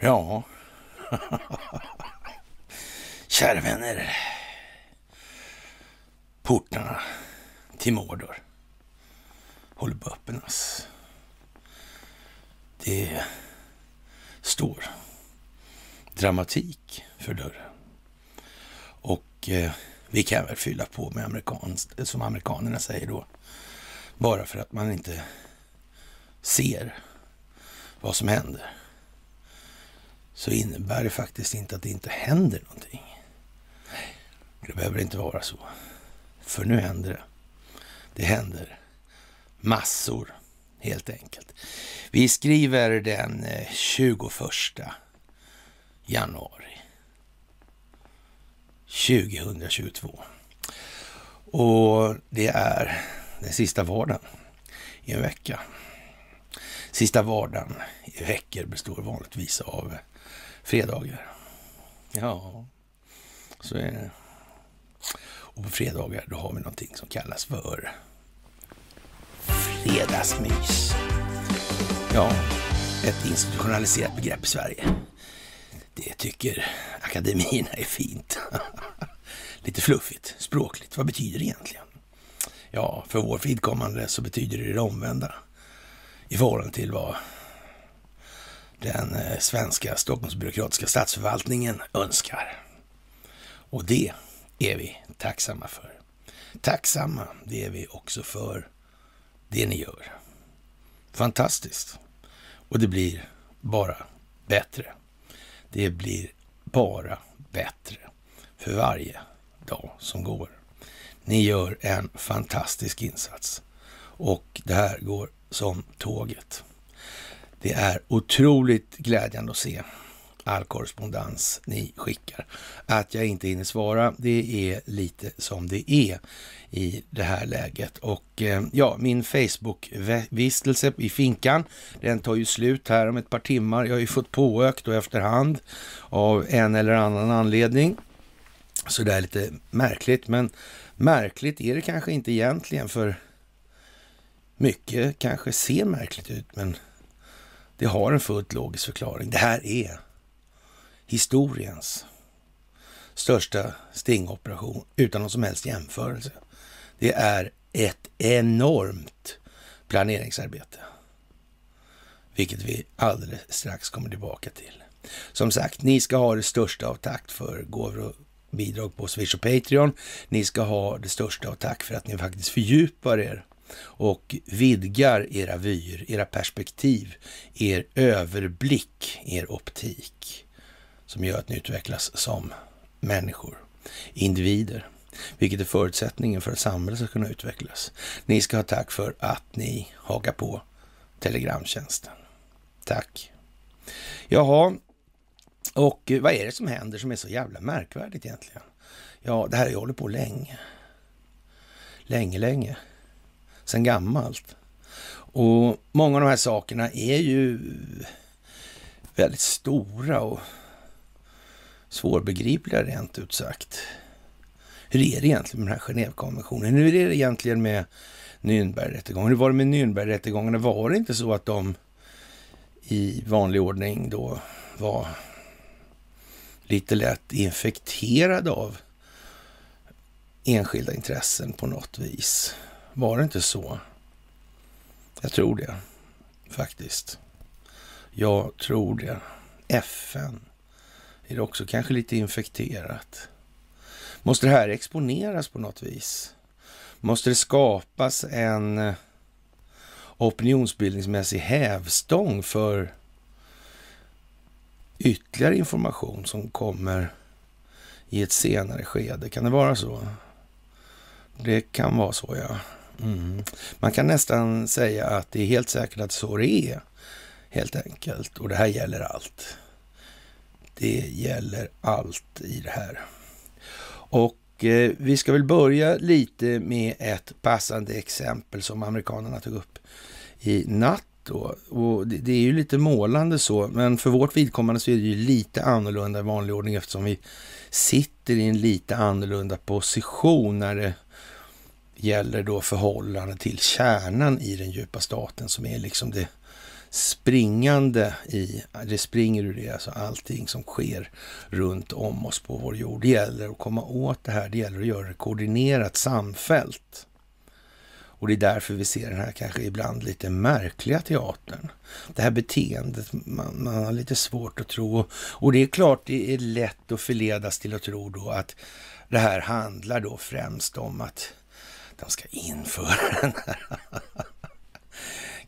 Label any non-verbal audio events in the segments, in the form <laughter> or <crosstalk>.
Ja, <laughs> kära vänner. Portarna till Mordor håller på att öppnas. Det står dramatik för dörren. Och eh, vi kan väl fylla på med amerikanskt, som amerikanerna säger då. Bara för att man inte ser vad som händer så innebär det faktiskt inte att det inte händer någonting. Det behöver inte vara så. För nu händer det. Det händer massor, helt enkelt. Vi skriver den eh, 21 januari 2022. Och det är sista vardagen i en vecka. Sista vardagen i veckor består vanligtvis av fredagar. Ja, så är det. Och på fredagar då har vi någonting som kallas för fredagsmys. Ja, ett institutionaliserat begrepp i Sverige. Det tycker akademierna är fint. <laughs> Lite fluffigt, språkligt. Vad betyder det egentligen? Ja, för vår vidkommande så betyder det det omvända i förhållande till vad den eh, svenska Stockholmsbyråkratiska statsförvaltningen önskar. Och det är vi tacksamma för. Tacksamma, det är vi också för det ni gör. Fantastiskt. Och det blir bara bättre. Det blir bara bättre för varje dag som går. Ni gör en fantastisk insats och det här går som tåget. Det är otroligt glädjande att se all korrespondens ni skickar. Att jag inte hinner svara, det är lite som det är i det här läget. Och eh, ja, min Facebook-vistelse i finkan, den tar ju slut här om ett par timmar. Jag har ju fått påökt då efterhand av en eller annan anledning. Så det är lite märkligt, men märkligt är det kanske inte egentligen för mycket kanske ser märkligt ut, men det har en fullt logisk förklaring. Det här är historiens största stingoperation utan någon som helst jämförelse. Det är ett enormt planeringsarbete, vilket vi alldeles strax kommer tillbaka till. Som sagt, ni ska ha det största av takt för gåvor och bidrag på Swish och Patreon. Ni ska ha det största av tack för att ni faktiskt fördjupar er och vidgar era vyer, era perspektiv, er överblick, er optik som gör att ni utvecklas som människor, individer, vilket är förutsättningen för att samhället ska kunna utvecklas. Ni ska ha tack för att ni hakar på Telegramtjänsten. Tack. Jaha, och eh, vad är det som händer som är så jävla märkvärdigt egentligen? Ja, det här har jag hållit på länge. Länge, länge sedan gammalt. Och många av de här sakerna är ju väldigt stora och svårbegripliga rent ut sagt. Hur är det egentligen med den här Genèvekonventionen? Hur är det egentligen med Nürnbergrättegången? Hur var det med Nürnbergrättegångarna? Var det inte så att de i vanlig ordning då var lite lätt infekterade av enskilda intressen på något vis? Var det inte så? Jag tror det, faktiskt. Jag tror det. FN är det också kanske lite infekterat. Måste det här exponeras på något vis? Måste det skapas en eh, opinionsbildningsmässig hävstång för ytterligare information som kommer i ett senare skede? Kan det vara så? Det kan vara så, ja. Mm. Man kan nästan säga att det är helt säkert att så det är, helt enkelt. Och det här gäller allt. Det gäller allt i det här. Och eh, vi ska väl börja lite med ett passande exempel som amerikanerna tog upp i natt. Då. Och det, det, är ju lite målande så, men för vårt vidkommande så är det ju lite annorlunda i vanlig ordning eftersom vi sitter i en lite annorlunda position när det gäller då förhållande till kärnan i den djupa staten som är liksom det springande i, det springer ur det, alltså allting som sker runt om oss på vår jord. Det gäller att komma åt det här, det gäller att göra det koordinerat, samfällt. Och det är därför vi ser den här kanske ibland lite märkliga teatern. Det här beteendet, man, man har lite svårt att tro. Och det är klart, det är lätt att förledas till att tro då att det här handlar då främst om att de ska införa <laughs> den här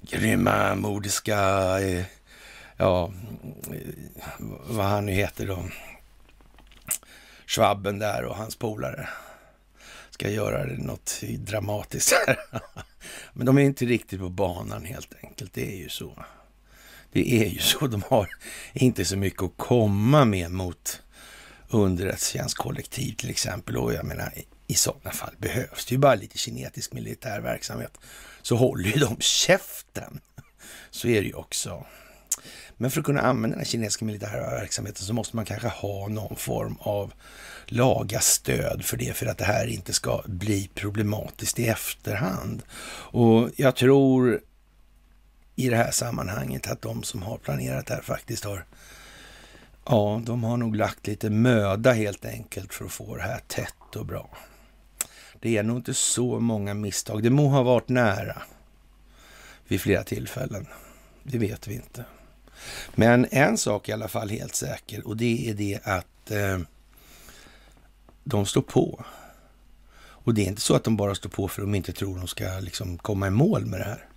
grymma, modiska, eh, ja, eh, vad han nu heter då, Schwabben där och hans polare ska göra något dramatiskt här. <laughs> Men de är inte riktigt på banan helt enkelt. Det är ju så. Det är ju så. De har inte så mycket att komma med mot underrättelsetjänstkollektiv till exempel. Och jag menar, i sådana fall behövs det ju bara lite kinetisk militär verksamhet. Så håller ju de käften. Så är det ju också. Men för att kunna använda den kinesiska militära verksamheten så måste man kanske ha någon form av laga stöd för det, för att det här inte ska bli problematiskt i efterhand. Och jag tror i det här sammanhanget att de som har planerat det här faktiskt har Ja, de har nog lagt lite möda helt enkelt för att få det här tätt och bra. Det är nog inte så många misstag. Det må ha varit nära vid flera tillfällen. Det vet vi inte. Men en sak är i alla fall helt säker och det är det att eh, de står på. Och det är inte så att de bara står på för att de inte tror de ska liksom komma i mål med det här.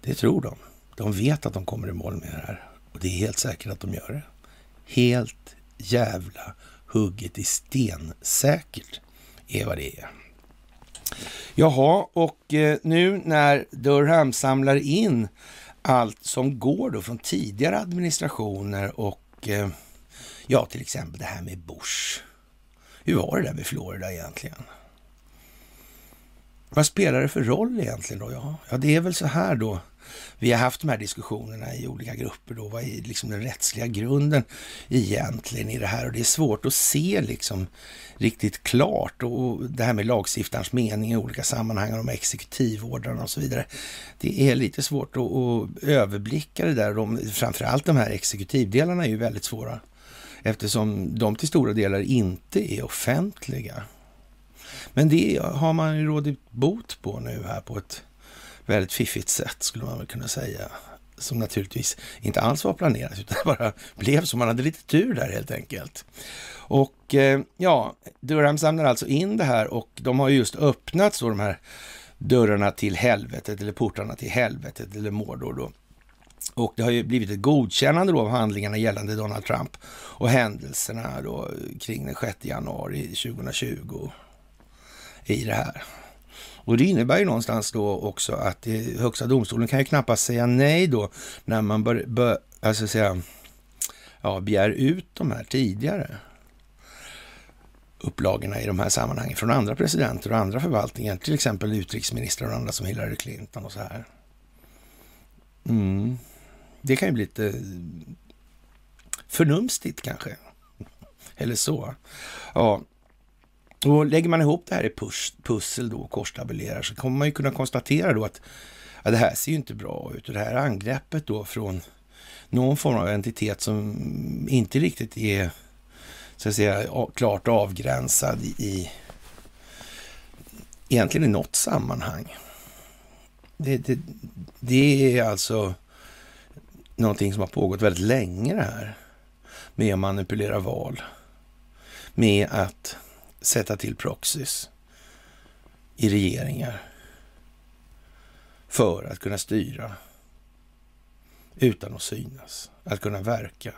Det tror de. De vet att de kommer i mål med det här. Och det är helt säkert att de gör det. Helt jävla hugget i sten säkert är vad det är. Jaha, och eh, nu när Durham samlar in allt som går då från tidigare administrationer och eh, ja, till exempel det här med Bush. Hur var det där med Florida egentligen? Vad spelar det för roll egentligen då? Ja, ja det är väl så här då vi har haft de här diskussionerna i olika grupper då. Vad är liksom den rättsliga grunden egentligen i det här? Och det är svårt att se liksom riktigt klart och det här med lagstiftarens mening i olika sammanhang, de exekutivordrarna och så vidare. Det är lite svårt att, att överblicka det där. De, framförallt de här exekutivdelarna är ju väldigt svåra eftersom de till stora delar inte är offentliga. Men det har man ju rådit bot på nu här på ett väldigt fiffigt sätt skulle man väl kunna säga. Som naturligtvis inte alls var planerat utan bara blev så. Man hade lite tur där helt enkelt. Och eh, ja, Durham samlar alltså in det här och de har just öppnat så de här dörrarna till helvetet eller portarna till helvetet eller Mordor då. Och det har ju blivit ett godkännande då av handlingarna gällande Donald Trump och händelserna då kring den 6 januari 2020 i det här. Och det innebär ju någonstans då också att Högsta domstolen kan ju knappast säga nej då när man bör, bör, alltså säga, ja, begär ut de här tidigare upplagorna i de här sammanhangen från andra presidenter och andra förvaltningar, till exempel utrikesministrar och andra som Hillary Clinton och så här. Mm. Det kan ju bli lite förnumstigt kanske. Eller så. Ja, och lägger man ihop det här i pussel då och korstabulerar så kommer man ju kunna konstatera då att ja, det här ser ju inte bra ut. Och det här angreppet då från någon form av entitet som inte riktigt är så att säga klart avgränsad i, i egentligen i något sammanhang. Det, det, det är alltså någonting som har pågått väldigt länge det här med att manipulera val. Med att sätta till proxys i regeringar för att kunna styra utan att synas. Att kunna verka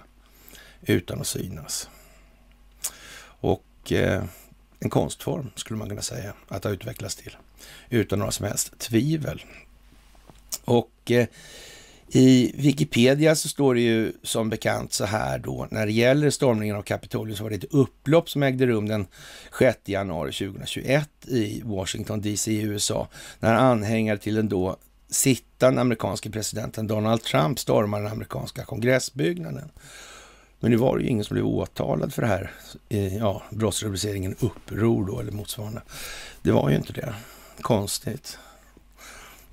utan att synas. Och eh, en konstform skulle man kunna säga att ha utvecklats till utan några som helst tvivel. Och eh, i Wikipedia så står det ju som bekant så här då, när det gäller stormningen av Kapitolium så var det ett upplopp som ägde rum den 6 januari 2021 i Washington DC i USA, när anhängare till den då sittande amerikanske presidenten Donald Trump stormade den amerikanska kongressbyggnaden. Men nu var det ju ingen som blev åtalad för det här, ja, brottsrubriceringen uppror då eller motsvarande. Det var ju inte det. Konstigt.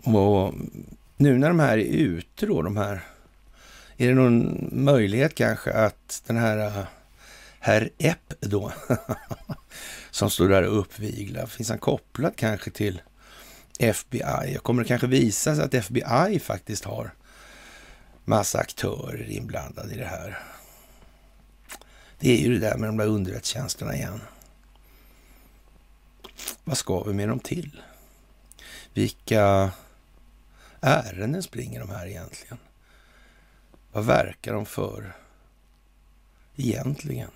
Och nu när de här är ute då, de här, är det någon möjlighet kanske att den här äh, herr Epp då, <laughs> som står där och uppviglar, finns han kopplad kanske till FBI? Kommer det kanske visa sig att FBI faktiskt har massa aktörer inblandade i det här. Det är ju det där med de där underrättelsetjänsterna igen. Vad ska vi med dem till? Vilka ärenden springer de här egentligen? Vad verkar de för egentligen?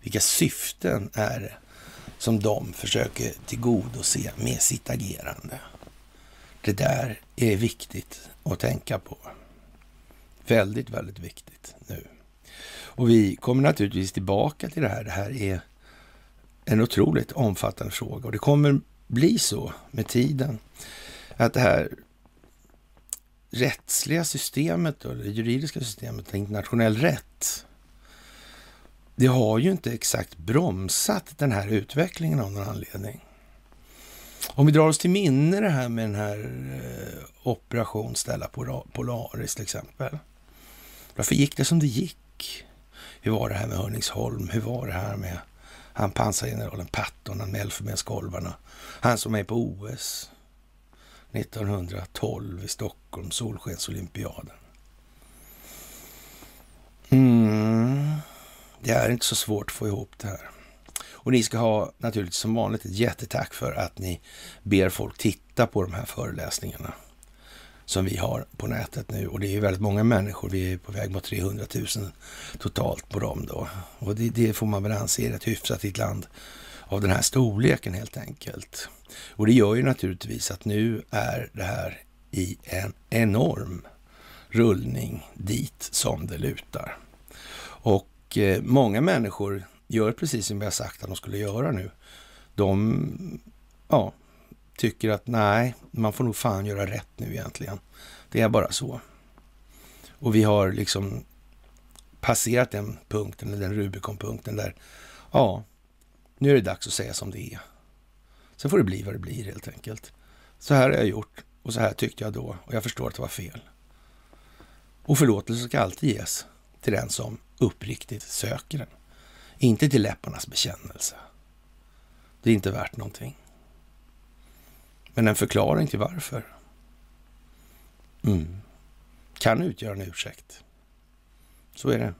Vilka syften är det som de försöker tillgodose med sitt agerande? Det där är viktigt att tänka på. Väldigt, väldigt viktigt nu. Och vi kommer naturligtvis tillbaka till det här. Det här är en otroligt omfattande fråga och det kommer bli så med tiden att det här rättsliga systemet, då, det juridiska systemet, internationell rätt, det har ju inte exakt bromsat den här utvecklingen av någon anledning. Om vi drar oss till minne det här med den här eh, operation Stella Polaris till exempel. Varför gick det som det gick? Hur var det här med Hörningsholm? Hur var det här med han pansargeneralen Patton, han med Elfenbenskolvarna? Han som är på OS 1912 i Stockholm, Solskensolympiaden. Mm. Det är inte så svårt att få ihop det här. Och ni ska ha naturligtvis som vanligt ett jättetack för att ni ber folk titta på de här föreläsningarna som vi har på nätet nu. Och det är ju väldigt många människor. Vi är på väg mot 300 000 totalt på dem då. Och det, det får man väl anse är rätt hyfsat i ett land av den här storleken helt enkelt. Och det gör ju naturligtvis att nu är det här i en enorm rullning dit som det lutar. Och eh, många människor gör precis som vi har sagt att de skulle göra nu. De ja, tycker att nej, man får nog fan göra rätt nu egentligen. Det är bara så. Och vi har liksom passerat den punkten, den Rubicon-punkten där, ja, nu är det dags att säga som det är. Sen får det bli vad det blir helt enkelt. Så här har jag gjort och så här tyckte jag då och jag förstår att det var fel. Och förlåtelse ska alltid ges till den som uppriktigt söker den. Inte till läpparnas bekännelse. Det är inte värt någonting. Men en förklaring till varför mm. kan utgöra en ursäkt. Så är det.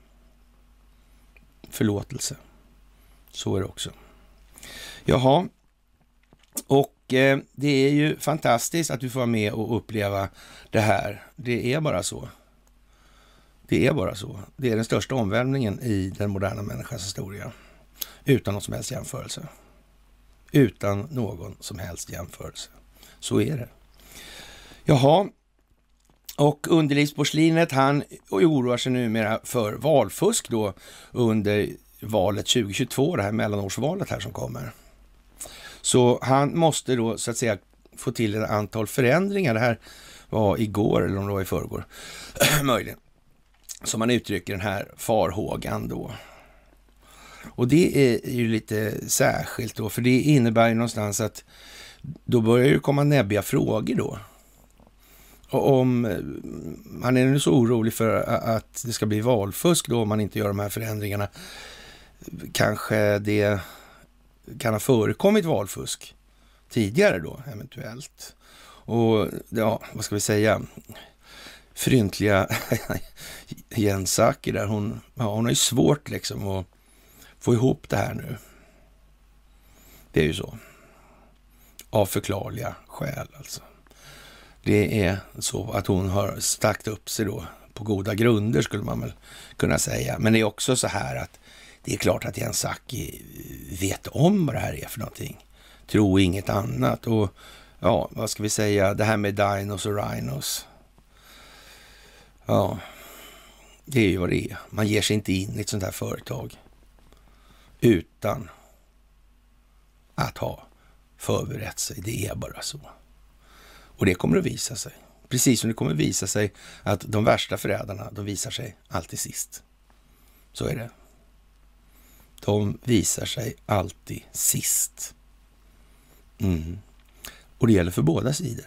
Förlåtelse. Så är det också. Jaha, och eh, det är ju fantastiskt att du får vara med och uppleva det här. Det är bara så. Det är bara så. Det är den största omvälvningen i den moderna människans historia. Utan någon som helst jämförelse. Utan någon som helst jämförelse. Så är det. Jaha, och underlivsporslinet han oroar sig numera för valfusk då under valet 2022, det här mellanårsvalet här som kommer. Så han måste då så att säga få till ett antal förändringar. Det här var igår eller om det var i förrgår, <clears throat> möjligen, som man uttrycker den här farhågan då. Och det är ju lite särskilt då, för det innebär ju någonstans att då börjar det komma näbbiga frågor då. Och om eh, man är nu så orolig för att det ska bli valfusk då om man inte gör de här förändringarna, kanske det kan ha förekommit valfusk tidigare då eventuellt. Och ja, vad ska vi säga? Fryntliga <laughs> Jens där, hon, ja, hon har ju svårt liksom att få ihop det här nu. Det är ju så. Av förklarliga skäl alltså. Det är så att hon har stackt upp sig då på goda grunder skulle man väl kunna säga. Men det är också så här att det är klart att Jens Saki vet om vad det här är för någonting. Tro inget annat. Och ja, vad ska vi säga, det här med dinos och rhinos. Ja, det är ju vad det är. Man ger sig inte in i ett sånt här företag utan att ha förberett sig. Det är bara så. Och det kommer att visa sig. Precis som det kommer att visa sig att de värsta förrädarna, de visar sig alltid sist. Så är det. De visar sig alltid sist. Mm. Och det gäller för båda sidor.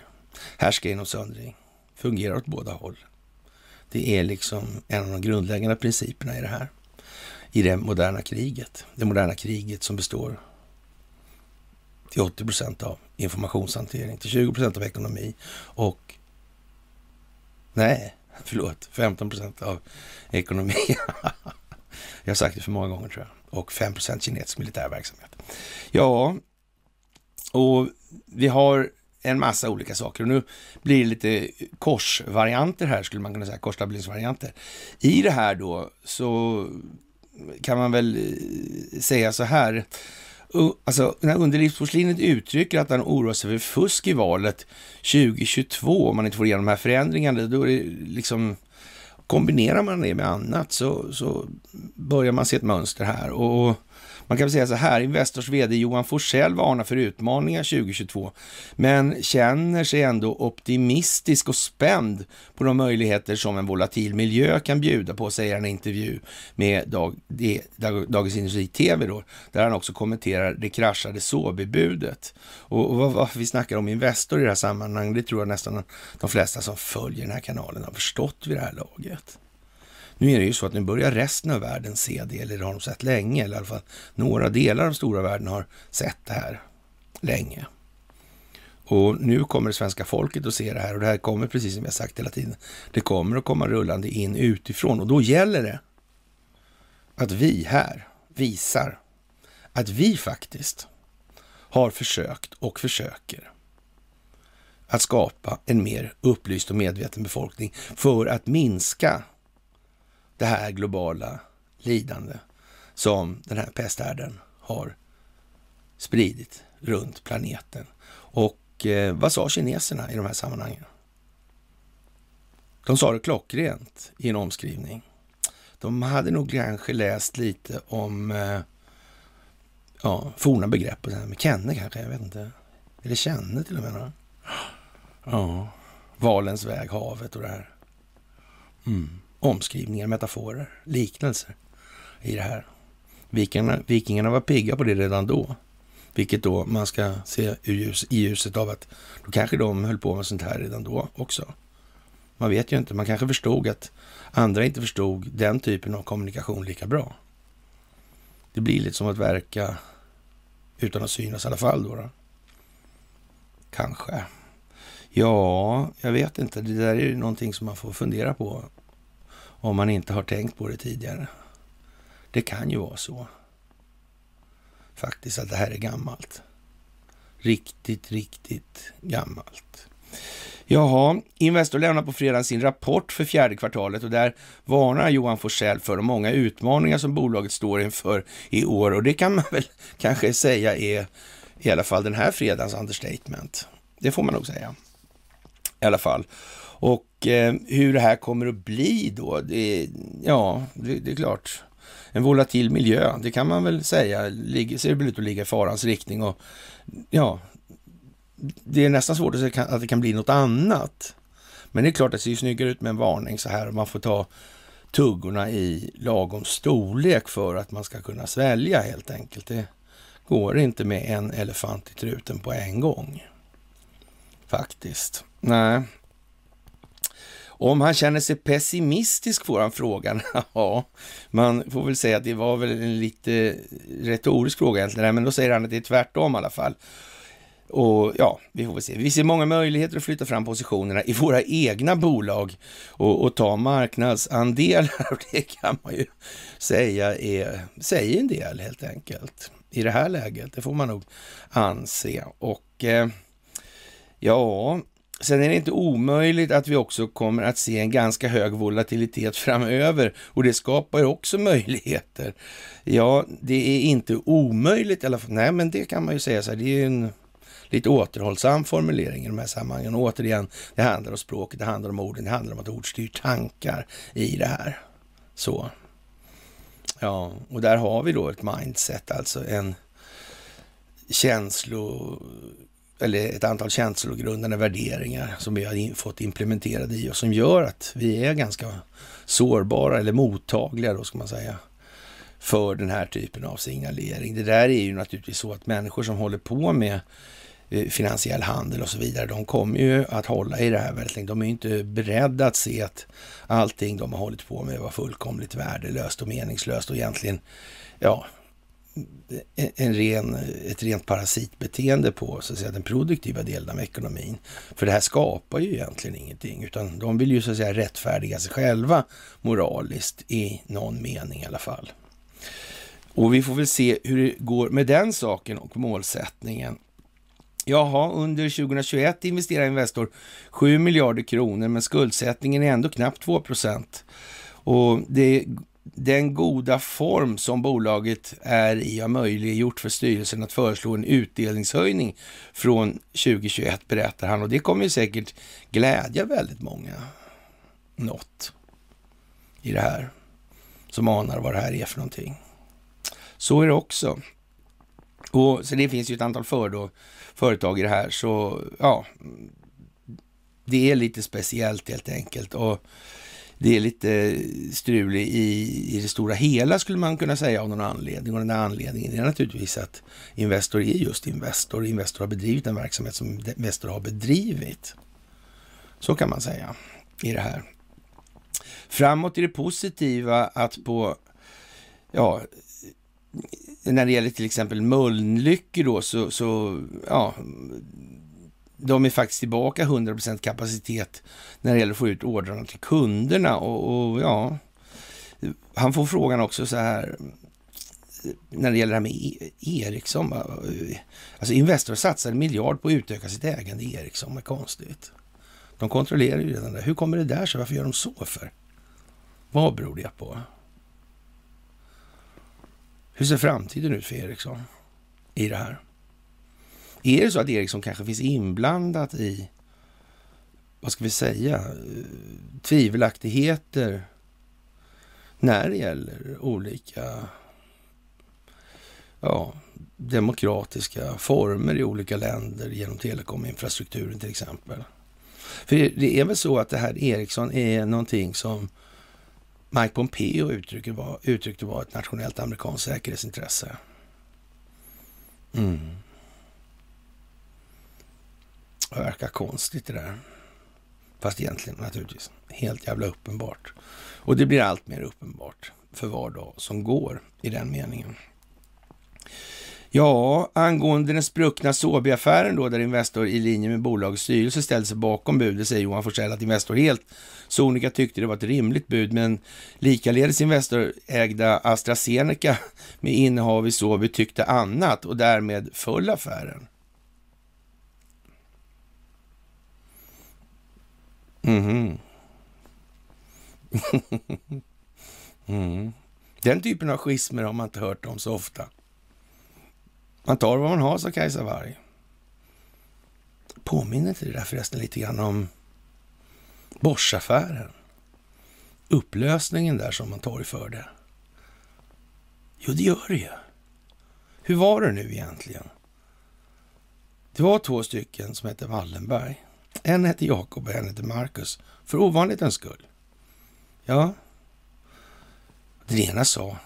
Härska genom söndring fungerar åt båda håll. Det är liksom en av de grundläggande principerna i det här. I det moderna kriget. Det moderna kriget som består till 80 procent av informationshantering, till 20 procent av ekonomi och nej, förlåt, 15 procent av ekonomi. <laughs> jag har sagt det för många gånger tror jag. Och 5 procent militär verksamhet. Ja, och vi har en massa olika saker. Och nu blir det lite korsvarianter här, skulle man kunna säga, korsstabiliseringsvarianter. I det här då så kan man väl eh, säga så här. Alltså, när underlivsporslinet uttrycker att han oroar sig för fusk i valet 2022, om man inte får igenom de här förändringarna, då är det liksom kombinerar man det med annat så, så börjar man se ett mönster här. Och, man kan väl säga så här, Investors vd Johan Forsell varnar för utmaningar 2022, men känner sig ändå optimistisk och spänd på de möjligheter som en volatil miljö kan bjuda på, säger han i en intervju med Dag, Dagens Industri TV då, där han också kommenterar det kraschade Såbybudet. Och, och varför vi snackar om Investor i det här sammanhanget, det tror jag nästan de flesta som följer den här kanalen har förstått vid det här laget. Nu är det ju så att nu börjar resten av världen se det, eller det har de sett länge, eller i alla fall några delar av stora världen har sett det här länge. Och nu kommer det svenska folket att se det här och det här kommer, precis som jag sagt hela tiden, det kommer att komma rullande in utifrån och då gäller det att vi här visar att vi faktiskt har försökt och försöker att skapa en mer upplyst och medveten befolkning för att minska det här globala lidande som den här pesthärden har spridit runt planeten. Och eh, vad sa kineserna i de här sammanhangen? De sa det klockrent i en omskrivning. De hade nog kanske läst lite om eh, ja, forna begrepp, och så här, med kenne kanske, jag vet inte. Eller känne till och med. Ja, valens väg, havet och det här. Mm omskrivningar, metaforer, liknelser i det här. Vikingarna, vikingarna var pigga på det redan då. Vilket då man ska se i ljuset av att då kanske de höll på med sånt här redan då också. Man vet ju inte, man kanske förstod att andra inte förstod den typen av kommunikation lika bra. Det blir lite som att verka utan att synas i alla fall då. då. Kanske. Ja, jag vet inte. Det där är ju någonting som man får fundera på om man inte har tänkt på det tidigare. Det kan ju vara så. Faktiskt att det här är gammalt. Riktigt, riktigt gammalt. Jaha, Investor lämnar på fredag sin rapport för fjärde kvartalet och där varnar Johan Forsell för de många utmaningar som bolaget står inför i år och det kan man väl <laughs> kanske säga är i alla fall den här fredagens understatement. Det får man nog säga. I alla fall. Och eh, hur det här kommer att bli då, det, ja, det, det, är klart. En volatil miljö, det kan man väl säga, ligger, ser det ut att ligga i farans riktning. Och ja, det är nästan svårt att säga att det kan bli något annat. Men det är klart att det ser snyggare ut med en varning så här. Man får ta tuggorna i lagom storlek för att man ska kunna svälja helt enkelt. Det går inte med en elefant i truten på en gång. Faktiskt. Nej, om han känner sig pessimistisk får han frågan. <laughs> ja, man får väl säga att det var väl en lite retorisk fråga egentligen, men då säger han att det är tvärtom i alla fall. Och ja, vi får väl se. Vi ser många möjligheter att flytta fram positionerna i våra egna bolag och, och ta marknadsandelar. <laughs> Och det kan man ju säga är, säger en del helt enkelt i det här läget. Det får man nog anse. Och eh, ja, Sen är det inte omöjligt att vi också kommer att se en ganska hög volatilitet framöver och det skapar också möjligheter. Ja, det är inte omöjligt i alla fall. Nej, men det kan man ju säga så här. Det är en lite återhållsam formulering i de här sammanhangen. Och återigen, det handlar om språket, det handlar om orden, det handlar om att ord styr tankar i det här. Så. Ja, och där har vi då ett mindset, alltså en känslo eller ett antal känslogrundande värderingar som vi har fått implementerade i oss som gör att vi är ganska sårbara eller mottagliga då ska man säga för den här typen av signalering. Det där är ju naturligtvis så att människor som håller på med eh, finansiell handel och så vidare, de kommer ju att hålla i det här väldigt länge. De är ju inte beredda att se att allting de har hållit på med var fullkomligt värdelöst och meningslöst och egentligen, ja, en ren, ett rent parasitbeteende på så att säga, den produktiva delen av ekonomin. För det här skapar ju egentligen ingenting, utan de vill ju så att säga rättfärdiga sig själva moraliskt i någon mening i alla fall. Och vi får väl se hur det går med den saken och målsättningen. Jaha, under 2021 investerar Investor 7 miljarder kronor, men skuldsättningen är ändå knappt 2 procent. Och det den goda form som bolaget är i har möjliggjort för styrelsen att föreslå en utdelningshöjning från 2021, berättar han. Och det kommer ju säkert glädja väldigt många. Något i det här som anar vad det här är för någonting. Så är det också. Och så det finns ju ett antal för då, företag i det här, så ja, det är lite speciellt helt enkelt. Och det är lite strul i, i det stora hela skulle man kunna säga av någon anledning. Och den där anledningen är naturligtvis att Investor är just Investor. Investor har bedrivit den verksamhet som Investor har bedrivit. Så kan man säga i det här. Framåt är det positiva att på, ja, när det gäller till exempel Mölnlycke då, så, så ja, de är faktiskt tillbaka 100 kapacitet när det gäller att få ut ordrarna till kunderna. Och, och, ja, han får frågan också så här, när det gäller det här med e-, Ericsson. Alltså Investor satsar en miljard på att utöka sitt ägande i Ericsson. Vad konstigt. De kontrollerar ju redan det. Hur kommer det där sig? Varför gör de så för? Vad beror det på? Hur ser framtiden ut för Ericsson i det här? Är det så att Ericsson kanske finns inblandat i, vad ska vi säga, tvivelaktigheter när det gäller olika ja, demokratiska former i olika länder genom telekominfrastrukturen till exempel. För det är väl så att det här Ericsson är någonting som Mike Pompeo uttryckte var, uttryckte var ett nationellt amerikanskt säkerhetsintresse. Mm. Det verkar konstigt det där. Fast egentligen naturligtvis helt jävla uppenbart. Och det blir allt mer uppenbart för var dag som går i den meningen. Ja, angående den spruckna Sobi-affären då, där Investor i linje med bolagets styrelse ställde sig bakom budet, säger Johan Forsell att Investor helt sonika tyckte det var ett rimligt bud, men likaledes Investor ägda AstraZeneca med innehav i Sobi tyckte annat och därmed föll affären. Mm. <laughs> mm. Den typen av schismer har man inte hört om så ofta. Man tar vad man har, sa Kajsa Warg. Påminner inte det där förresten lite grann om Boschaffären? Upplösningen där som man torgförde. Jo, det gör det ju. Hur var det nu egentligen? Det var två stycken som hette Wallenberg en hette Jakob och en hette Markus, för ovanlighetens skull. Ja, den ena sa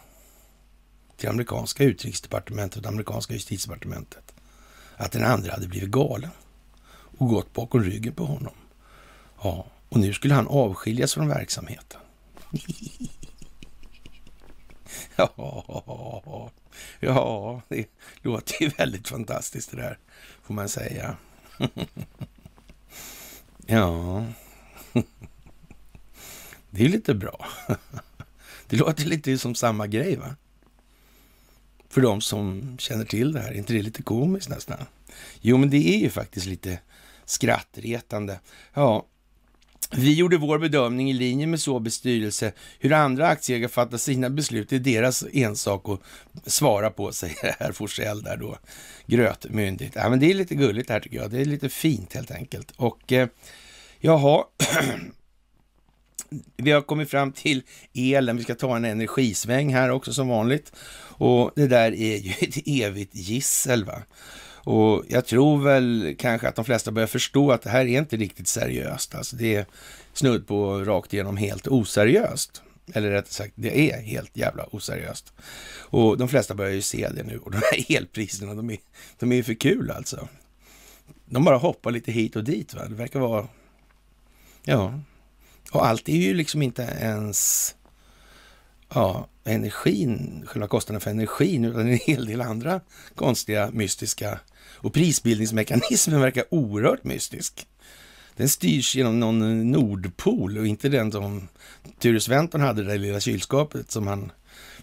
till amerikanska utrikesdepartementet och det amerikanska justitiedepartementet att den andra hade blivit galen och gått bakom ryggen på honom. Ja, och nu skulle han avskiljas från verksamheten. <laughs> ja, ja, det låter ju väldigt fantastiskt det där, får man säga. <laughs> Ja, <laughs> det är lite bra. <laughs> Det låter lite som samma grej, va? För de som känner till det här, är inte det lite komiskt nästan? Jo, men det är ju faktiskt lite skrattretande. Ja, vi gjorde vår bedömning i linje med Sobis styrelse. Hur andra aktieägare fattar sina beslut är deras ensak att svara på, säger <laughs> herr Forsell där då, grötmyndigt. Ja, men det är lite gulligt här tycker jag. Det är lite fint helt enkelt. Och eh, jaha, <clears throat> vi har kommit fram till elen. Vi ska ta en energisväng här också som vanligt. Och det där är ju <laughs> ett evigt gissel. Va? Och jag tror väl kanske att de flesta börjar förstå att det här är inte riktigt seriöst. Alltså det är snudd på rakt igenom helt oseriöst Eller rättare sagt, det är helt jävla oseriöst. Och de flesta börjar ju se det nu. Och de här elpriserna, de är, de är för kul alltså. De bara hoppar lite hit och dit. Va? Det verkar vara... Ja. Och allt är ju liksom inte ens ja, energin, själva kostnaden för energin, utan en hel del andra konstiga, mystiska och prisbildningsmekanismen verkar oerhört mystisk. Den styrs genom någon Nordpol och inte den som Ture Sventon hade det där lilla kylskåpet som han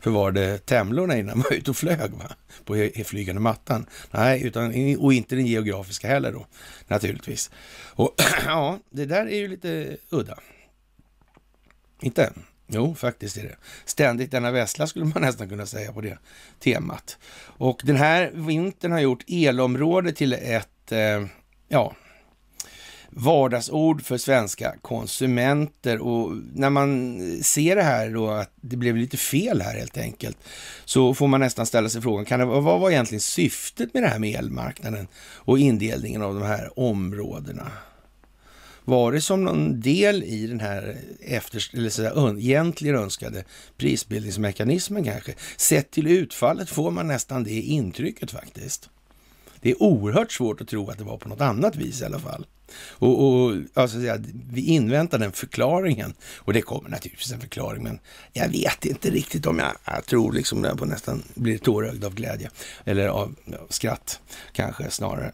förvarade temlorna i när han var ute och flög va? på flygande mattan. Nej, utan, och inte den geografiska heller då, naturligtvis. Och <clears throat> ja, det där är ju lite udda. Inte? Jo, faktiskt är det. Ständigt denna vässla skulle man <laughs> nästan kunna säga på det temat. Och den här vintern har gjort elområdet till ett, eh, ja, vardagsord för svenska konsumenter. Och när man ser det här då, att det blev lite fel här helt enkelt, så får man nästan ställa sig frågan, kan det, vad var egentligen syftet med det här med elmarknaden och indelningen av de här områdena? Var det som någon del i den här efter, eller så där, egentligen önskade prisbildningsmekanismen kanske? Sett till utfallet får man nästan det intrycket faktiskt. Det är oerhört svårt att tro att det var på något annat vis i alla fall. Och, och alltså, vi inväntar den förklaringen. Och det kommer naturligtvis en förklaring, men jag vet inte riktigt om jag, jag tror liksom det på nästan blir tårögd av glädje. Eller av ja, skratt kanske snarare.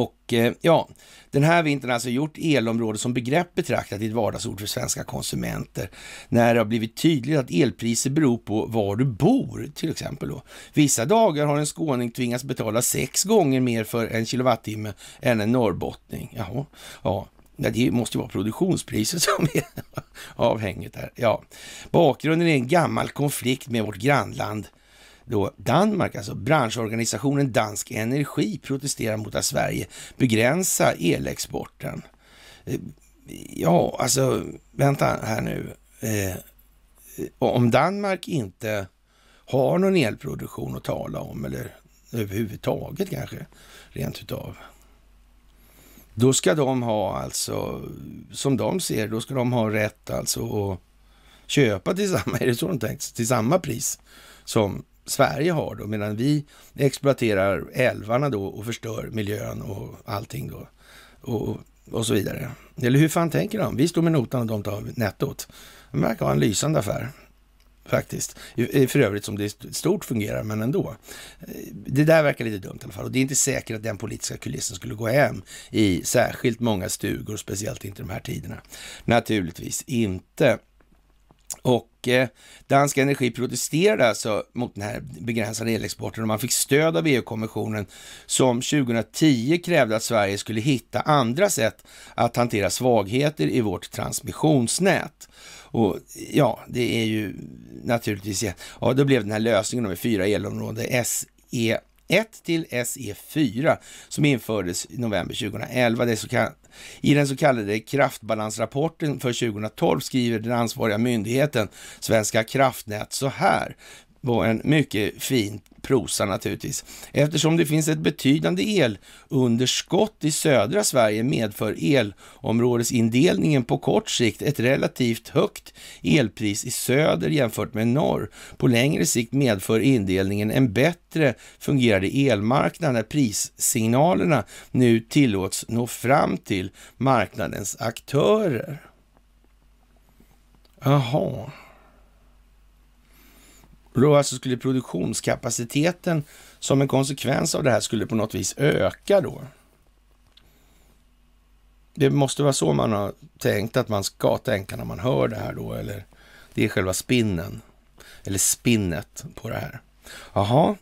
Och eh, ja, den här vintern har alltså gjort elområde som begrepp betraktat i ett vardagsord för svenska konsumenter. När det har blivit tydligt att elpriser beror på var du bor, till exempel. Då. Vissa dagar har en skåning tvingats betala sex gånger mer för en kilowattimme än en norrbottning. Jaha, ja. Det måste ju vara produktionspriset <laughs> som är avhängigt här. Ja. Bakgrunden är en gammal konflikt med vårt grannland då Danmark, alltså branschorganisationen Dansk Energi, protesterar mot att Sverige begränsar elexporten. Eh, ja, alltså vänta här nu. Eh, om Danmark inte har någon elproduktion att tala om eller överhuvudtaget kanske rent utav. Då ska de ha alltså, som de ser då ska de ha rätt alltså att köpa till samma, <laughs> är det så de tänkt, till samma pris som Sverige har då, medan vi exploaterar älvarna då och förstör miljön och allting då. Och, och så vidare. Eller hur fan tänker de? Vi står med notan och de tar nettot. Det verkar vara en lysande affär. Faktiskt. För övrigt som det stort fungerar, men ändå. Det där verkar lite dumt i alla fall. Och det är inte säkert att den politiska kulissen skulle gå hem i särskilt många stugor, speciellt inte de här tiderna. Naturligtvis inte. Och eh, Dansk Energi protesterade alltså mot den här begränsade elexporten och man fick stöd av EU-kommissionen som 2010 krävde att Sverige skulle hitta andra sätt att hantera svagheter i vårt transmissionsnät. Och ja, det är ju naturligtvis, ja, då blev den här lösningen med fyra elområden SE 1 till SE4 som infördes i november 2011. Det så I den så kallade kraftbalansrapporten för 2012 skriver den ansvariga myndigheten Svenska kraftnät så här var en mycket fin prosa naturligtvis. Eftersom det finns ett betydande elunderskott i södra Sverige medför elområdesindelningen på kort sikt ett relativt högt elpris i söder jämfört med norr. På längre sikt medför indelningen en bättre fungerande elmarknad när prissignalerna nu tillåts nå fram till marknadens aktörer. Jaha. Då alltså skulle produktionskapaciteten som en konsekvens av det här skulle på något vis öka då. Det måste vara så man har tänkt att man ska tänka när man hör det här då, eller det är själva spinnen, eller spinnet på det här. Jaha,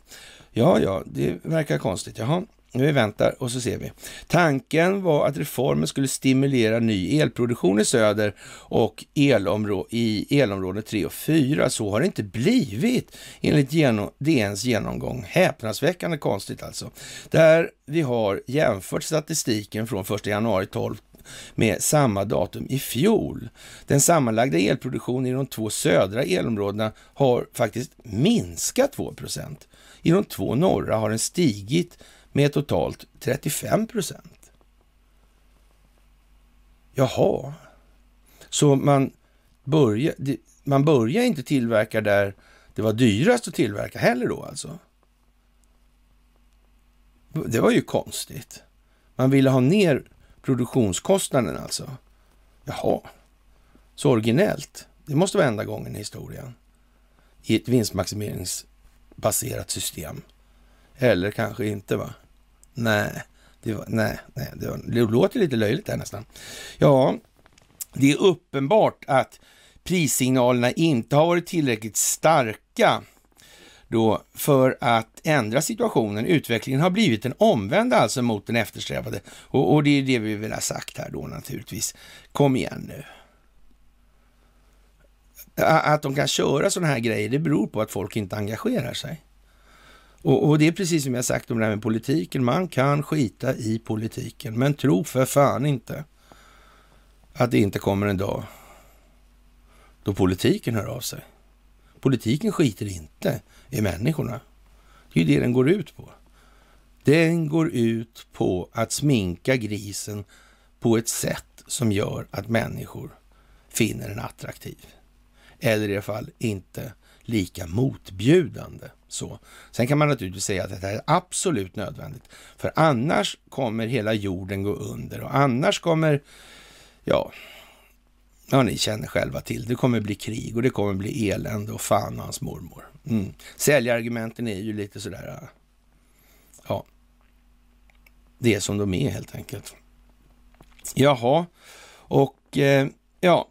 ja, ja, det verkar konstigt. Jaha, vi väntar och så ser vi. Tanken var att reformen skulle stimulera ny elproduktion i söder och elområ i elområde 3 och 4. Så har det inte blivit enligt genom DNs genomgång. Häpnadsväckande konstigt alltså. Där vi har jämfört statistiken från 1 januari 12 med samma datum i fjol. Den sammanlagda elproduktionen i de två södra elområdena har faktiskt minskat 2% I de två norra har den stigit med totalt 35 procent. Jaha, så man börjar, man börjar inte tillverka där det var dyrast att tillverka heller då alltså. Det var ju konstigt. Man ville ha ner produktionskostnaden alltså. Jaha, så originellt. Det måste vara enda gången i historien i ett vinstmaximeringsbaserat system. Eller kanske inte va? Nej, det, var, nej, nej, det, var, det låter lite löjligt där nästan. Ja, det är uppenbart att prissignalerna inte har varit tillräckligt starka då för att ändra situationen. Utvecklingen har blivit en omvänd alltså mot den eftersträvade. Och, och det är det vi vill ha sagt här då naturligtvis. Kom igen nu. Att de kan köra sådana här grejer, det beror på att folk inte engagerar sig. Och, och, det är precis som jag sagt om det här med politiken. Man kan skita i politiken, men tro för fan inte att det inte kommer en dag då politiken hör av sig. Politiken skiter inte i människorna. Det är ju det den går ut på. Den går ut på att sminka grisen på ett sätt som gör att människor finner den attraktiv. Eller i alla fall inte lika motbjudande. Så. Sen kan man naturligtvis säga att det här är absolut nödvändigt, för annars kommer hela jorden gå under och annars kommer, ja, ja ni känner själva till, det kommer bli krig och det kommer bli elände och fan och hans mormor. Mm. Säljargumenten är ju lite sådär, äh, ja, det är som de är helt enkelt. Jaha, och eh, ja,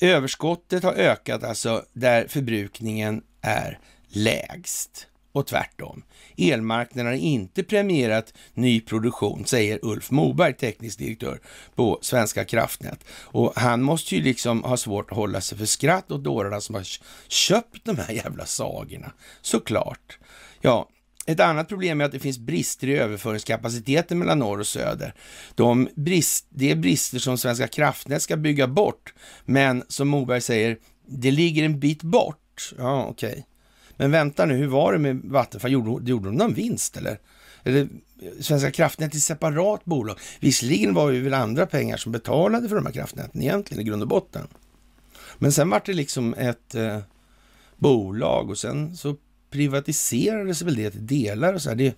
överskottet har ökat alltså där förbrukningen är lägst och tvärtom. Elmarknaden har inte premierat ny produktion, säger Ulf Moberg, teknisk direktör på Svenska kraftnät. Och han måste ju liksom ha svårt att hålla sig för skratt åt dårarna som har köpt de här jävla sagorna. Såklart. Ja, ett annat problem är att det finns brister i överföringskapaciteten mellan norr och söder. De brist, det är brister som Svenska kraftnät ska bygga bort, men som Moberg säger, det ligger en bit bort. Ja, okej. Okay. Men vänta nu, hur var det med Vattenfall? Gjorde, gjorde de någon vinst eller? Eller eh, Svenska kraftnät är ett separat bolag. Visserligen var det väl andra pengar som betalade för de här kraftnäten egentligen i grund och botten. Men sen var det liksom ett eh, bolag och sen så privatiserades väl det till delar och så här. Det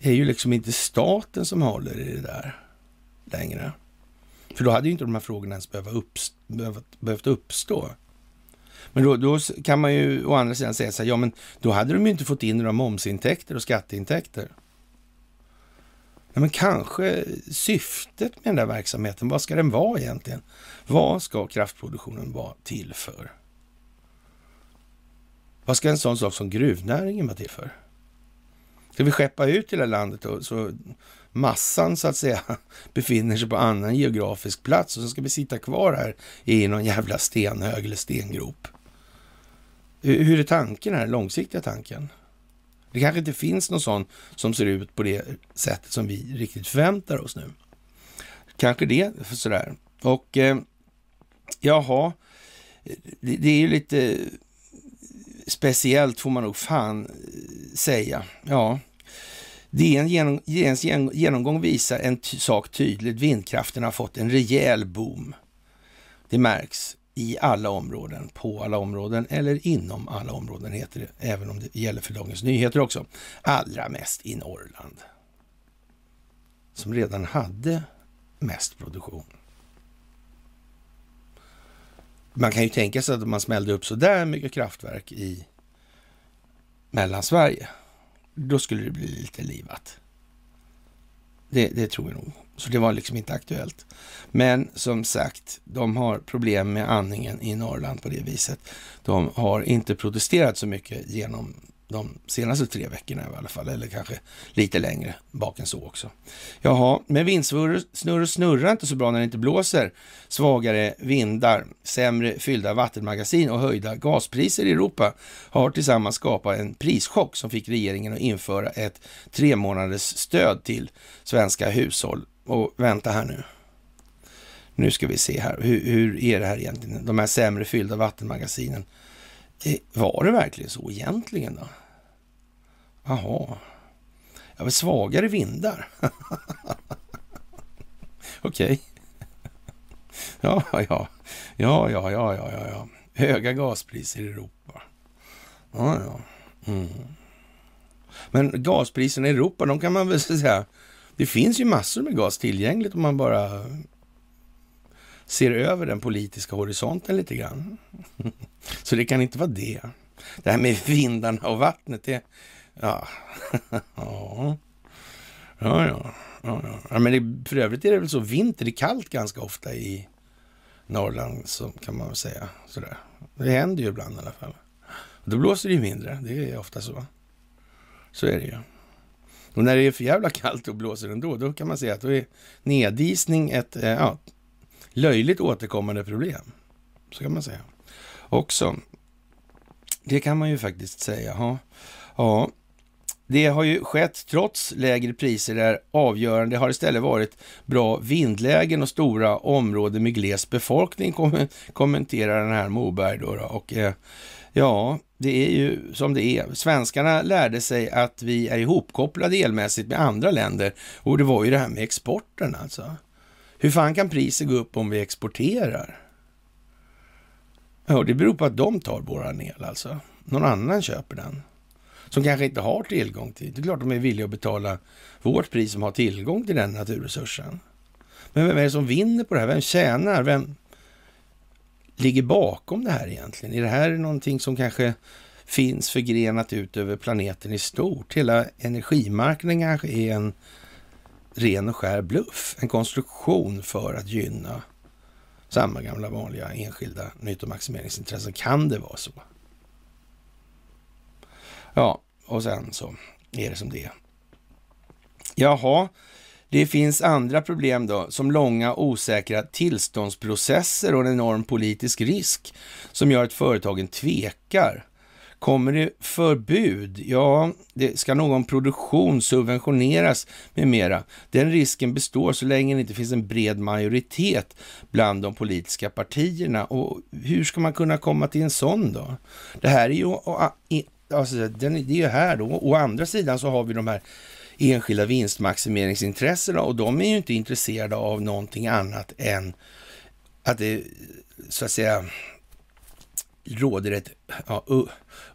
är ju liksom inte staten som håller i det där längre. För då hade ju inte de här frågorna ens behövt, behövt, behövt uppstå. Men då, då, kan man ju å andra sidan säga så här, ja men då hade de ju inte fått in några momsintäkter och skatteintäkter. Ja, men kanske syftet med den där verksamheten, vad ska den vara egentligen? Vad ska kraftproduktionen vara till för? Vad ska en sån sak som gruvnäringen vara till för? Ska vi skeppa ut hela landet och så massan så att säga <laughs> befinner sig på annan geografisk plats och så ska vi sitta kvar här i någon jävla stenhög eller stengrop? Hur är tanken här, långsiktiga tanken? Det kanske inte finns någon sån som ser ut på det sättet som vi riktigt förväntar oss nu. Kanske det, sådär. Och eh, jaha, det, det är ju lite speciellt får man nog fan eh, säga. Ja, DN genom, genomgång visar en sak tydligt. Vindkraften har fått en rejäl boom. Det märks i alla områden, på alla områden eller inom alla områden heter det, även om det gäller för Dagens Nyheter också. Allra mest i Norrland, som redan hade mest produktion. Man kan ju tänka sig att om man smällde upp så där mycket kraftverk i Mellansverige, då skulle det bli lite livat. Det, det tror jag nog. Så det var liksom inte aktuellt. Men som sagt, de har problem med andningen i Norrland på det viset. De har inte protesterat så mycket genom de senaste tre veckorna i alla fall, eller kanske lite längre bak än så också. Jaha, men vindsnurror snurrar inte så bra när det inte blåser. Svagare vindar, sämre fyllda vattenmagasin och höjda gaspriser i Europa har tillsammans skapat en prischock som fick regeringen att införa ett tre månaders stöd till svenska hushåll. Och vänta här nu. Nu ska vi se här. Hur, hur är det här egentligen? De här sämre fyllda vattenmagasinen eh, var det verkligen så egentligen då? Jaha. Ja, svagare vindar. <laughs> Okej. Okay. Ja, ja. Ja, ja, ja, ja, ja, Höga gaspriser i Europa. Ja, ja. Mm. Men gaspriserna i Europa, de kan man väl säga, det finns ju massor med gas tillgängligt om man bara ser över den politiska horisonten lite grann. <laughs> Så det kan inte vara det. Det här med vindarna och vattnet, det... <laughs> Ja, ja. Ja, ja. ja, ja. men det, för övrigt är det väl så, vinter är kallt ganska ofta i Norrland, så kan man väl säga. Sådär. Det händer ju ibland i alla fall. Då blåser det ju mindre, det är ofta så. Så är det ju. Och när det är för jävla kallt och blåser ändå, då kan man säga att då är nedisning ett eh, ja, löjligt återkommande problem. Så kan man säga. Också. Det kan man ju faktiskt säga. Ja, ja. Det har ju skett trots lägre priser där avgörande. Det har istället varit bra vindlägen och stora områden med gles befolkning, kommenterar den här Moberg då. då. Och eh, ja, det är ju som det är. Svenskarna lärde sig att vi är ihopkopplade elmässigt med andra länder och det var ju det här med exporten alltså. Hur fan kan priset gå upp om vi exporterar? Ja, det beror på att de tar våran el alltså. Någon annan köper den. Som kanske inte har tillgång till. Det är klart de är villiga att betala vårt pris som har tillgång till den naturresursen. Men vem är det som vinner på det här? Vem tjänar? Vem ligger bakom det här egentligen? Är det här någonting som kanske finns förgrenat ut över planeten i stort? Hela energimarknaden kanske är en ren och skär bluff. En konstruktion för att gynna samma gamla vanliga enskilda nyttomaximeringsintressen. Kan det vara så? Ja, och sen så är det som det är. Jaha, det finns andra problem då, som långa osäkra tillståndsprocesser och en enorm politisk risk som gör att företagen tvekar. Kommer det förbud? Ja, det ska någon produktion subventioneras med mera. Den risken består så länge det inte finns en bred majoritet bland de politiska partierna. Och hur ska man kunna komma till en sån då? Det här är ju, alltså, det är ju här då. Å andra sidan så har vi de här enskilda vinstmaximeringsintressena och de är ju inte intresserade av någonting annat än att det så att säga råder ett ja,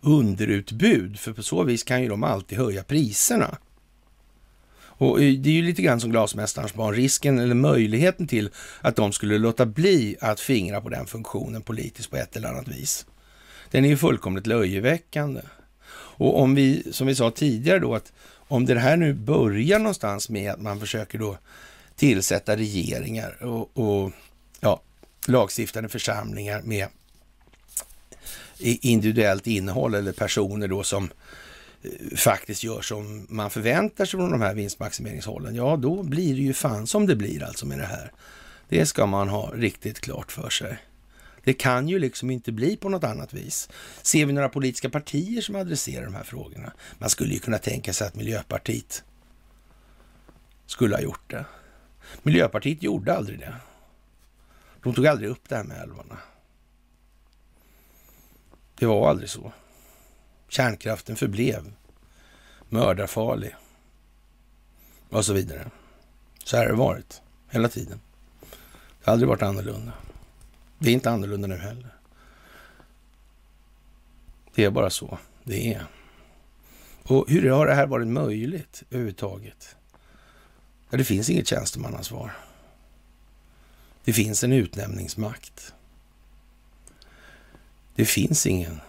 underutbud, för på så vis kan ju de alltid höja priserna. Och eh, det är ju lite grann som glasmästarens barn, risken eller möjligheten till att de skulle låta bli att fingra på den funktionen politiskt på ett eller annat vis. Den är ju fullkomligt löjeväckande. Och om vi, som vi sa tidigare då, att om det här nu börjar någonstans med att man försöker då tillsätta regeringar och, och ja, lagstiftande församlingar med individuellt innehåll eller personer då som eh, faktiskt gör som man förväntar sig från de här vinstmaximeringshållen, ja då blir det ju fan som det blir alltså med det här. Det ska man ha riktigt klart för sig. Det kan ju liksom inte bli på något annat vis. Ser vi några politiska partier som adresserar de här frågorna? Man skulle ju kunna tänka sig att Miljöpartiet skulle ha gjort det. Miljöpartiet gjorde aldrig det. De tog aldrig upp det här med älvarna. Det var aldrig så. Kärnkraften förblev mördarfarlig och så vidare. Så här har det varit hela tiden. Det har aldrig varit annorlunda. Det är inte annorlunda nu heller. Det är bara så det är. Och hur har det här varit möjligt överhuvudtaget? Ja, det finns inget tjänstemannansvar. Det finns en utnämningsmakt. Det finns ingen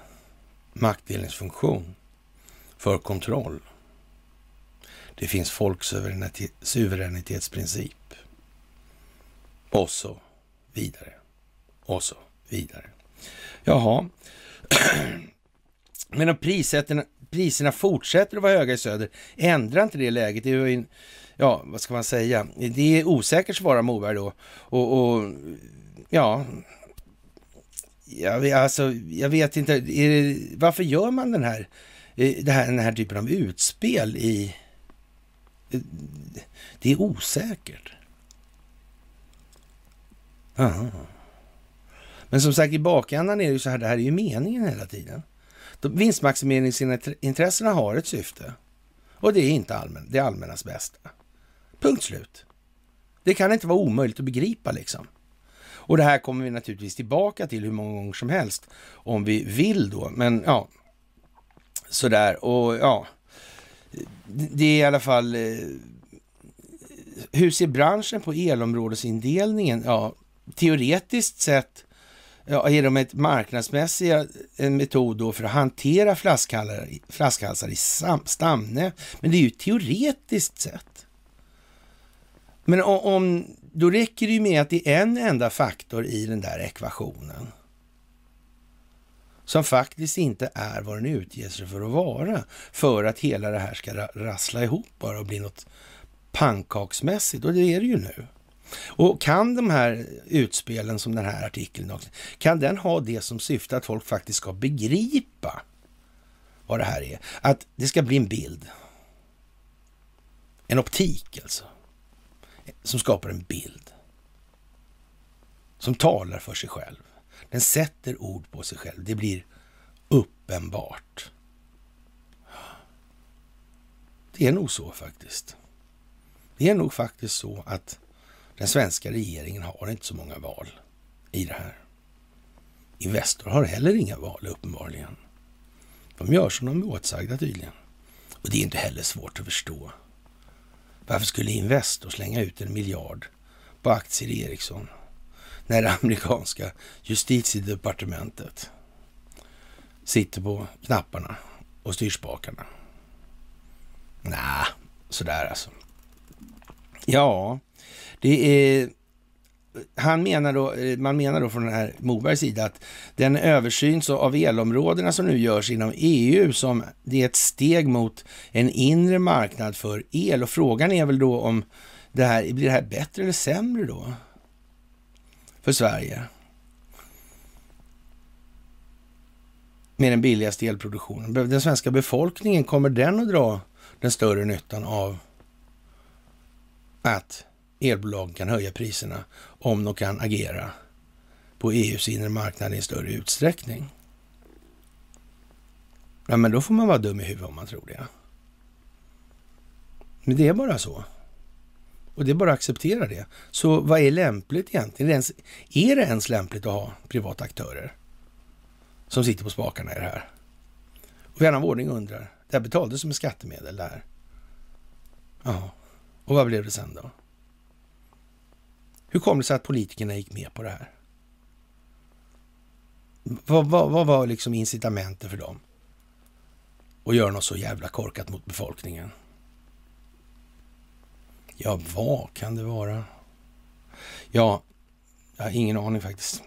maktdelningsfunktion för kontroll. Det finns folksuveränitetsprincip och så vidare och så vidare. Jaha, <clears throat> men om priserna fortsätter att vara höga i söder, ändrar inte det läget? Det är ju en, ja, vad ska man säga? Det är osäkert, svarar Moberg då. Och, och ja, jag vet, alltså, jag vet inte, det, varför gör man den här, eh, det här, den här typen av utspel i... Det är osäkert. Aha. Men som sagt, i bakändan är det ju så här, det här är ju meningen hela tiden. Vinstmaximeringsintressena har ett syfte och det är inte allmän, det allmännas bästa. Punkt slut. Det kan inte vara omöjligt att begripa liksom. Och det här kommer vi naturligtvis tillbaka till hur många gånger som helst om vi vill då. Men ja, sådär och ja, det är i alla fall eh, hur ser branschen på elområdesindelningen? Ja, teoretiskt sett ja, är de ett marknadsmässiga en metod då för att hantera flaskhalsar, flaskhalsar i stamnät. Men det är ju teoretiskt sett. Men om, då räcker det ju med att det är en enda faktor i den där ekvationen som faktiskt inte är vad den utger sig för att vara, för att hela det här ska rassla ihop bara och bli något pannkaksmässigt. Och det är det ju nu. Och kan de här utspelen som den här artikeln, kan den ha det som syfte att folk faktiskt ska begripa vad det här är? Att det ska bli en bild. En optik alltså. Som skapar en bild. Som talar för sig själv. Den sätter ord på sig själv. Det blir uppenbart. Det är nog så faktiskt. Det är nog faktiskt så att den svenska regeringen har inte så många val i det här. Investor har heller inga val uppenbarligen. De gör som de är åtsagda tydligen. Och det är inte heller svårt att förstå. Varför skulle Investor slänga ut en miljard på aktier i Ericsson när det amerikanska justitiedepartementet sitter på knapparna och styrspakarna? Nej, sådär alltså. Ja, det är han menar då, eh, man menar då från den här Mobergs sida att den översyn av elområdena som nu görs inom EU som det är ett steg mot en inre marknad för el. Och frågan är väl då om det här, blir det här bättre eller sämre då? För Sverige? Med den billigaste elproduktionen. Den svenska befolkningen, kommer den att dra den större nyttan av att elbolagen kan höja priserna om de kan agera på EUs inre marknad i större utsträckning. Ja, men då får man vara dum i huvudet om man tror det. Men det är bara så. Och det är bara att acceptera det. Så vad är lämpligt egentligen? Är det ens, är det ens lämpligt att ha privata aktörer som sitter på spakarna i det här? Och vän av ordning undrar, det här betalades med skattemedel det här. Ja, och vad blev det sen då? Hur kom det sig att politikerna gick med på det här? Vad, vad, vad var liksom incitamenten för dem? Att göra något så jävla korkat mot befolkningen? Ja, vad kan det vara? Ja, jag har ingen aning faktiskt.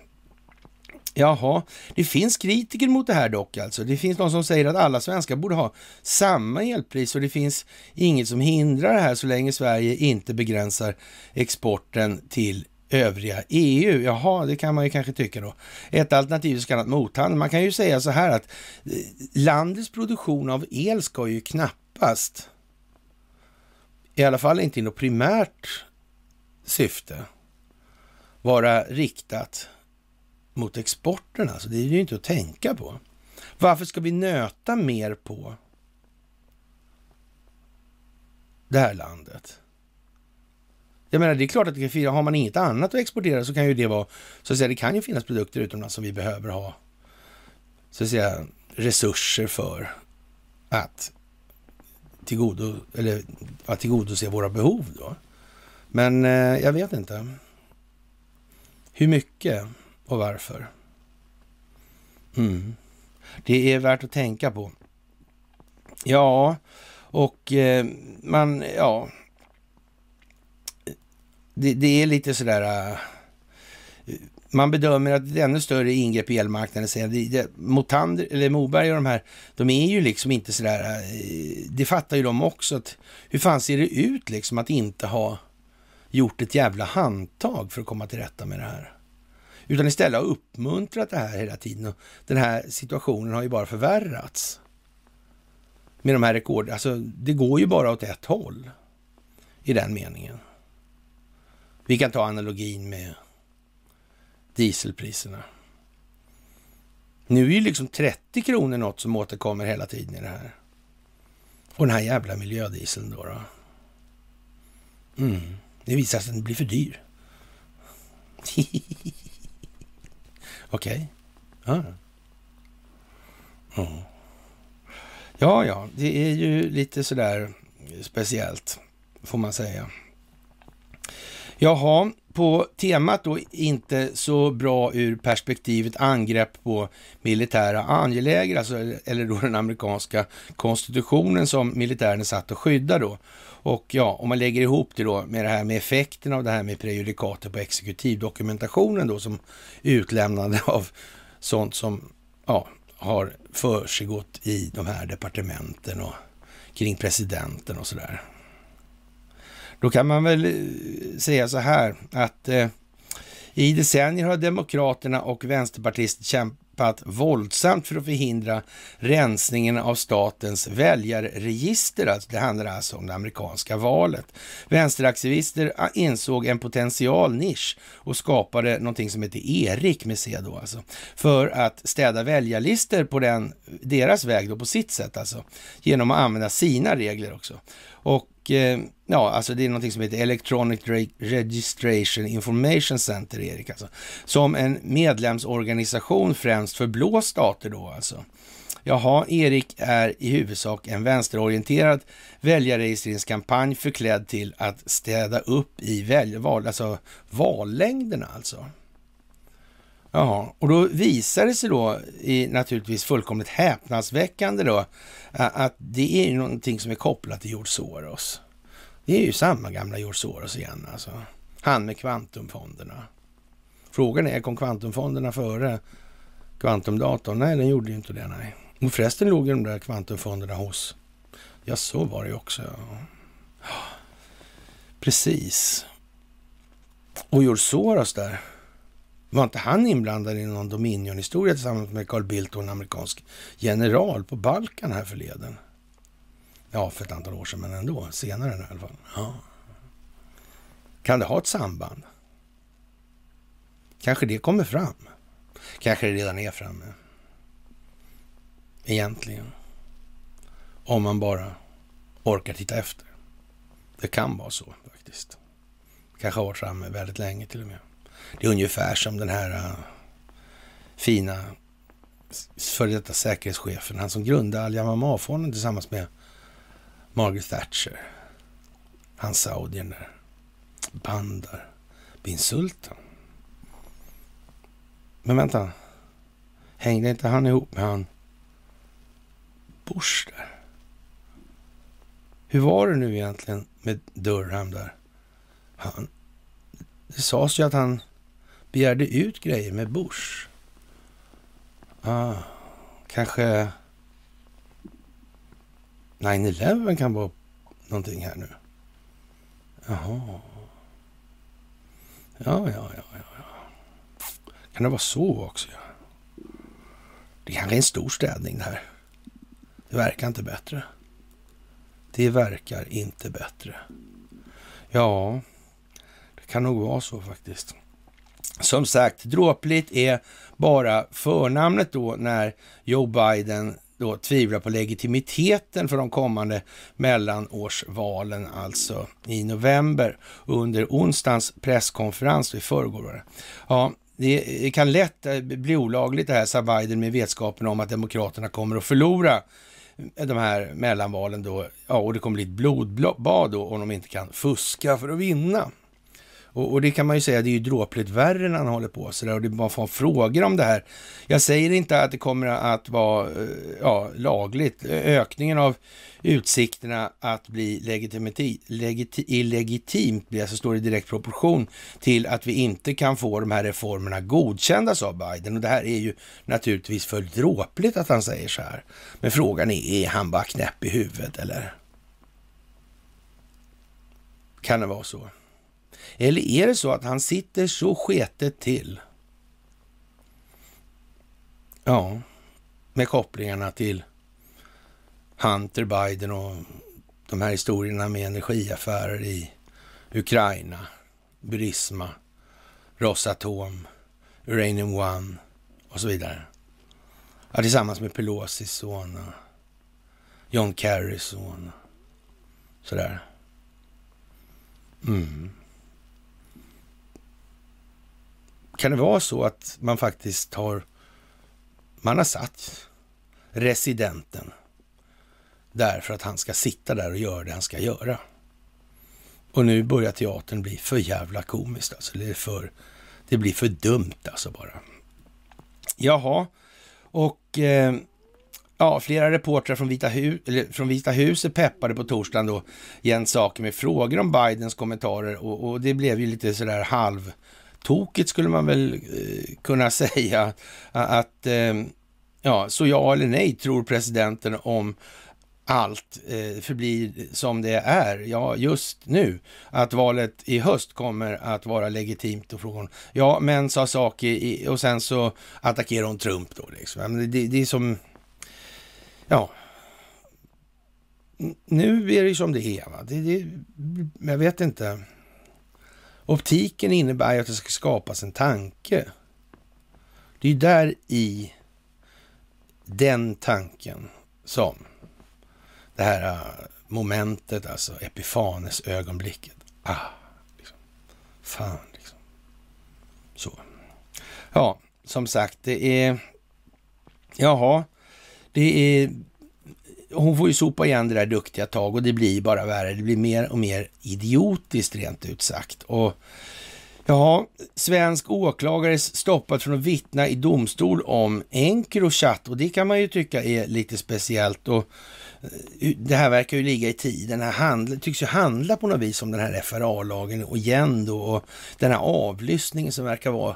Jaha, det finns kritiker mot det här dock alltså. Det finns de som säger att alla svenskar borde ha samma elpris och det finns inget som hindrar det här så länge Sverige inte begränsar exporten till övriga EU. Jaha, det kan man ju kanske tycka då. Ett alternativ är så kallat mothandel. Man kan ju säga så här att eh, landets produktion av el ska ju knappast, i alla fall inte i något primärt syfte, vara riktat mot exporten. Alltså, det är ju inte att tänka på. Varför ska vi nöta mer på det här landet? Jag menar, det är klart att det kan, har man inget annat att exportera så kan ju det vara, så att säga, det kan ju finnas produkter utomlands som vi behöver ha, så att säga, resurser för att tillgodo, eller att tillgodose våra behov då. Men eh, jag vet inte. Hur mycket? Och varför. Mm. Det är värt att tänka på. Ja, och eh, man, ja. Det, det, är lite sådär... Uh, man bedömer att det är ännu större ingrepp i elmarknaden. Säger det, det, Motander, eller Moberg och de här, de är ju liksom inte sådär... Eh, det fattar ju de också. Att, hur fan ser det ut liksom att inte ha gjort ett jävla handtag för att komma till rätta med det här? Utan istället har uppmuntrat det här hela tiden. Och den här situationen har ju bara förvärrats. Med de här rekorden. Alltså, det går ju bara åt ett håll i den meningen. Vi kan ta analogin med dieselpriserna. Nu är ju liksom 30 kronor något som återkommer hela tiden i det här. Och den här jävla miljödieseln då. då. Mm. Det visar sig att den blir för dyr. <laughs> Okej. Okay. Ja. Ja. ja, ja, det är ju lite sådär speciellt, får man säga. Jaha, på temat då inte så bra ur perspektivet angrepp på militära angeläger, alltså, eller då den amerikanska konstitutionen som militären är satt att skydda då. Och ja, om man lägger ihop det då med det här med effekten av det här med prejudikatet på exekutivdokumentationen då som utlämnande <laughs> av sånt som ja, har försiggått i de här departementen och kring presidenten och sådär. Då kan man väl eh, säga så här att eh, i decennier har Demokraterna och Vänsterpartiet kämpat våldsamt för att förhindra rensningen av statens väljarregister. Alltså, det handlar alltså om det amerikanska valet. Vänsteraktivister ah, insåg en potential nisch och skapade någonting som heter ERIK med C då alltså, för att städa väljarlistor på den, deras väg då på sitt sätt alltså, genom att använda sina regler också. Och Eh, ja, alltså det är någonting som heter Electronic Registration Information Center, Erik, alltså. Som en medlemsorganisation främst för blå stater då alltså. Jaha, Erik är i huvudsak en vänsterorienterad väljarregistreringskampanj förklädd till att städa upp i väljval, alltså vallängderna alltså. Jaha, och då visar det sig då i naturligtvis fullkomligt häpnadsväckande då att det är någonting som är kopplat till George Soros. Det är ju samma gamla George Soros igen alltså. Han med kvantumfonderna. Frågan är, kom kvantumfonderna före kvantumdatorn? Nej, den gjorde ju inte det, nej. Och förresten låg ju de där kvantumfonderna hos... Ja, så var det ju också. Precis. Och George Soros där, var inte han inblandad i någon Dominion-historia tillsammans med Carl Bildt och en amerikansk general på Balkan här förleden? Ja, för ett antal år sedan, men ändå. Senare i alla fall. Ja. Kan det ha ett samband? Kanske det kommer fram. Kanske det redan är framme. Egentligen. Om man bara orkar titta efter. Det kan vara så faktiskt. Kanske har varit framme väldigt länge till och med. Det är ungefär som den här uh, fina före detta säkerhetschefen, han som grundade Al-Jamamah-fonden tillsammans med Margaret Thatcher. Han saudien där. Bandar bin Sultan. Men vänta. Hängde inte han ihop med han Bush där? Hur var det nu egentligen med Durham där? Han, det sades ju att han begärde ut grejer med Bush. Ah, kanske 9-11 kan vara någonting här nu. Jaha. Ja, ja, ja, ja. Kan det vara så också? Ja? Det kanske är en stor städning det här. Det verkar inte bättre. Det verkar inte bättre. Ja, det kan nog vara så faktiskt. Som sagt, dråpligt är bara förnamnet då när Joe Biden då tvivlar på legitimiteten för de kommande mellanårsvalen, alltså i november, under onsdagens presskonferens i förrgår. Ja, det kan lätt eh, bli olagligt det här, sa Biden med vetskapen om att Demokraterna kommer att förlora eh, de här mellanvalen då, ja, och det kommer bli ett blodbad då om de inte kan fuska för att vinna. Och, och, det kan man ju säga, det är ju dråpligt värre när han håller på sådär och det man får frågor om det här. Jag säger inte att det kommer att vara eh, ja, lagligt. Ökningen av utsikterna att bli legiti illegitimt blir alltså står i direkt proportion till att vi inte kan få de här reformerna godkända, av Biden. Och det här är ju naturligtvis för dråpligt att han säger så här. Men frågan är, är han bara knäpp i huvudet eller? Kan det vara så? Eller är det så att han sitter så sketet till? Ja, med kopplingarna till Hunter Biden och de här historierna med energiaffärer i Ukraina, Burisma, Rosatom, Uranium One och så vidare. Ja, tillsammans med Pelosis son och John Kerrys son. Sådär. Mm. Kan det vara så att man faktiskt har, man har satt residenten där för att han ska sitta där och göra det han ska göra. Och nu börjar teatern bli för jävla komiskt alltså. Det, är för, det blir för dumt alltså bara. Jaha, och eh, ja, flera reportrar från Vita, hu eller från Vita huset peppade på torsdagen då Jens Saker med frågor om Bidens kommentarer och, och det blev ju lite sådär halv halvtokigt skulle man väl eh, kunna <laughs> säga. Att, eh, ja, så ja eller nej tror presidenten om allt eh, förblir som det är, ja just nu, att valet i höst kommer att vara legitimt och frågan, ja men sa Saki och sen så attackerar hon Trump då liksom. Det, det är som, ja, nu är det ju som det är. Va? Det, det, jag vet inte. Optiken innebär ju att det ska skapas en tanke. Det är där i den tanken som det här äh, momentet, alltså epifanes ögonblicket. Ah, liksom. Fan, liksom. Så. Ja, som sagt, det är... Jaha, det är... Hon får ju sopa igen det där duktiga tag och det blir bara värre. Det blir mer och mer idiotiskt rent ut sagt. Och Ja, svensk åklagare stoppat från att vittna i domstol om Encrochat och det kan man ju tycka är lite speciellt. Och eh, det här verkar ju ligga i tiden. Det handla, tycks ju handla på något vis om den här FRA-lagen och igen då och den här avlyssningen som verkar vara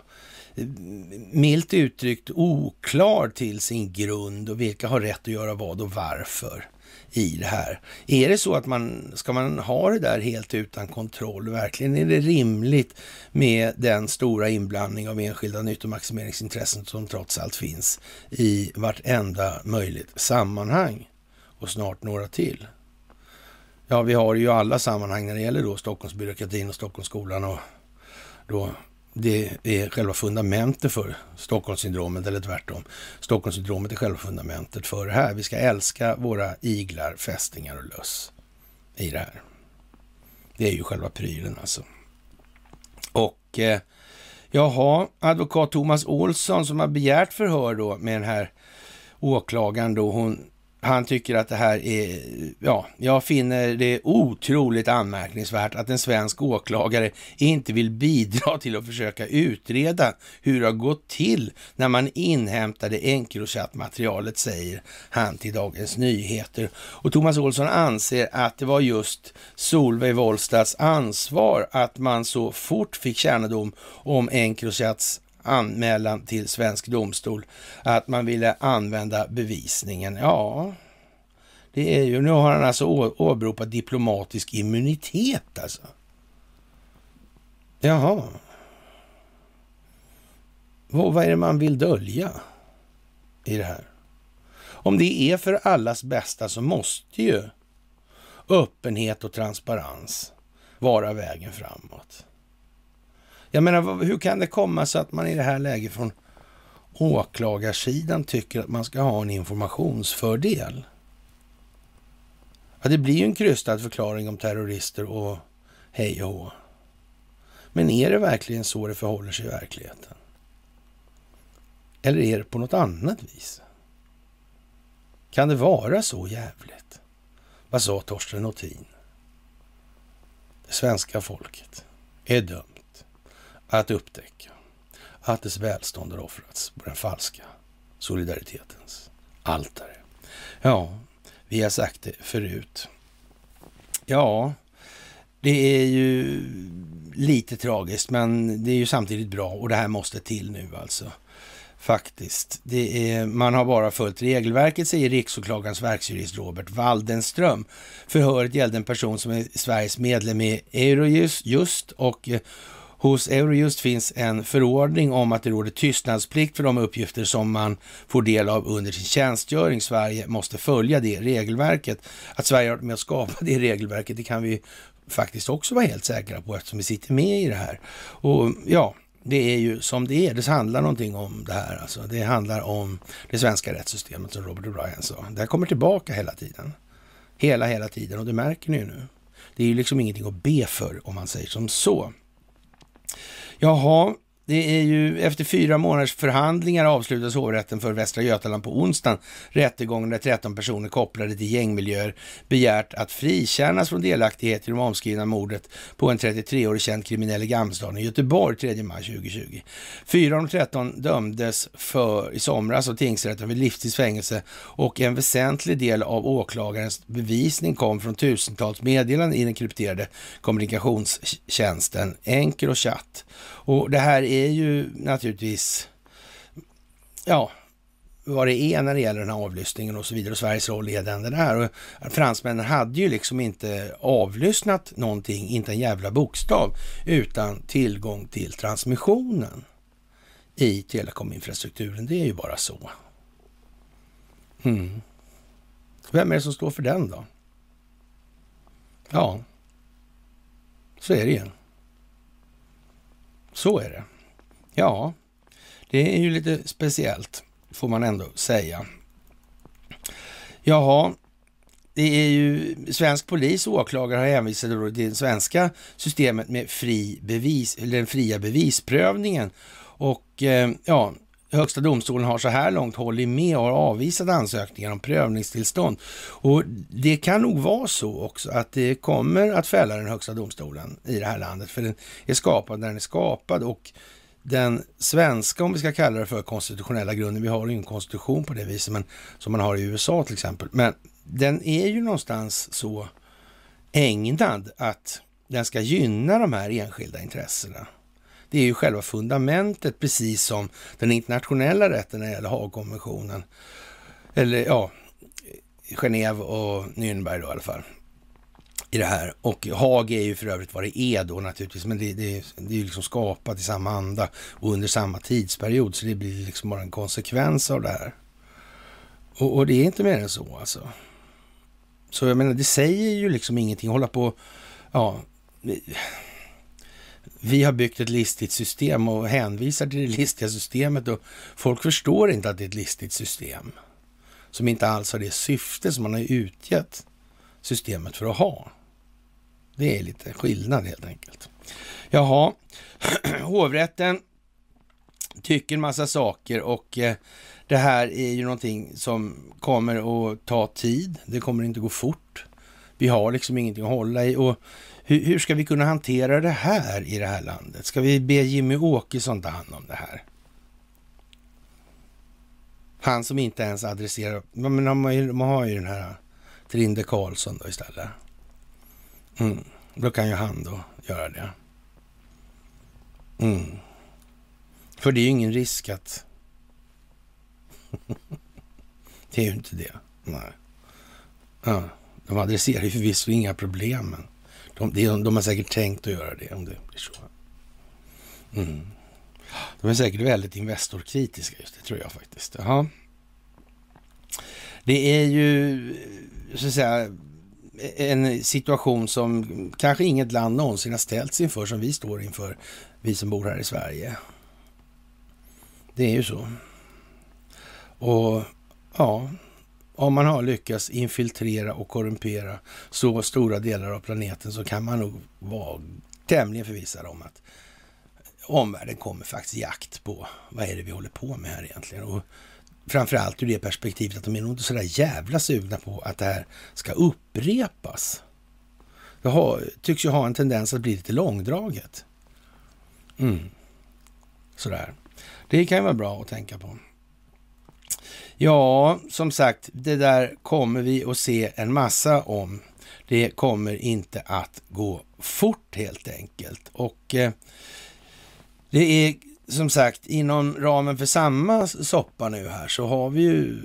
milt uttryckt oklar till sin grund och vilka har rätt att göra vad och varför i det här. Är det så att man ska man ha det där helt utan kontroll? Verkligen är det rimligt med den stora inblandning av enskilda nyttomaximeringsintressen som trots allt finns i vartenda möjligt sammanhang och snart några till? Ja, vi har ju alla sammanhang när det gäller då Stockholmsbyråkratin och Stockholmsskolan och då det är själva fundamentet för Stockholmssyndromet, eller tvärtom. Stockholmssyndromet är själva fundamentet för det här. Vi ska älska våra iglar, fästingar och löss i det här. Det är ju själva prylen alltså. Och eh, jaha, advokat Thomas Olsson som har begärt förhör då med den här åklagaren då, hon han tycker att det här är, ja, jag finner det otroligt anmärkningsvärt att en svensk åklagare inte vill bidra till att försöka utreda hur det har gått till när man inhämtade Encrochat-materialet, säger han till Dagens Nyheter. Och Thomas Olsson anser att det var just Solveig Wollstads ansvar att man så fort fick kännedom om Encrochats anmälan till svensk domstol att man ville använda bevisningen. Ja, det är ju, nu har han alltså åberopat diplomatisk immunitet alltså. Jaha. Vad, vad är det man vill dölja i det här? Om det är för allas bästa så måste ju öppenhet och transparens vara vägen framåt. Jag menar, hur kan det komma sig att man i det här läget från åklagarsidan tycker att man ska ha en informationsfördel? Ja, det blir ju en krystad förklaring om terrorister och hej och hå. Men är det verkligen så det förhåller sig i verkligheten? Eller är det på något annat vis? Kan det vara så jävligt? Vad sa Torsten Nothin? Det svenska folket är dumt att upptäcka att dess välstånd har offrats på den falska solidaritetens altare. Ja, vi har sagt det förut. Ja, det är ju lite tragiskt, men det är ju samtidigt bra och det här måste till nu alltså. Faktiskt. Det är, man har bara följt regelverket, säger riksåklagarens verksjurist Robert Waldenström. Förhöret gällde en person som är Sveriges medlem i Eurojust och eh, Hos Eurojust finns en förordning om att det råder tystnadsplikt för de uppgifter som man får del av under sin tjänstgöring. Sverige måste följa det regelverket. Att Sverige har varit med och skapat det regelverket, det kan vi faktiskt också vara helt säkra på eftersom vi sitter med i det här. Och ja, det är ju som det är. Det handlar någonting om det här. Alltså. Det handlar om det svenska rättssystemet som Robert O'Brien sa. Det här kommer tillbaka hela tiden. Hela, hela tiden och det märker ni ju nu. Det är ju liksom ingenting att be för om man säger som så. Jaha, det är ju efter fyra månaders förhandlingar avslutas hovrätten för Västra Götaland på onsdagen rättegången där 13 personer kopplade till gängmiljöer begärt att frikännas från delaktighet i det omskrivna mordet på en 33-årig känd kriminell i Gamlestaden i Göteborg 3 maj 2020. Fyra av de 13 dömdes för i somras av tingsrätten vid livstidsfängelse och en väsentlig del av åklagarens bevisning kom från tusentals meddelanden i den krypterade kommunikationstjänsten Encrochat. Och och det här är ju naturligtvis, ja, vad det är när det gäller den här avlyssningen och så vidare och Sveriges roll i den där. Och fransmännen hade ju liksom inte avlyssnat någonting, inte en jävla bokstav, utan tillgång till transmissionen i telekominfrastrukturen. Det är ju bara så. Mm. Vem är det som står för den då? Ja, så är det ju. Så är det. Ja, det är ju lite speciellt, får man ändå säga. Jaha, det är ju svensk polis och åklagare har hänvisat till det svenska systemet med fri bevis, eller den fria bevisprövningen. Och eh, ja, Högsta domstolen har så här långt hållit med och har avvisat ansökningar om prövningstillstånd. Och det kan nog vara så också att det kommer att fälla den högsta domstolen i det här landet, för den är skapad när den är skapad och den svenska, om vi ska kalla det för konstitutionella grunden, vi har ju en konstitution på det viset, men som man har i USA till exempel, men den är ju någonstans så ägnad att den ska gynna de här enskilda intressena. Det är ju själva fundamentet, precis som den internationella rätten när det gäller Haagkonventionen. Eller ja, Genève och Nürnberg då i alla fall. I det här. Och Haag är ju för övrigt vad det är då naturligtvis, men det, det, det är ju liksom skapat i samma anda och under samma tidsperiod, så det blir liksom bara en konsekvens av det här. Och, och det är inte mer än så alltså. Så jag menar, det säger ju liksom ingenting, hålla på, ja, vi har byggt ett listigt system och hänvisar till det listiga systemet och folk förstår inte att det är ett listigt system som inte alls har det syfte som man har utgett systemet för att ha. Det är lite skillnad helt enkelt. Jaha, <clears throat> hovrätten tycker en massa saker och eh, det här är ju någonting som kommer att ta tid. Det kommer inte gå fort. Vi har liksom ingenting att hålla i och hur, hur, ska vi kunna hantera det här i det här landet? Ska vi be Jimmy Åkesson ta hand om det här? Han som inte ens adresserar... Men man har ju, man har ju den här Trinde Karlsson då istället. Mm. Då kan ju han då göra det. Mm. För det är ju ingen risk att... <laughs> det är ju inte det. Nej. Ja, de adresserar ju förvisso inga problem, de, de, de har säkert tänkt att göra det om det blir så. Mm. De är säkert väldigt Investorkritiska just det, tror jag faktiskt. Jaha. Det är ju, så att säga, en situation som kanske inget land någonsin har ställts inför, som vi står inför, vi som bor här i Sverige. Det är ju så. Och ja, om man har lyckats infiltrera och korrumpera så stora delar av planeten så kan man nog vara tämligen förvissad om att omvärlden kommer faktiskt jakt på vad är det vi håller på med här egentligen. Och framförallt ur det perspektivet att de är nog inte så där jävla sugna på att det här ska upprepas. Det har, tycks ju ha en tendens att bli lite långdraget. Mm. Sådär. Det kan ju vara bra att tänka på. Ja, som sagt, det där kommer vi att se en massa om. Det kommer inte att gå fort helt enkelt. Och eh, det är som sagt inom ramen för samma soppa nu här så har vi ju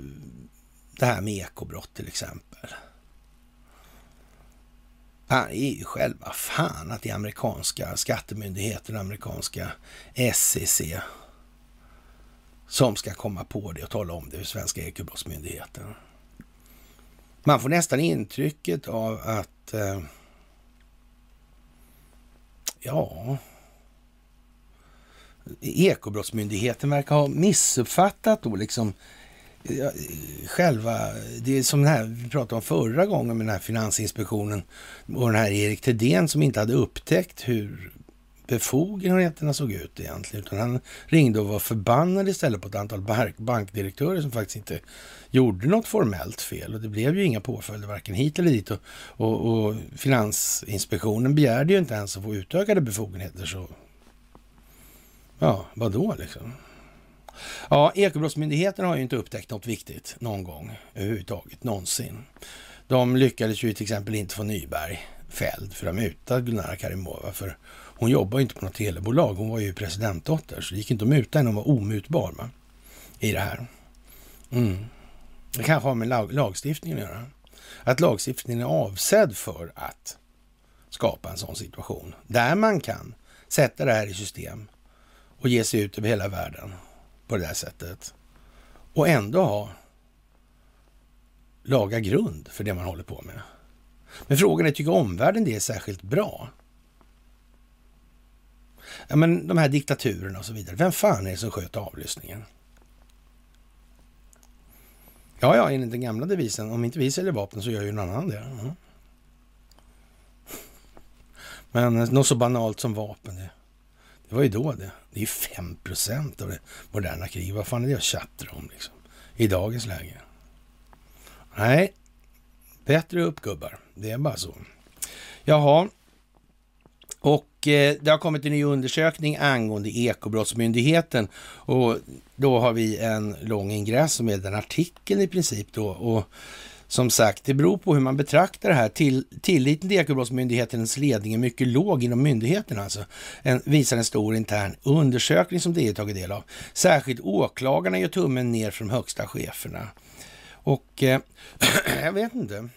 det här med ekobrott till exempel. Det är ju själva fan att det är amerikanska skattemyndigheterna, amerikanska SEC som ska komma på det och tala om det för svenska ekobrottsmyndigheten. Man får nästan intrycket av att, eh, ja, Ekobrottsmyndigheten verkar ha missuppfattat då liksom ja, själva, det är som den här vi pratade om förra gången med den här Finansinspektionen och den här Erik Thedéen som inte hade upptäckt hur befogenheterna såg ut egentligen. Utan han ringde och var förbannad istället på ett antal bankdirektörer som faktiskt inte gjorde något formellt fel. Och det blev ju inga påföljder varken hit eller dit. Och, och, och Finansinspektionen begärde ju inte ens att få utökade befogenheter. Så ja, vad då liksom? Ja, Ekobrottsmyndigheten har ju inte upptäckt något viktigt någon gång överhuvudtaget, någonsin. De lyckades ju till exempel inte få Nyberg fälld för att muta Gulnara Karimova. För hon jobbar ju inte på något telebolag. Hon var ju presidentdotter, så det gick inte att muta henne. Hon var omutbar va? i det här. Mm. Det kanske har med lag lagstiftningen att göra. Att lagstiftningen är avsedd för att skapa en sån situation där man kan sätta det här i system och ge sig ut över hela världen på det där sättet och ändå ha laga grund för det man håller på med. Men frågan är, tycker omvärlden det är särskilt bra? Ja, men de här diktaturerna och så vidare. Vem fan är det som sköter avlyssningen? Ja, ja, enligt den gamla devisen, om inte vi säljer vapen så gör ju någon annan det. Mm. Men eh, något så banalt som vapen, det, det var ju då det. Det är ju 5 procent av det moderna kriget. Vad fan är det att tjattra om liksom? I dagens läge. Nej, bättre upp gubbar. Det är bara så. Jaha, och eh, det har kommit en ny undersökning angående Ekobrottsmyndigheten och då har vi en lång ingress med en artikel i princip då. Och som sagt, det beror på hur man betraktar det här. Till, tilliten till Ekobrottsmyndighetens ledning är mycket låg inom myndigheten alltså. En, visar en stor intern undersökning som det tagit del av. Särskilt åklagarna gör tummen ner från högsta cheferna. Och eh, <clears throat> jag vet inte.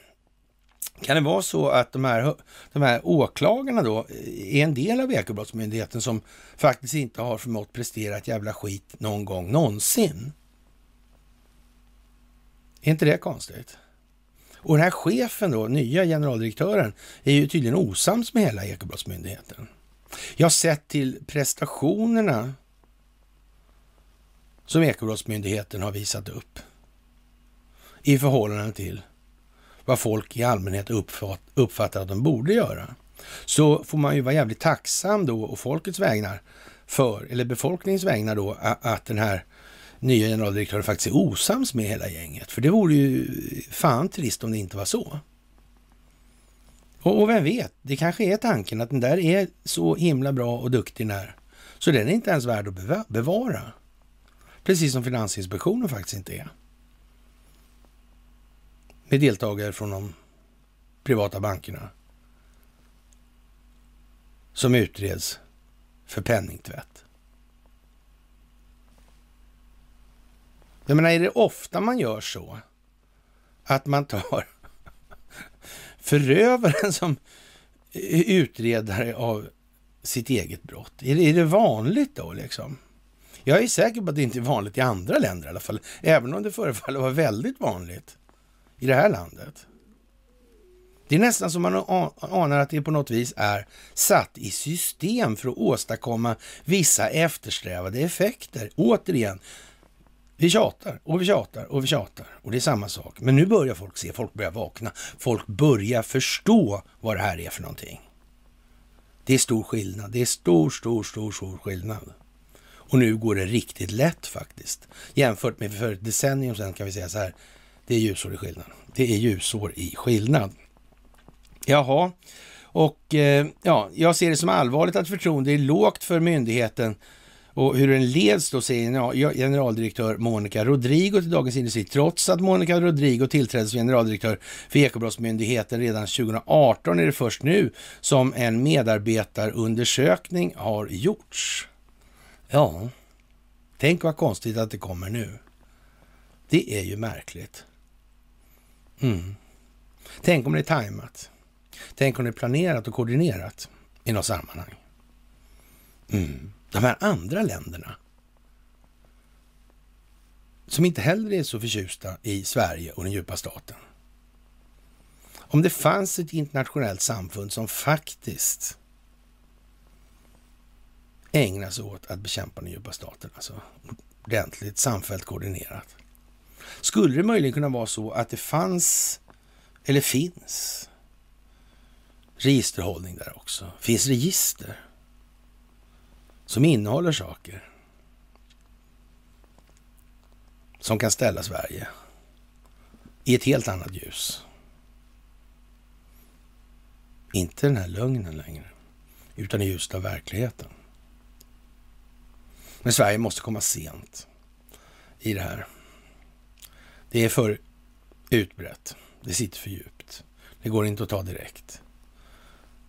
Kan det vara så att de här, de här åklagarna då är en del av Ekobrottsmyndigheten som faktiskt inte har förmått prestera ett jävla skit någon gång någonsin? Är inte det konstigt? Och den här chefen då, nya generaldirektören, är ju tydligen osams med hela Ekobrottsmyndigheten. Jag har sett till prestationerna som Ekobrottsmyndigheten har visat upp i förhållande till vad folk i allmänhet uppfattar att de borde göra. Så får man ju vara jävligt tacksam då och folkets vägnar för, eller befolkningens vägnar då, att den här nya generaldirektören faktiskt är osams med hela gänget. För det vore ju fan trist om det inte var så. Och, och vem vet, det kanske är tanken att den där är så himla bra och duktig när, så den är inte ens värd att bevara. Precis som Finansinspektionen faktiskt inte är med deltagare från de privata bankerna som utreds för penningtvätt. Jag menar, är det ofta man gör så att man tar <laughs> förövaren som utredare av sitt eget brott? Är det, är det vanligt då liksom? Jag är säker på att det inte är vanligt i andra länder i alla fall, även om det förefaller vara väldigt vanligt i det här landet. Det är nästan som man anar att det på något vis är satt i system för att åstadkomma vissa eftersträvade effekter. Återigen, vi tjatar och vi tjatar och vi tjatar och det är samma sak. Men nu börjar folk se, folk börjar vakna, folk börjar förstå vad det här är för någonting. Det är stor skillnad, det är stor, stor, stor, stor skillnad. Och nu går det riktigt lätt faktiskt. Jämfört med för ett decennium sedan kan vi säga så här, det är ljusår i skillnad. Det är ljusår i skillnad. Jaha, och eh, ja, jag ser det som allvarligt att förtroendet är lågt för myndigheten och hur den leds då, säger generaldirektör Monica Rodrigo till Dagens Industri, trots att Monica Rodrigo tillträdde som generaldirektör för Ekobrottsmyndigheten redan 2018 är det först nu som en medarbetarundersökning har gjorts. Ja, tänk vad konstigt att det kommer nu. Det är ju märkligt. Mm. Tänk om det är tajmat. Tänk om det är planerat och koordinerat i något sammanhang. Mm. De här andra länderna som inte heller är så förtjusta i Sverige och den djupa staten. Om det fanns ett internationellt samfund som faktiskt ägnar sig åt att bekämpa den djupa staten, alltså ordentligt, samfällt, koordinerat. Skulle det möjligen kunna vara så att det fanns, eller finns, registerhållning där också? Finns register? som innehåller saker som kan ställa Sverige i ett helt annat ljus. Inte den här lögnen längre, utan i ljuset av verkligheten. Men Sverige måste komma sent i det här. Det är för utbrett. Det sitter för djupt. Det går inte att ta direkt.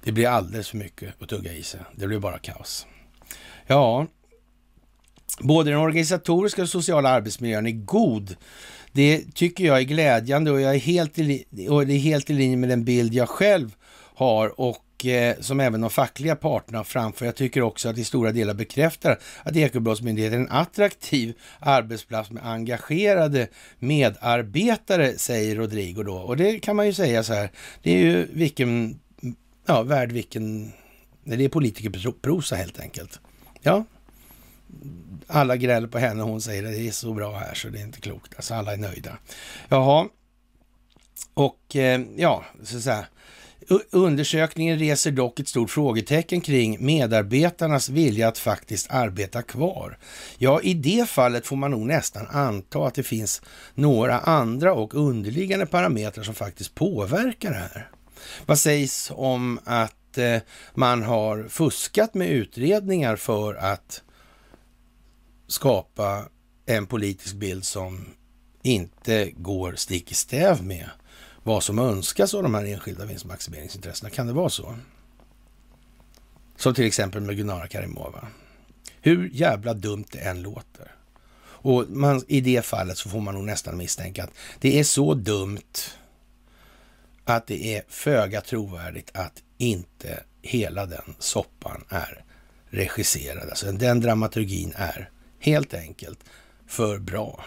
Det blir alldeles för mycket att tugga i sig. Det blir bara kaos. Ja, både den organisatoriska och sociala arbetsmiljön är god. Det tycker jag är glädjande och, jag är helt i, och det är helt i linje med den bild jag själv har och Eh, som även de fackliga parterna framför. Jag tycker också att i stora delar bekräftar att Ekobrottsmyndigheten är en attraktiv arbetsplats med engagerade medarbetare, säger Rodrigo då. Och det kan man ju säga så här, det är ju vilken, ja, värd vilken, det är politikerprosa helt enkelt. Ja, alla gräller på henne och hon säger att det är så bra här så det är inte klokt. Alltså alla är nöjda. Jaha, och eh, ja, så att säga. Undersökningen reser dock ett stort frågetecken kring medarbetarnas vilja att faktiskt arbeta kvar. Ja, i det fallet får man nog nästan anta att det finns några andra och underliggande parametrar som faktiskt påverkar det här. Vad sägs om att eh, man har fuskat med utredningar för att skapa en politisk bild som inte går stick i stäv med vad som önskas av de här enskilda vinstmaximeringsintressena. Kan det vara så? Som till exempel med Gunnara Karimova. Hur jävla dumt det än låter. Och man, i det fallet så får man nog nästan misstänka att det är så dumt att det är föga trovärdigt att inte hela den soppan är regisserad. Alltså den dramaturgin är helt enkelt för bra.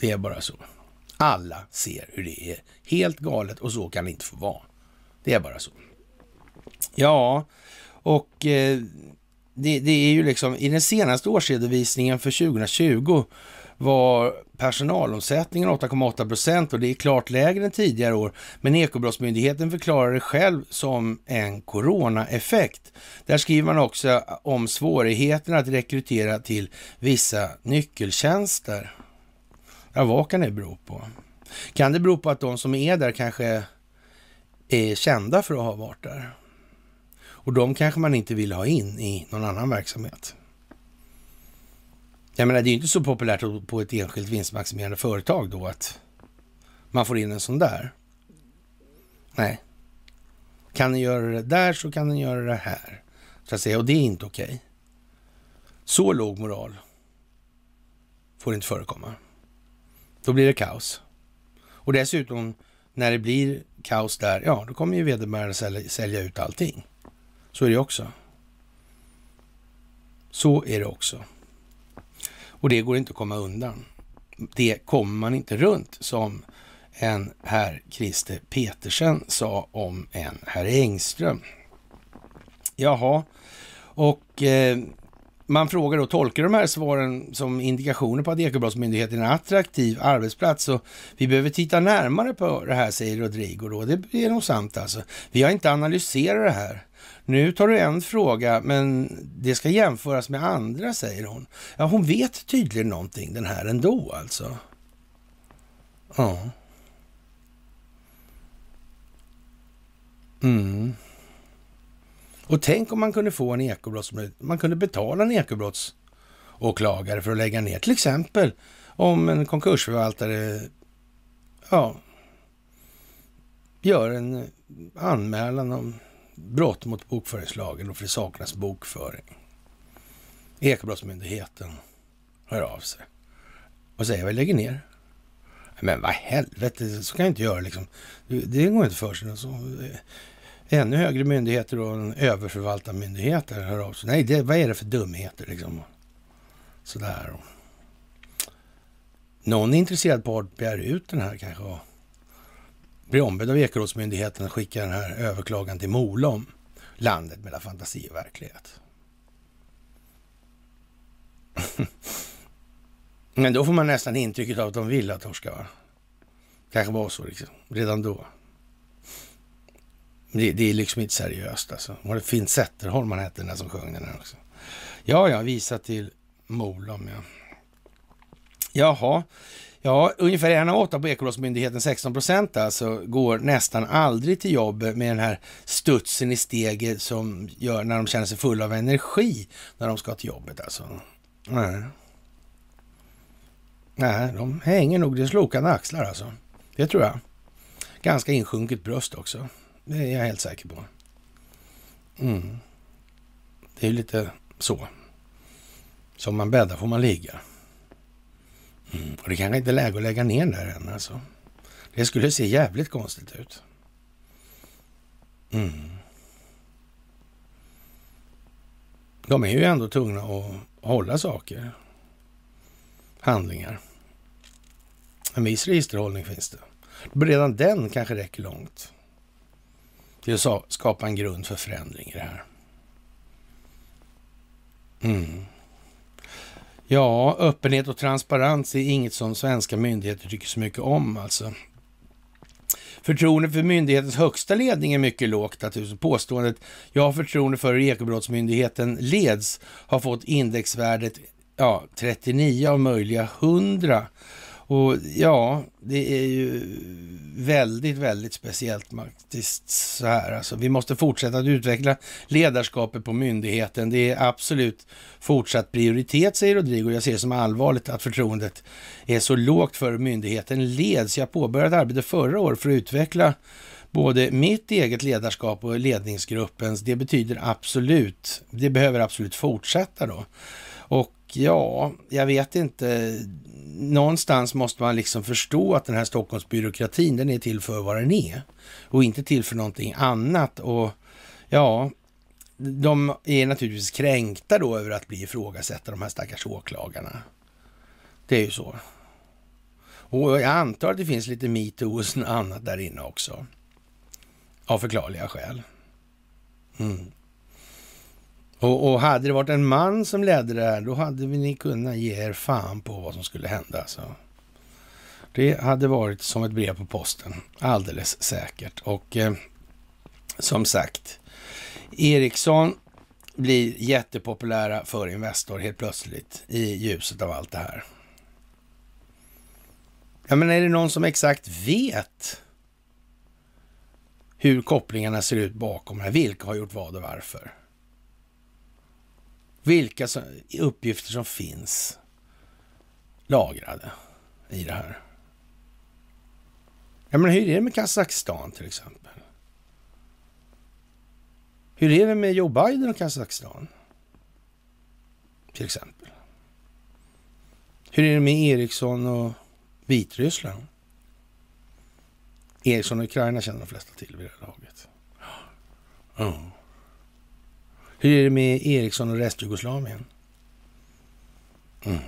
Det är bara så. Alla ser hur det är helt galet och så kan det inte få vara. Det är bara så. Ja, och eh, det, det, är ju liksom i den senaste årsredovisningen för 2020 var personalomsättningen 8,8 procent och det är klart lägre än tidigare år. Men Ekobrottsmyndigheten förklarar det själv som en coronaeffekt. Där skriver man också om svårigheterna att rekrytera till vissa nyckeltjänster. Ja, vad kan det bero på? Kan det bero på att de som är där kanske är kända för att ha varit där? Och de kanske man inte vill ha in i någon annan verksamhet. Jag menar, det är ju inte så populärt på ett enskilt vinstmaximerande företag då att man får in en sån där. Nej. Kan ni göra det där så kan ni göra det här. Så att säga. Och det är inte okej. Okay. Så låg moral får inte förekomma. Då blir det kaos. Och dessutom, när det blir kaos där, ja, då kommer ju vederbörande sälja, sälja ut allting. Så är det också. Så är det också. Och det går inte att komma undan. Det kommer man inte runt, som en herr Christer Petersen sa om en herr Engström. Jaha, och eh, man frågar då, tolkar de här svaren som indikationer på att Ekobrottsmyndigheten är en attraktiv arbetsplats? Och vi behöver titta närmare på det här, säger Rodrigo då. Det är nog sant alltså. Vi har inte analyserat det här. Nu tar du en fråga, men det ska jämföras med andra, säger hon. Ja, hon vet tydligen någonting, den här ändå alltså. Ja. Mm. Och tänk om man kunde få en ekobrotts... Man kunde betala en ekobrottsåklagare för att lägga ner. Till exempel om en konkursförvaltare ja, gör en anmälan om brott mot bokföringslagen och för det saknas bokföring. Ekobrottsmyndigheten hör av sig och säger vi lägger ner. Men vad helvete, så kan jag inte göra liksom. Det går inte för sig. Ännu högre myndigheter och en överförvaltarmyndigheter hör av sig. Nej, det, vad är det för dumheter liksom? Sådär. Någon intresserad part begär ut den här kanske och blir ombedd av Ekorådsmyndigheten att skicka den här överklagan till Molom, landet mellan fantasi och verklighet. <laughs> Men då får man nästan intrycket av att de vill att torska, va? Kanske var så liksom, redan då. Det, det, är liksom inte seriöst alltså. Var det Finn Zetterholm han hette den där som sjöng den här också? Ja, ja, visa till Molom ja. Jaha, ja, ungefär en av åtta på Ekobrottsmyndigheten, 16 procent alltså, går nästan aldrig till jobb med den här studsen i steget som gör när de känner sig fulla av energi när de ska till jobbet alltså. Nej. Nej, de hänger nog, det är slokande axlar alltså. Det tror jag. Ganska insjunket bröst också. Det är jag helt säker på. Mm. Det är lite så. Som man bäddar får man ligga. Mm. Och det kanske inte är läge att lägga ner där än alltså. Det skulle se jävligt konstigt ut. Mm. De är ju ändå tvungna att hålla saker. Handlingar. En viss registerhållning finns det. Redan den kanske räcker långt till att skapa en grund för förändring i det här. Mm. Ja, öppenhet och transparens är inget som svenska myndigheter tycker så mycket om alltså. Förtroendet för myndighetens högsta ledning är mycket lågt. Alltså påståendet jag har förtroende för hur Ekobrottsmyndigheten leds har fått indexvärdet ja, 39 av möjliga 100 och ja, det är ju väldigt, väldigt speciellt faktiskt så här. Alltså, vi måste fortsätta att utveckla ledarskapet på myndigheten. Det är absolut fortsatt prioritet, säger Rodrigo. Jag ser det som allvarligt att förtroendet är så lågt för myndigheten leds. Jag påbörjade arbete förra året för att utveckla både mitt eget ledarskap och ledningsgruppens. Det betyder absolut, det behöver absolut fortsätta då. Och ja, jag vet inte någonstans måste man liksom förstå att den här Stockholmsbyråkratin, den är till för vad den är och inte till för någonting annat. Och ja, de är naturligtvis kränkta då över att bli ifrågasatta, de här stackars åklagarna. Det är ju så. Och jag antar att det finns lite metoo och annat där inne också. Av förklarliga skäl. Mm. Och, och, hade det varit en man som ledde det här, då hade vi ni kunnat ge er fan på vad som skulle hända. Så. Det hade varit som ett brev på posten, alldeles säkert. Och eh, som sagt, Ericsson blir jättepopulära för Investor helt plötsligt i ljuset av allt det här. Ja, men är det någon som exakt vet hur kopplingarna ser ut bakom det här? Vilka har gjort vad och varför? Vilka uppgifter som finns lagrade i det här. Ja, men hur är det med Kazakstan till exempel? Hur är det med Joe Biden och Kazakstan? Till exempel. Hur är det med Ericsson och Vitryssland? Ericsson och Ukraina känner de flesta till vid det här laget. Oh. Hur är det med Ericsson och Restjugoslavien? Mm.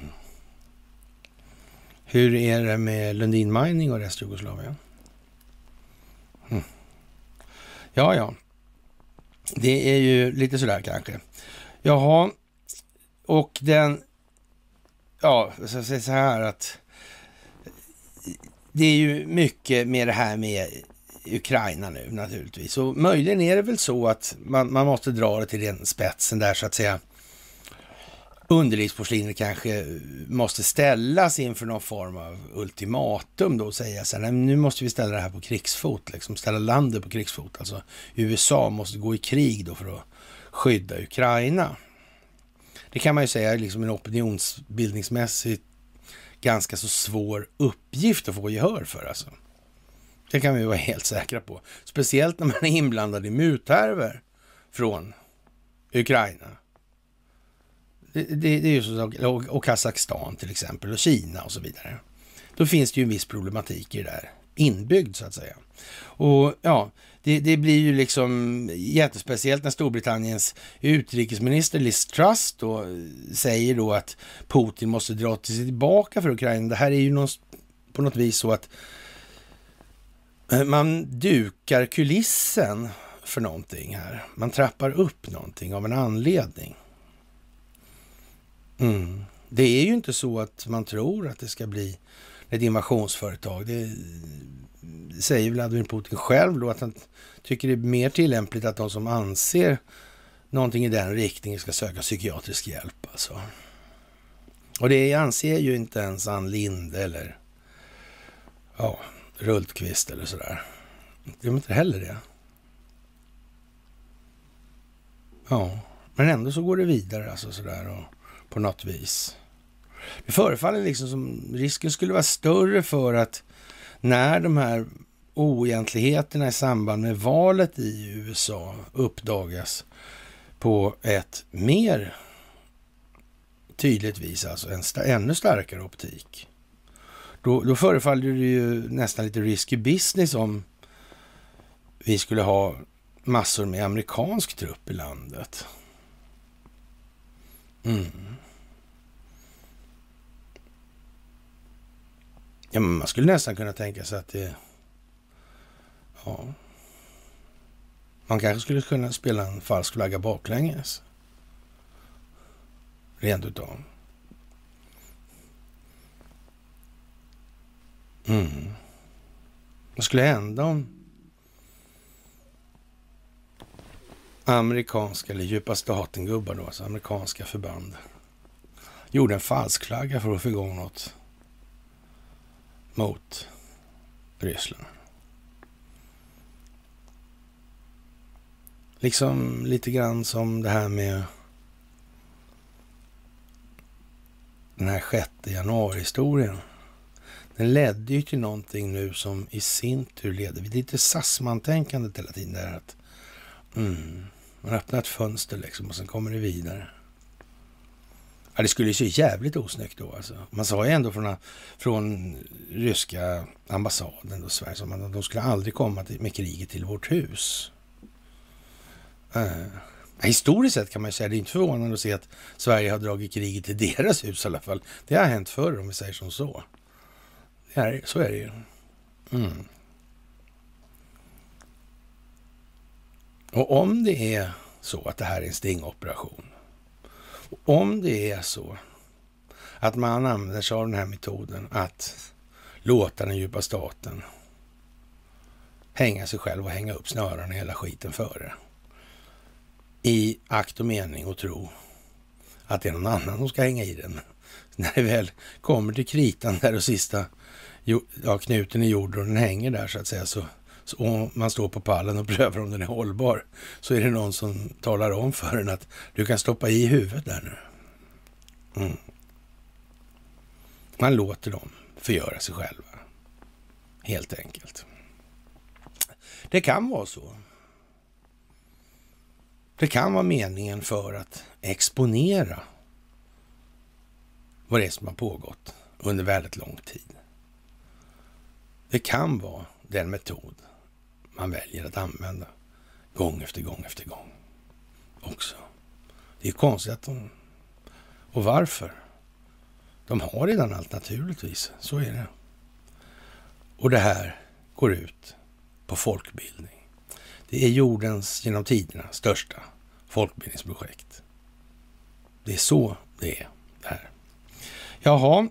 Hur är det med Lundin Mining och Restjugoslavien? Mm. Ja, ja. Det är ju lite sådär kanske. Jaha, och den... Ja, jag säger så här att det är ju mycket med det här med Ukraina nu naturligtvis. Och möjligen är det väl så att man, man måste dra det till den spetsen där så att säga. Underlivsporslinet kanske måste ställas inför någon form av ultimatum då och säga så här, nu måste vi ställa det här på krigsfot, liksom ställa landet på krigsfot. Alltså USA måste gå i krig då för att skydda Ukraina. Det kan man ju säga är liksom en opinionsbildningsmässigt ganska så svår uppgift att få gehör för alltså. Det kan vi vara helt säkra på. Speciellt när man är inblandad i muthärvor från Ukraina. Det, det, det är ju så, och, och Kazakstan till exempel, och Kina och så vidare. Då finns det ju en viss problematik i det där, inbyggd så att säga. Och ja, det, det, blir ju liksom jättespeciellt när Storbritanniens utrikesminister Liz Truss då säger då att Putin måste dra sig tillbaka för Ukraina. Det här är ju någon, på något vis så att Eh, Eh, man dukar kulissen för någonting här. Man trappar upp någonting av en anledning. Mm. Det är ju inte så att man tror att det ska bli ett invasionsföretag. Det säger Vladimir Putin själv då att han tycker det är mer tillämpligt att de som anser någonting i den riktningen ska söka psykiatrisk hjälp. Alltså. Och det anser ju inte ens Ann Linde eller ja, Rultqvist eller sådär. De är inte heller det. Ja, men ändå så går det vidare alltså sådär och på något vis. Det förefaller liksom som risken skulle vara större för att när de här oegentligheterna i samband med valet i USA uppdagas på ett mer tydligt vis, alltså en st ännu starkare optik. Då, då förefaller det ju nästan lite risky business om vi skulle ha massor med amerikansk trupp i landet. Mm. Ja, men man skulle nästan kunna tänka sig att det... Ja. Man kanske skulle kunna spela en falsk flagga baklänges. Rent utav. Mm. Vad skulle hända om amerikanska, eller djupa staten-gubbar då, alltså amerikanska förband, gjorde en falskflagga för att få igång något mot Ryssland. Liksom lite grann som det här med den här 6 januari-historien. Den ledde ju till någonting nu som i sin tur leder, lite Sassman-tänkandet hela tiden, där att mm, man öppnar ett fönster liksom och sen kommer det vidare. Ja, det skulle ju se jävligt osnyggt då alltså. Man sa ju ändå från, från ryska ambassaden och Sverige att de skulle aldrig komma till, med kriget till vårt hus. Uh, historiskt sett kan man ju säga, det är inte förvånande att se att Sverige har dragit kriget till deras hus i alla fall. Det har hänt förr om vi säger som så. Är, så är det ju. Mm. Och om det är så att det här är en stingoperation, om det är så att man använder sig av den här metoden att låta den djupa staten hänga sig själv och hänga upp snören och hela skiten före. I akt och mening och tro att det är någon annan som ska hänga i den. <laughs> När det väl kommer till kritan där och sista ja, knuten i jorden och den hänger där så att säga så om man står på pallen och <laughs> prövar om den är hållbar, så är det någon som talar om för en att du kan stoppa i huvudet där nu. Mm. Man låter dem förgöra sig själva, helt enkelt. Det kan vara så. Det kan vara meningen för att exponera vad det är som har pågått under väldigt lång tid. Det kan vara den metod man väljer att använda gång efter gång efter gång också. Det är konstigt att de... Och varför? De har redan allt naturligtvis, så är det. Och det här går ut på folkbildning. Det är jordens genom tiderna största folkbildningsprojekt. Det är så det är det här. Jaha,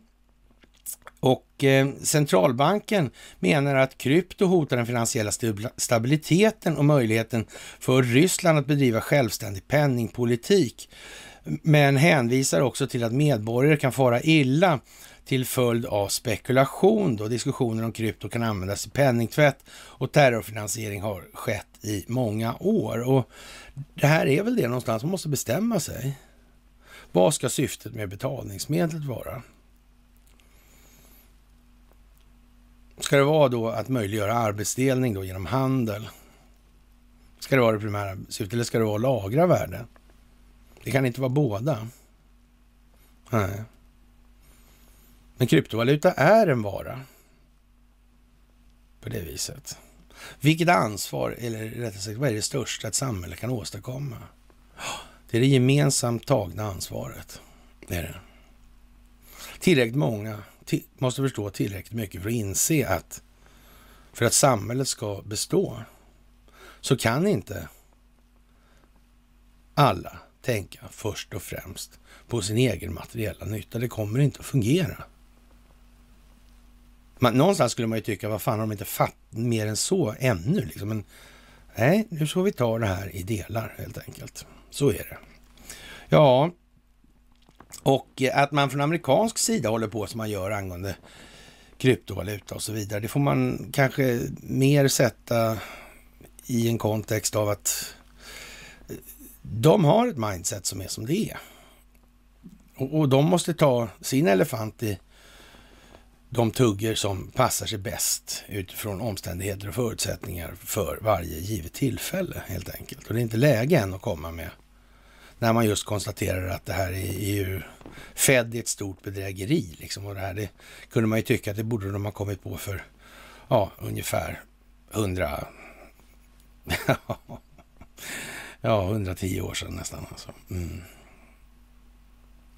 och eh, centralbanken menar att krypto hotar den finansiella stabiliteten och möjligheten för Ryssland att bedriva självständig penningpolitik. Men hänvisar också till att medborgare kan fara illa till följd av spekulation. Då. Diskussioner om krypto kan användas i penningtvätt och terrorfinansiering har skett i många år. Och Det här är väl det någonstans man måste bestämma sig. Vad ska syftet med betalningsmedlet vara? Ska det vara då att möjliggöra arbetsdelning då genom handel? Ska det vara det primära syftet eller ska det vara att lagra värde? Det kan inte vara båda. Nej. Men kryptovaluta är en vara. På det viset. Vilket ansvar, eller rättare sagt, vad är det största ett samhälle kan åstadkomma? Det är det gemensamt tagna ansvaret. Det är det. Tillräckligt många måste förstå tillräckligt mycket för att inse att för att samhället ska bestå så kan inte alla tänka först och främst på sin egen materiella nytta. Det kommer inte att fungera. Man, någonstans skulle man ju tycka, vad fan har de inte fattat mer än så ännu? Liksom. Men nej, nu ska vi ta det här i delar helt enkelt. Så är det. Ja, och eh, att man från amerikansk sida håller på som man gör angående kryptovaluta och så vidare, det får man kanske mer sätta i en kontext av att eh, de har ett mindset som är som det är. Och, och de måste ta sin elefant i de tugger som passar sig bäst utifrån omständigheter och förutsättningar för varje givet tillfälle helt enkelt. Och det är inte läge än att komma med när man just konstaterar att det här är e ju Fed är ett stort bedrägeri. Liksom. Och det här det kunde man ju tycka att det borde de ha kommit på för ja, ungefär 100 <laughs> ja, 110 år sedan nästan. Alltså. Mm.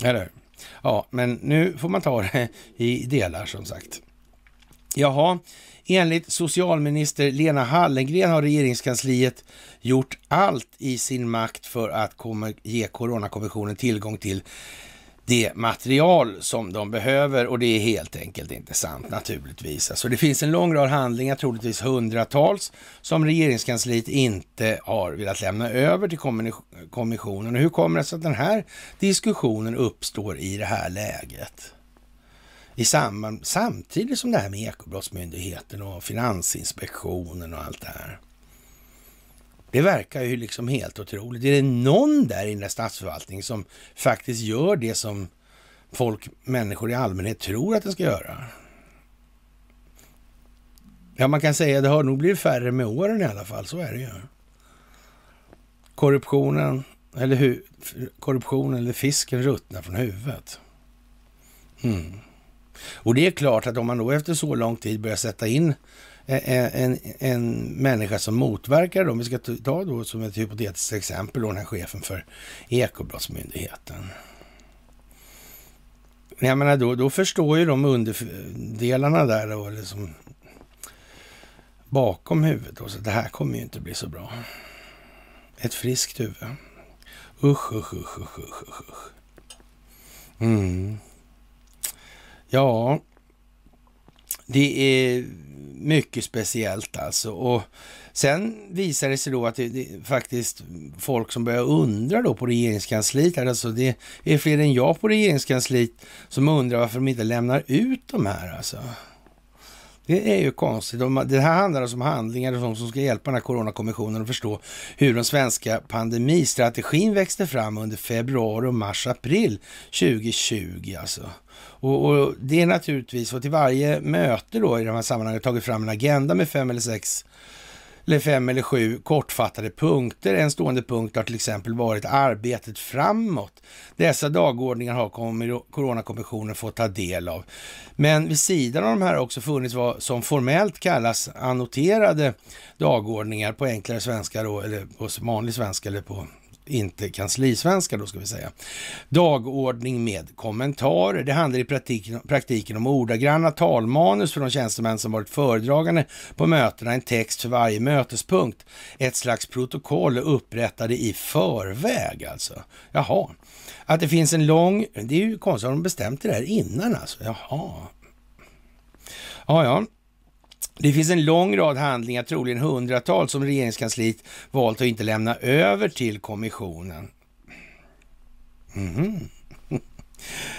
Eller Ja, men nu får man ta det i delar som sagt. Jaha, enligt socialminister Lena Hallengren har regeringskansliet gjort allt i sin makt för att ge Coronakommissionen tillgång till det material som de behöver och det är helt enkelt inte sant naturligtvis. Alltså det finns en lång rad handlingar, troligtvis hundratals, som regeringskansliet inte har velat lämna över till kommissionen. Och hur kommer det sig att den här diskussionen uppstår i det här läget? I samband, samtidigt som det här med Ekobrottsmyndigheten och Finansinspektionen och allt det här. Det verkar ju liksom helt otroligt. Är det någon där i den där statsförvaltningen som faktiskt gör det som folk, människor i allmänhet tror att den ska göra? Ja, man kan säga att det har nog blivit färre med åren i alla fall. Så är det ju. Korruptionen, eller hur? Korruptionen eller fisken ruttnar från huvudet. Mm. Och det är klart att om man då efter så lång tid börjar sätta in en, en, en människa som motverkar dem. Vi ska ta då som ett hypotetiskt exempel då den här chefen för Ekobrottsmyndigheten. Jag menar då, då förstår ju de underdelarna där då, liksom bakom huvudet. Då, så det här kommer ju inte bli så bra. Ett friskt huvud. Usch, usch, usch, usch, usch, usch. Mm. Ja, det är mycket speciellt alltså. Och sen visar det sig då att det, det är faktiskt folk som börjar undra då på regeringskansliet. Alltså det är fler än jag på regeringskansliet som undrar varför de inte lämnar ut de här alltså. Det är ju konstigt. Det här handlar alltså om handlingar och sånt som ska hjälpa den här coronakommissionen att förstå hur den svenska pandemistrategin växte fram under februari och mars, april 2020 alltså. Och, och, det är naturligtvis, och till varje möte då i de här sammanhangen tagit fram en agenda med fem eller sex eller fem eller sju kortfattade punkter. En stående punkt har till exempel varit arbetet framåt. Dessa dagordningar har Coronakommissionen fått ta del av. Men vid sidan av de här har också funnits vad som formellt kallas annoterade dagordningar på enklare svenska då, eller på vanlig svenska eller på inte kanslisvenska då ska vi säga. Dagordning med kommentarer. Det handlar i praktiken, praktiken om ordagranna talmanus för de tjänstemän som varit föredragande på mötena, en text för varje mötespunkt. Ett slags protokoll upprättade i förväg alltså. Jaha. Att det finns en lång, det är ju konstigt, har de bestämt det där innan alltså? Jaha. Ja, ja. Det finns en lång rad handlingar, troligen hundratals, som regeringskansliet valt att inte lämna över till kommissionen. Mm. <laughs>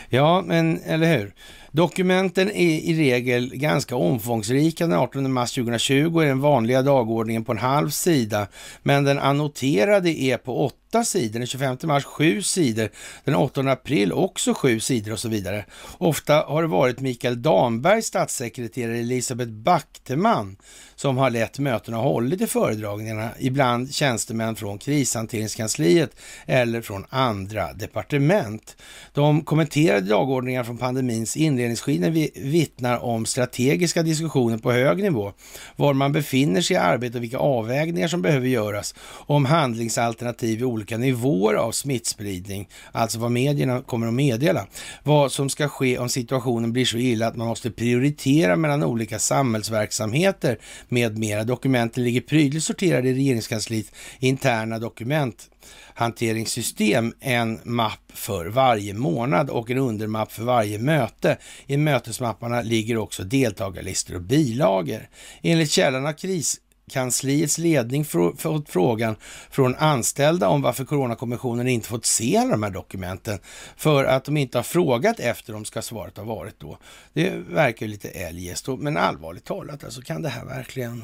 Ja, men eller hur? Dokumenten är i regel ganska omfångsrika. Den 18 mars 2020 är den vanliga dagordningen på en halv sida, men den annoterade är på 8 sidor. Den 25 mars sju sidor, den 8 april också sju sidor och så vidare. Ofta har det varit Mikael Dambergs statssekreterare Elisabeth Backteman som har lett mötena och hållit i föredragningarna, ibland tjänstemän från krishanteringskansliet eller från andra departement. De kommenterade dagordningar från pandemins inledningsskede vittnar om strategiska diskussioner på hög nivå, var man befinner sig i arbetet och vilka avvägningar som behöver göras, om handlingsalternativ i olika olika nivåer av smittspridning, alltså vad medierna kommer att meddela. Vad som ska ske om situationen blir så illa att man måste prioritera mellan olika samhällsverksamheter med mera. Dokumenten ligger prydligt sorterade i regeringskansliet interna dokument hanteringssystem en mapp för varje månad och en undermapp för varje möte. I mötesmapparna ligger också deltagarlistor och bilagor. Enligt källan har KRIS kansliets ledning fått frågan från anställda om varför Coronakommissionen inte fått se alla de här dokumenten för att de inte har frågat efter dem ska svaret ha varit då. Det verkar lite eljest, men allvarligt talat, alltså kan det här verkligen...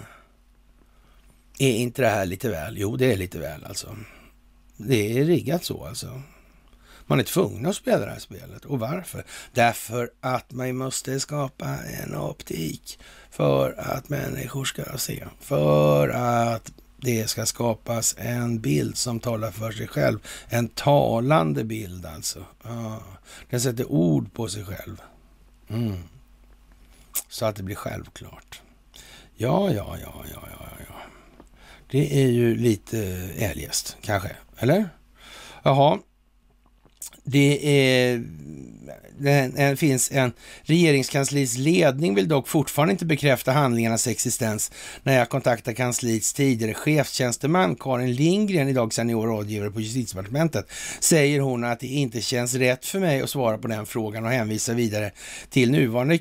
Är inte det här lite väl? Jo, det är lite väl alltså. Det är riggat så alltså. Man är tvungen att spela det här spelet. Och varför? Därför att man måste skapa en optik för att människor ska se. För att det ska skapas en bild som talar för sig själv. En talande bild alltså. Ja. Den sätter ord på sig själv. Mm. Så att det blir självklart. Ja, ja, ja, ja, ja, ja. Det är ju lite eljest kanske. Eller? Jaha. Det är det eh, finns en Regeringskansliets ledning vill dock fortfarande inte bekräfta handlingarnas existens. När jag kontaktar kansliets tidigare chefstjänsteman Karin Lindgren, idag senior rådgivare på justitiedepartementet, säger hon att det inte känns rätt för mig att svara på den frågan och hänvisar vidare till nuvarande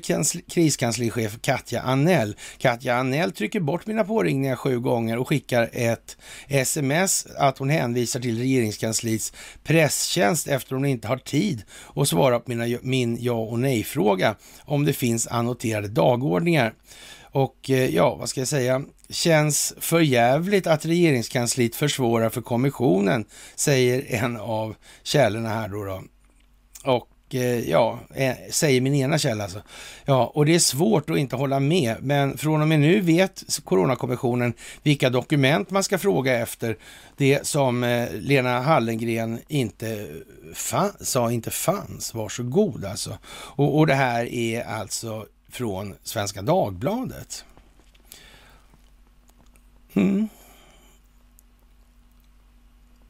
kriskanslichef Katja Annell. Katja Annell trycker bort mina påringningar sju gånger och skickar ett sms att hon hänvisar till regeringskansliets presstjänst efter hon inte har tid att svara på mina min ja och nej-fråga om det finns annoterade dagordningar. Och eh, ja, vad ska jag säga? Känns för jävligt att regeringskansliet försvårar för kommissionen, säger en av källorna här då. då. Och Eh, ja, eh, säger min ena källa alltså. Ja, och det är svårt att inte hålla med, men från och med nu vet Coronakommissionen vilka dokument man ska fråga efter. Det som eh, Lena Hallengren inte sa inte fanns. Varsågod alltså. Och, och det här är alltså från Svenska Dagbladet. Mm.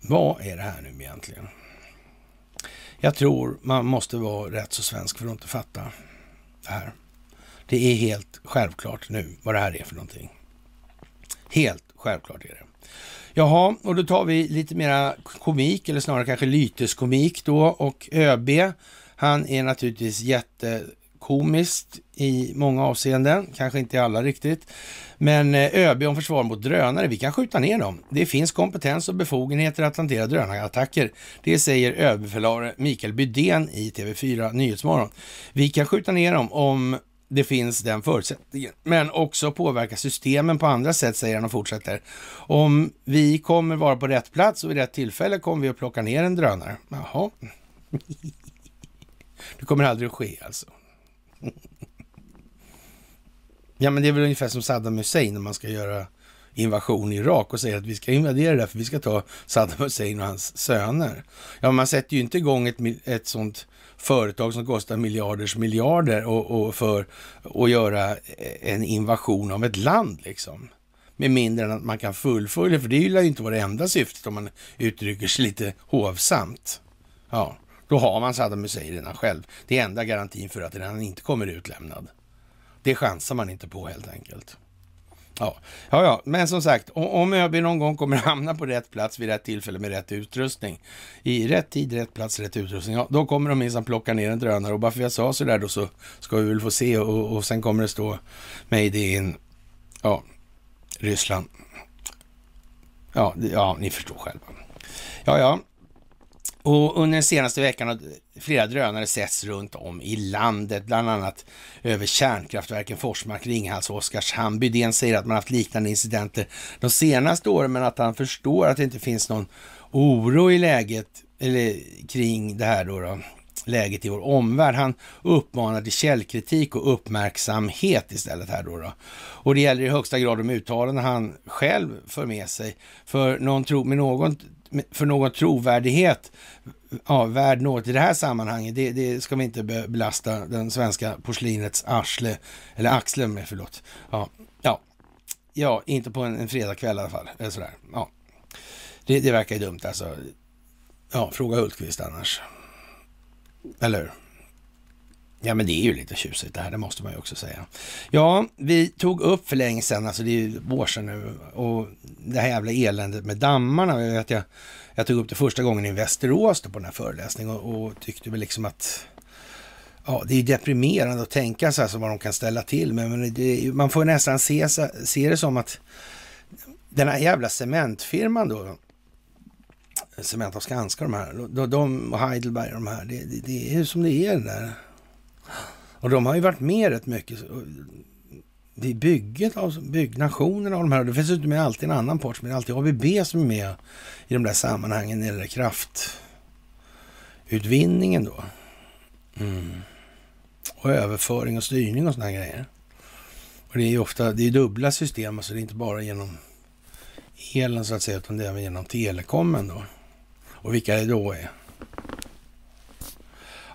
Vad är det här nu egentligen? Jag tror man måste vara rätt så svensk för att inte fatta det här. Det är helt självklart nu vad det här är för någonting. Helt självklart är det. Jaha, och då tar vi lite mera komik, eller snarare kanske lyteskomik då. Och ÖB, han är naturligtvis jätte komiskt i många avseenden, kanske inte i alla riktigt. Men eh, ÖB om försvar mot drönare, vi kan skjuta ner dem. Det finns kompetens och befogenheter att hantera drönarattacker. Det säger överbefälhavare Mikael Bydén i TV4 Nyhetsmorgon. Vi kan skjuta ner dem om det finns den förutsättningen, men också påverka systemen på andra sätt, säger han och fortsätter. Om vi kommer vara på rätt plats och vid rätt tillfälle kommer vi att plocka ner en drönare. Jaha. <laughs> Det kommer aldrig att ske alltså. <laughs> Ja, men det är väl ungefär som Saddam Hussein när man ska göra invasion i Irak och säger att vi ska invadera det för vi ska ta Saddam Hussein och hans söner. Ja, man sätter ju inte igång ett, ett sånt företag som kostar miljarders miljarder och, och för att göra en invasion av ett land liksom. Med mindre än att man kan fullfölja, för det lär ju inte vara det enda syftet om man uttrycker sig lite hovsamt. Ja, då har man Saddam Hussein redan själv. Det är enda garantin för att han inte kommer utlämnad. Det chansar man inte på helt enkelt. Ja, ja, ja. men som sagt, om ÖB någon gång kommer <laughs> hamna på rätt plats vid rätt tillfälle med rätt utrustning, i rätt tid, rätt plats, rätt utrustning, ja, då kommer de minsann plocka ner en drönare och bara för jag sa så där då så ska vi väl få se och, och sen kommer det stå Made in, ja, Ryssland. Ja, ja, ni förstår själva. Ja, ja, och under den senaste veckan har flera drönare setts runt om i landet, bland annat över kärnkraftverken Forsmark, Ringhals och Oskarshamn. Bydén säger att man haft liknande incidenter de senaste åren, men att han förstår att det inte finns någon oro i läget, eller kring det här då, då läget i vår omvärld. Han uppmanar till källkritik och uppmärksamhet istället här då. då. Och det gäller i högsta grad de uttalanden han själv för med sig. För någon tro, med någon för någon trovärdighet ja, värd något i det här sammanhanget, det, det, ska vi inte belasta den svenska porslinets arsle, eller axle med, förlåt. Ja, ja, ja inte på en, en fredagkväll i alla fall. Eller sådär. Ja. Det, det verkar ju dumt alltså. Ja, fråga Hultqvist annars. Eller hur? Ja, men det är ju lite tjusigt det här, det måste man ju också säga. Ja, vi tog upp för länge sedan, alltså det är ju år sedan nu, och det här jävla eländet med dammarna. Jag, vet, jag, jag tog upp det första gången i Västerås på den här föreläsningen och, och tyckte väl liksom att Ja, det är deprimerande att tänka så här som vad de kan ställa till med, men det, man får nästan se, se det som att den här jävla cementfirman då, Cementa och Skanska de här, de, de och Heidelberg de här, det, det, det är som det är där. Och de har ju varit med rätt mycket vid bygget av byggnationen av de här. Det finns ju med alltid en annan part, men det är alltid ABB som är med i de där sammanhangen när det är kraftutvinningen då. Mm. Och överföring och styrning och sådana grejer. Och det är ju ofta, det är dubbla system, alltså det är inte bara genom elen så att säga, utan det är även genom telekommen då. Och vilka det då är.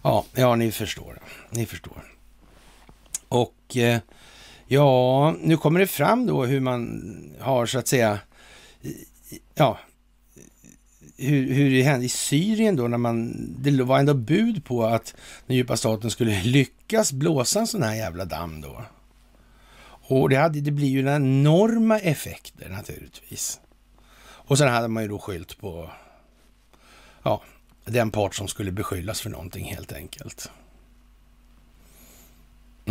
Ja, ja, ni förstår. Ni förstår. Och eh, ja, nu kommer det fram då hur man har så att säga, ja, hur, hur det hände i Syrien då när man, det var ändå bud på att den djupa staten skulle lyckas blåsa en sån här jävla damm då. Och det, hade, det blir ju enorma effekter naturligtvis. Och sen hade man ju då skylt på, ja, den part som skulle beskyllas för någonting helt enkelt.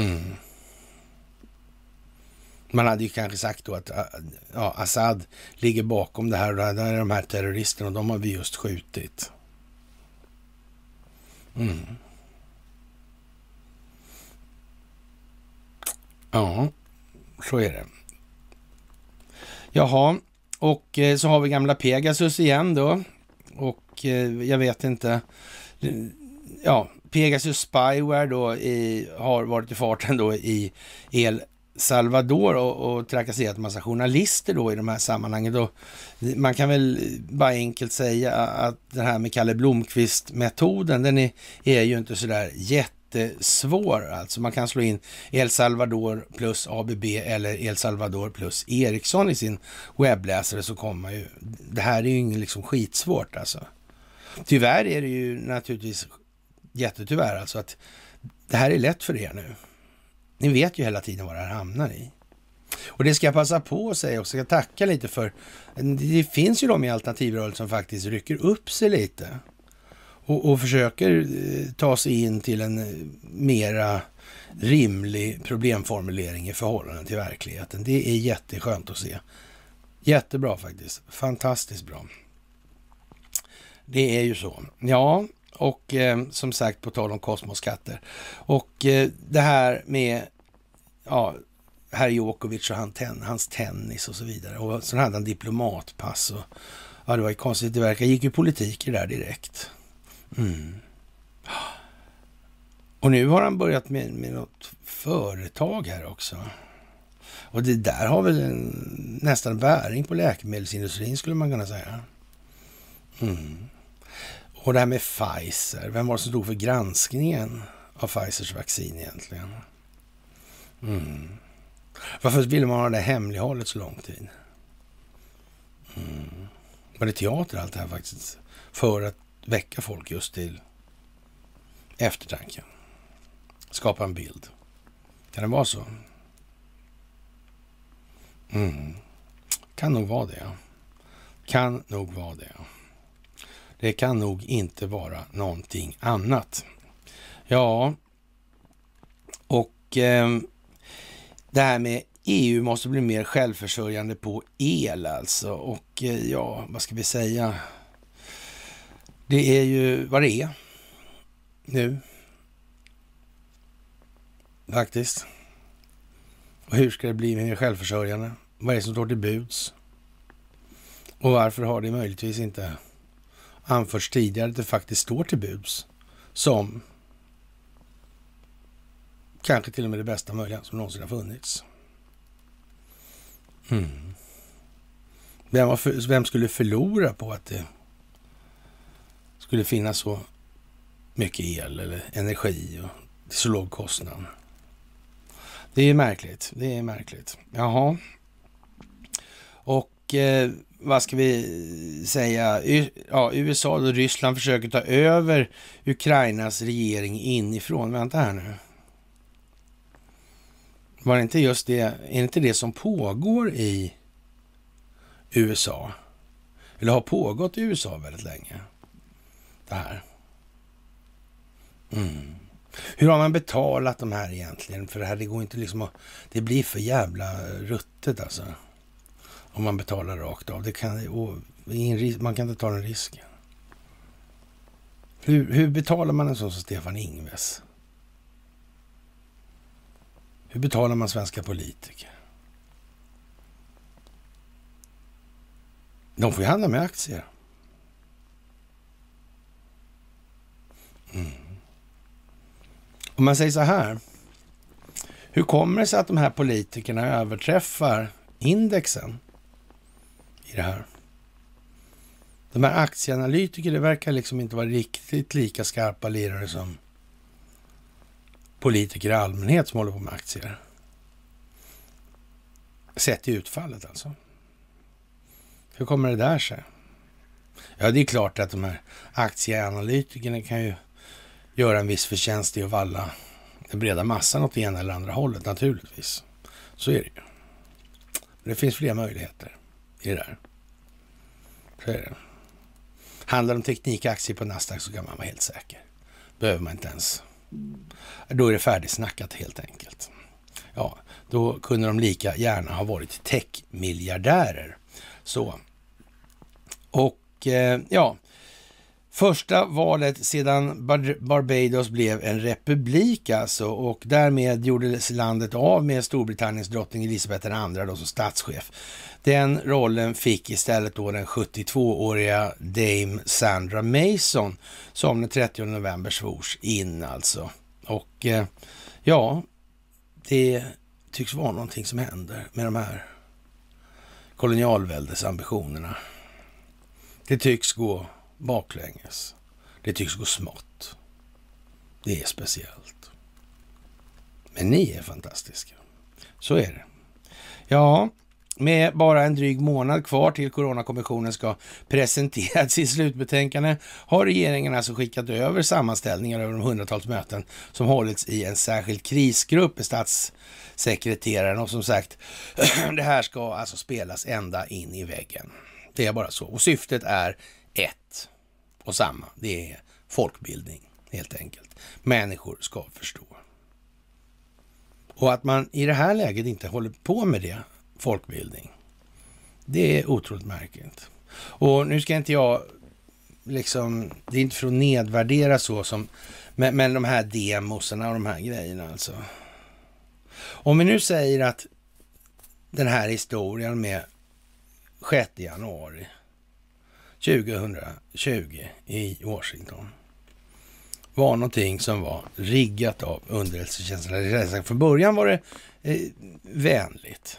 Mm. Man hade ju kanske sagt då att äh, ja, Assad ligger bakom det här och det här är de här terroristerna och de har vi just skjutit. Mm. Ja, så är det. Jaha, och eh, så har vi gamla Pegasus igen då. Och eh, jag vet inte. Ja, Pegasus Spyware då i, har varit i farten då i El Salvador och, och trakasserat en massa journalister då i de här sammanhangen. Då, man kan väl bara enkelt säga att det här med Kalle Blomqvist-metoden, den är, är ju inte sådär jättesvår. Alltså man kan slå in El Salvador plus ABB eller El Salvador plus Ericsson i sin webbläsare så kommer man ju... Det här är ju liksom skitsvårt alltså. Tyvärr är det ju naturligtvis jättetyvärr alltså att det här är lätt för er nu. Ni vet ju hela tiden vad det här hamnar i. Och det ska jag passa på att säga också, jag ska tacka lite för. Det finns ju de i alternativrörelsen som faktiskt rycker upp sig lite och, och försöker eh, ta sig in till en eh, mera rimlig problemformulering i förhållande till verkligheten. Det är jätteskönt att se. Jättebra faktiskt. Fantastiskt bra. Det är ju så. Ja, och eh, som sagt, på tal om kosmoskatter. Och eh, det här med ja, herr Djokovic och han ten, hans tennis och så vidare. Och så hade han diplomatpass. Och, ja, det var ju konstigt. Det verkar gick ju politik i det där direkt. Mm. Och nu har han börjat med, med något företag här också. Och det där har väl en, nästan bäring på läkemedelsindustrin skulle man kunna säga. Mm. Och det här med Pfizer, vem var det som stod för granskningen av Pfizers vaccin egentligen? Mm. Varför ville man ha det hemlighållet så lång tid? Mm. Var det teater allt det här faktiskt? För att väcka folk just till eftertanke. Skapa en bild. Kan det vara så? Mm. Kan nog vara det. Kan nog vara det. Det kan nog inte vara någonting annat. Ja, och eh, det här med EU måste bli mer självförsörjande på el alltså. Och eh, ja, vad ska vi säga? Det är ju vad det är nu. Faktiskt. Och hur ska det bli mer självförsörjande? Vad är det som står till buds? Och varför har det möjligtvis inte anförts tidigare att det faktiskt står till buds som kanske till och med det bästa möjliga som någonsin har funnits. Mm. Vem, för, vem, skulle förlora på att det skulle finnas så mycket el eller energi och till så låg kostnad? Det är märkligt. Det är märkligt. Jaha. Och eh, vad ska vi säga? Ja, USA och Ryssland försöker ta över Ukrainas regering inifrån. Vänta här nu. Var det inte just det, är det inte det som pågår i USA? Eller har pågått i USA väldigt länge? Det här. Mm. Hur har man betalat de här egentligen? För det här det går inte liksom att... Det blir för jävla ruttet alltså. Om man betalar rakt av. Det kan, och, man kan inte ta den risken. Hur, hur betalar man en sån som Stefan Ingves? Hur betalar man svenska politiker? De får ju handla med aktier. Mm. Om man säger så här. Hur kommer det sig att de här politikerna överträffar indexen i det här? De här aktieanalytikerna, det verkar liksom inte vara riktigt lika skarpa lirare som politiker i allmänhet som håller på med aktier. Sett i utfallet alltså. Hur kommer det där sig? Ja, det är klart att de här aktieanalytikerna kan ju göra en viss förtjänst i att valla den breda massan åt det ena eller andra hållet naturligtvis. Så är det ju. Det finns fler möjligheter i det där. Så är det. Handlar det om teknikaktier på Nasdaq så kan man vara helt säker. Behöver man inte ens. Då är det färdigsnackat helt enkelt. Ja, då kunde de lika gärna ha varit techmiljardärer. Så. Och eh, ja, Första valet sedan Barbados blev en republik alltså och därmed gjordes landet av med Storbritanniens drottning Elisabeth II då som statschef. Den rollen fick istället då den 72-åriga Dame Sandra Mason som den 30 november svors in alltså. Och eh, ja, det tycks vara någonting som händer med de här kolonialväldesambitionerna. Det tycks gå baklänges. Det tycks gå smått. Det är speciellt. Men ni är fantastiska. Så är det. Ja, med bara en dryg månad kvar till Coronakommissionen ska presentera <laughs> sitt slutbetänkande har regeringen alltså skickat över sammanställningar över de hundratals möten som hållits i en särskild krisgrupp med statssekreteraren och som sagt, <clears throat> det här ska alltså spelas ända in i väggen. Det är bara så. Och syftet är ett och samma. Det är folkbildning helt enkelt. Människor ska förstå. Och att man i det här läget inte håller på med det, folkbildning, det är otroligt märkligt. Och nu ska inte jag liksom, det är inte för att nedvärdera så som, men, men de här demosarna och de här grejerna alltså. Om vi nu säger att den här historien med 6 januari 2020 i Washington var någonting som var riggat av underrättelsetjänsten. Från början var det eh, vänligt,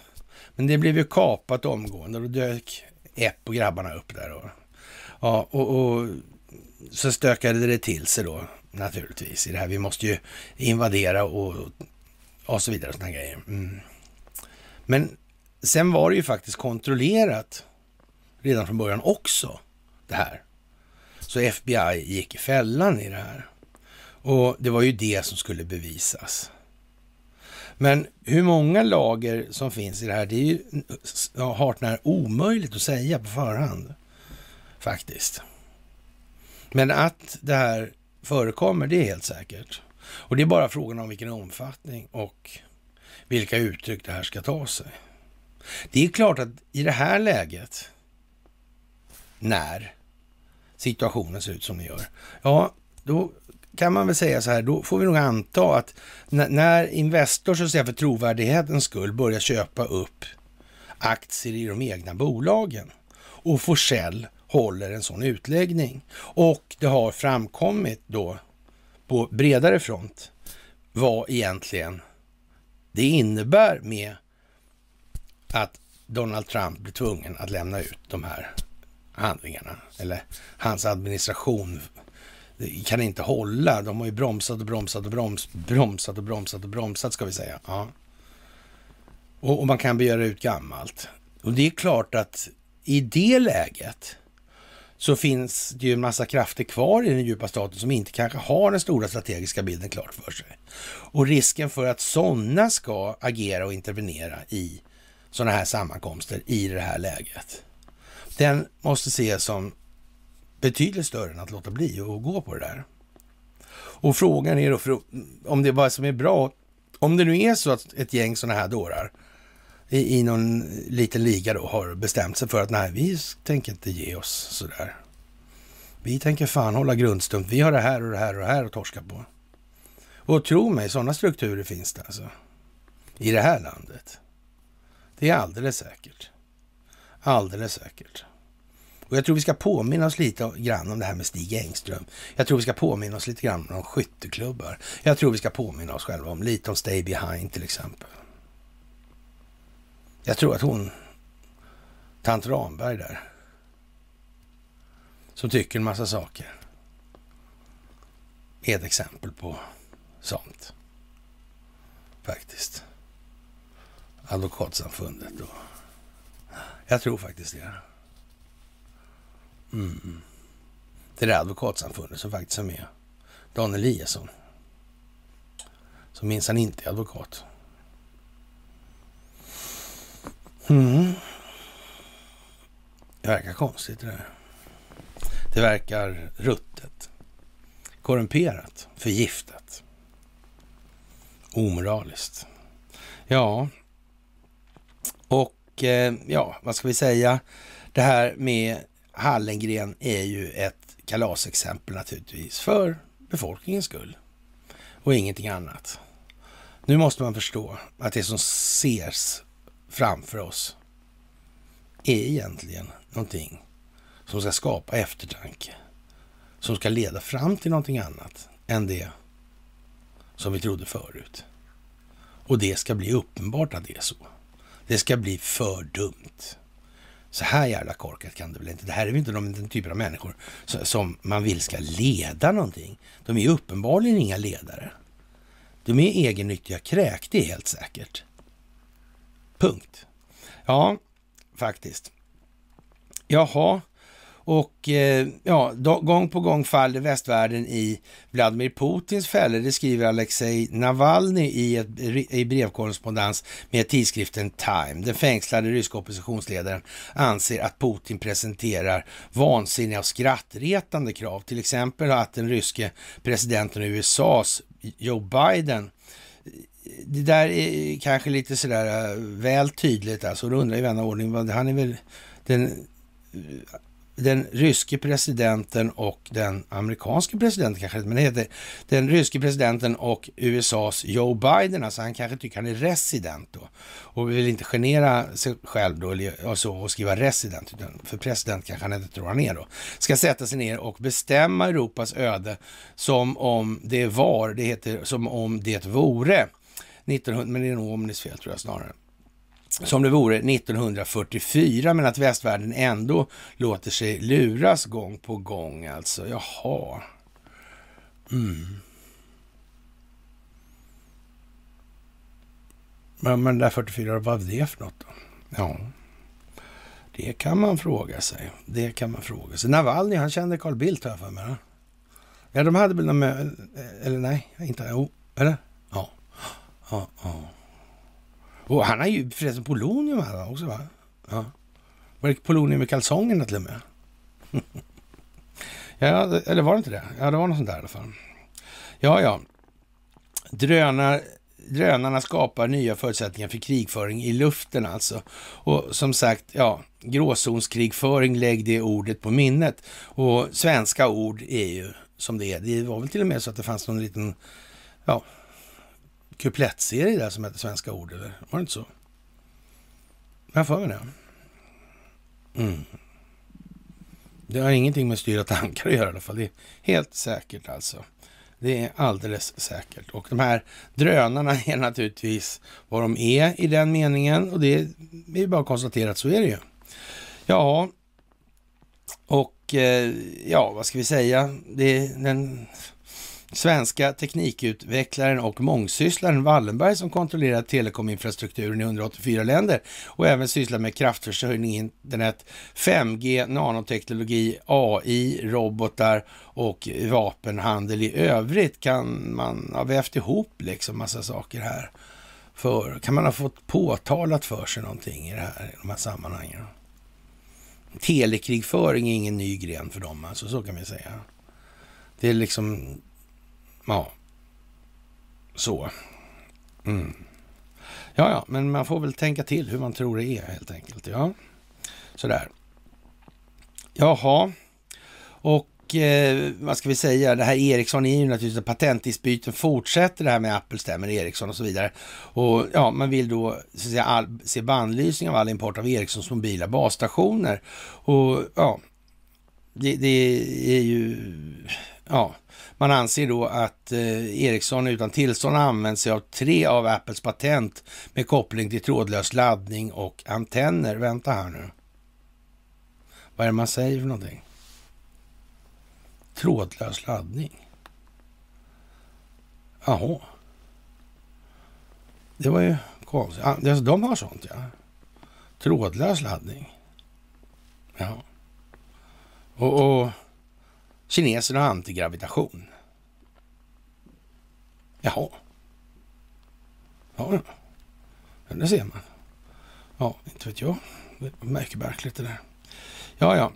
men det blev ju kapat omgående då dök Epp och grabbarna upp där. Och, ja, och, och så stökade det till sig då naturligtvis i det här. Vi måste ju invadera och, och så vidare och sådana grejer. Mm. Men sen var det ju faktiskt kontrollerat redan från början också det här. Så FBI gick i fällan i det här. Och det var ju det som skulle bevisas. Men hur många lager som finns i det här, det är ju ja, hart när omöjligt att säga på förhand. Faktiskt. Men att det här förekommer, det är helt säkert. Och det är bara frågan om vilken omfattning och vilka uttryck det här ska ta sig. Det är klart att i det här läget, när situationen ser ut som den gör. Ja, då kan man väl säga så här, då får vi nog anta att när Investor så att säga för trovärdighetens skull börjar köpa upp aktier i de egna bolagen och Forsell håller en sån utläggning och det har framkommit då på bredare front vad egentligen det innebär med att Donald Trump blir tvungen att lämna ut de här handlingarna. Eller hans administration kan inte hålla. De har ju bromsat och bromsat och broms, bromsat och bromsat och bromsat ska vi säga. Ja. Och, och man kan begära ut gammalt. Och det är klart att i det läget så finns det ju en massa krafter kvar i den djupa staten som inte kanske har den stora strategiska bilden klart för sig. Och risken för att sådana ska agera och intervenera i sådana här sammankomster i det här läget, den måste ses som betydligt större än att låta bli och gå på det där. Och frågan är då för, om det är vad som är bra, om det nu är så att ett gäng sådana här dårar i, i någon liten liga då har bestämt sig för att nej, vi tänker inte ge oss sådär. Vi tänker fan hålla grundstump. Vi har det här och det här och det här att torska på. Och tro mig, sådana strukturer finns det alltså. I det här landet. Det är alldeles säkert. Alldeles säkert. Och jag tror vi ska påminna oss lite grann om det här med Stig Engström. Jag tror vi ska påminna oss lite grann om skytteklubbar. Jag tror vi ska påminna oss själva om lite om Stay Behind till exempel. Jag tror att hon, tant Ramberg där, som tycker en massa saker, är ett exempel på sånt. Faktiskt. Advokatsamfundet och jag tror faktiskt det. Mm. Det där advokatsamfundet som faktiskt är med. Dan Eliasson. Som minsann inte är advokat. Mm. Det verkar konstigt det där. Det verkar ruttet, korrumperat, förgiftat, omoraliskt. Ja, och eh, ja, vad ska vi säga? Det här med Hallengren är ju ett kalasexempel naturligtvis för befolkningens skull och ingenting annat. Nu måste man förstå att det som ses framför oss är egentligen någonting som ska skapa eftertanke, som ska leda fram till någonting annat än det som vi trodde förut. Och det ska bli uppenbart att det är så. Det ska bli för dumt. Så här jävla korkat kan det väl inte. Det här är väl inte de, den typen av människor som man vill ska leda någonting. De är uppenbarligen inga ledare. De är egennyttiga kräk, det är helt säkert. Punkt. Ja, faktiskt. Jaha, och eh, ja, gång på gång faller västvärlden i Vladimir Putins fällor. Det skriver Alexej Navalny i, ett, i brevkorrespondens med tidskriften Time. Den fängslade ryska oppositionsledaren anser att Putin presenterar vansinniga och skrattretande krav. Till exempel att den ryske presidenten i USAs Joe Biden eh, det där är kanske lite sådär eh, väl tydligt alltså. Då undrar ju vän av ordning, han är väl den, eh, den ryske presidenten och den amerikanske presidenten kanske, men det heter den ryske presidenten och USAs Joe Biden, alltså han kanske tycker han är resident då. Och vill inte genera sig själv då och, så, alltså, och skriva resident, utan för president kanske han inte tror han är då, ska sätta sig ner och bestämma Europas öde som om det var, det heter som om det vore. 1900, men det är nog Omnis fel tror jag snarare. Som det vore 1944, men att västvärlden ändå låter sig luras gång på gång alltså. Jaha. Mm. Men, men där 44, vad var det för något då? Ja, det kan man fråga sig. Det kan man fråga sig. Navalny, han kände Carl Bildt har jag för mig. Ja, de hade väl någon eller nej, inte, jo, eller? Ja. Ja, ja. Och han har ju förresten polonium här också va? Ja. Var det polonium i kalsongerna till och med? <laughs> ja, eller var det inte det? Ja, det var något sånt där i alla fall. Ja, ja. Drönar, drönarna skapar nya förutsättningar för krigföring i luften alltså. Och som sagt, ja, gråzonskrigföring, lägg det ordet på minnet. Och svenska ord är ju som det är. Det var väl till och med så att det fanns någon liten, ja, kuplettserie där som hette Svenska ord, eller var det inte så? Jag för mig det. Mm. Det har ingenting med styra tankar att göra i alla fall. Det är helt säkert alltså. Det är alldeles säkert. Och de här drönarna är naturligtvis vad de är i den meningen. Och det är bara att konstatera att så är det ju. Ja, och eh, ja, vad ska vi säga? Det, den Svenska teknikutvecklaren och mångsysslaren Wallenberg som kontrollerar telekominfrastrukturen i 184 länder och även sysslar med kraftförsörjning, internet, 5G, nanoteknologi, AI, robotar och vapenhandel i övrigt kan man ha vävt ihop liksom massa saker här. För, kan man ha fått påtalat för sig någonting i, det här, i de här sammanhangen? Telekrigföring är ingen ny gren för dem, alltså så kan vi säga. Det är liksom Ja, så. Mm. Ja, ja, men man får väl tänka till hur man tror det är helt enkelt. Ja, sådär. Jaha, och eh, vad ska vi säga? Det här Ericsson är ju naturligtvis patentdispyten fortsätter det här med Apple stämmer Ericsson och så vidare. Och ja, man vill då så att säga, all, se bandlysning av all import av Ericssons mobila basstationer. Och ja, det, det är ju, ja, man anser då att eh, Ericsson utan tillstånd använt sig av tre av Apples patent med koppling till trådlös laddning och antenner. Vänta här nu. Vad är det man säger för någonting? Trådlös laddning? Jaha. Det var ju konstigt. Alltså, de har sånt, ja. Trådlös laddning. Ja. Och, och kineserna har antigravitation. Jaha. Ja, ja. Det ser man. Ja, inte vet jag. Det märkligt det där. Ja, ja.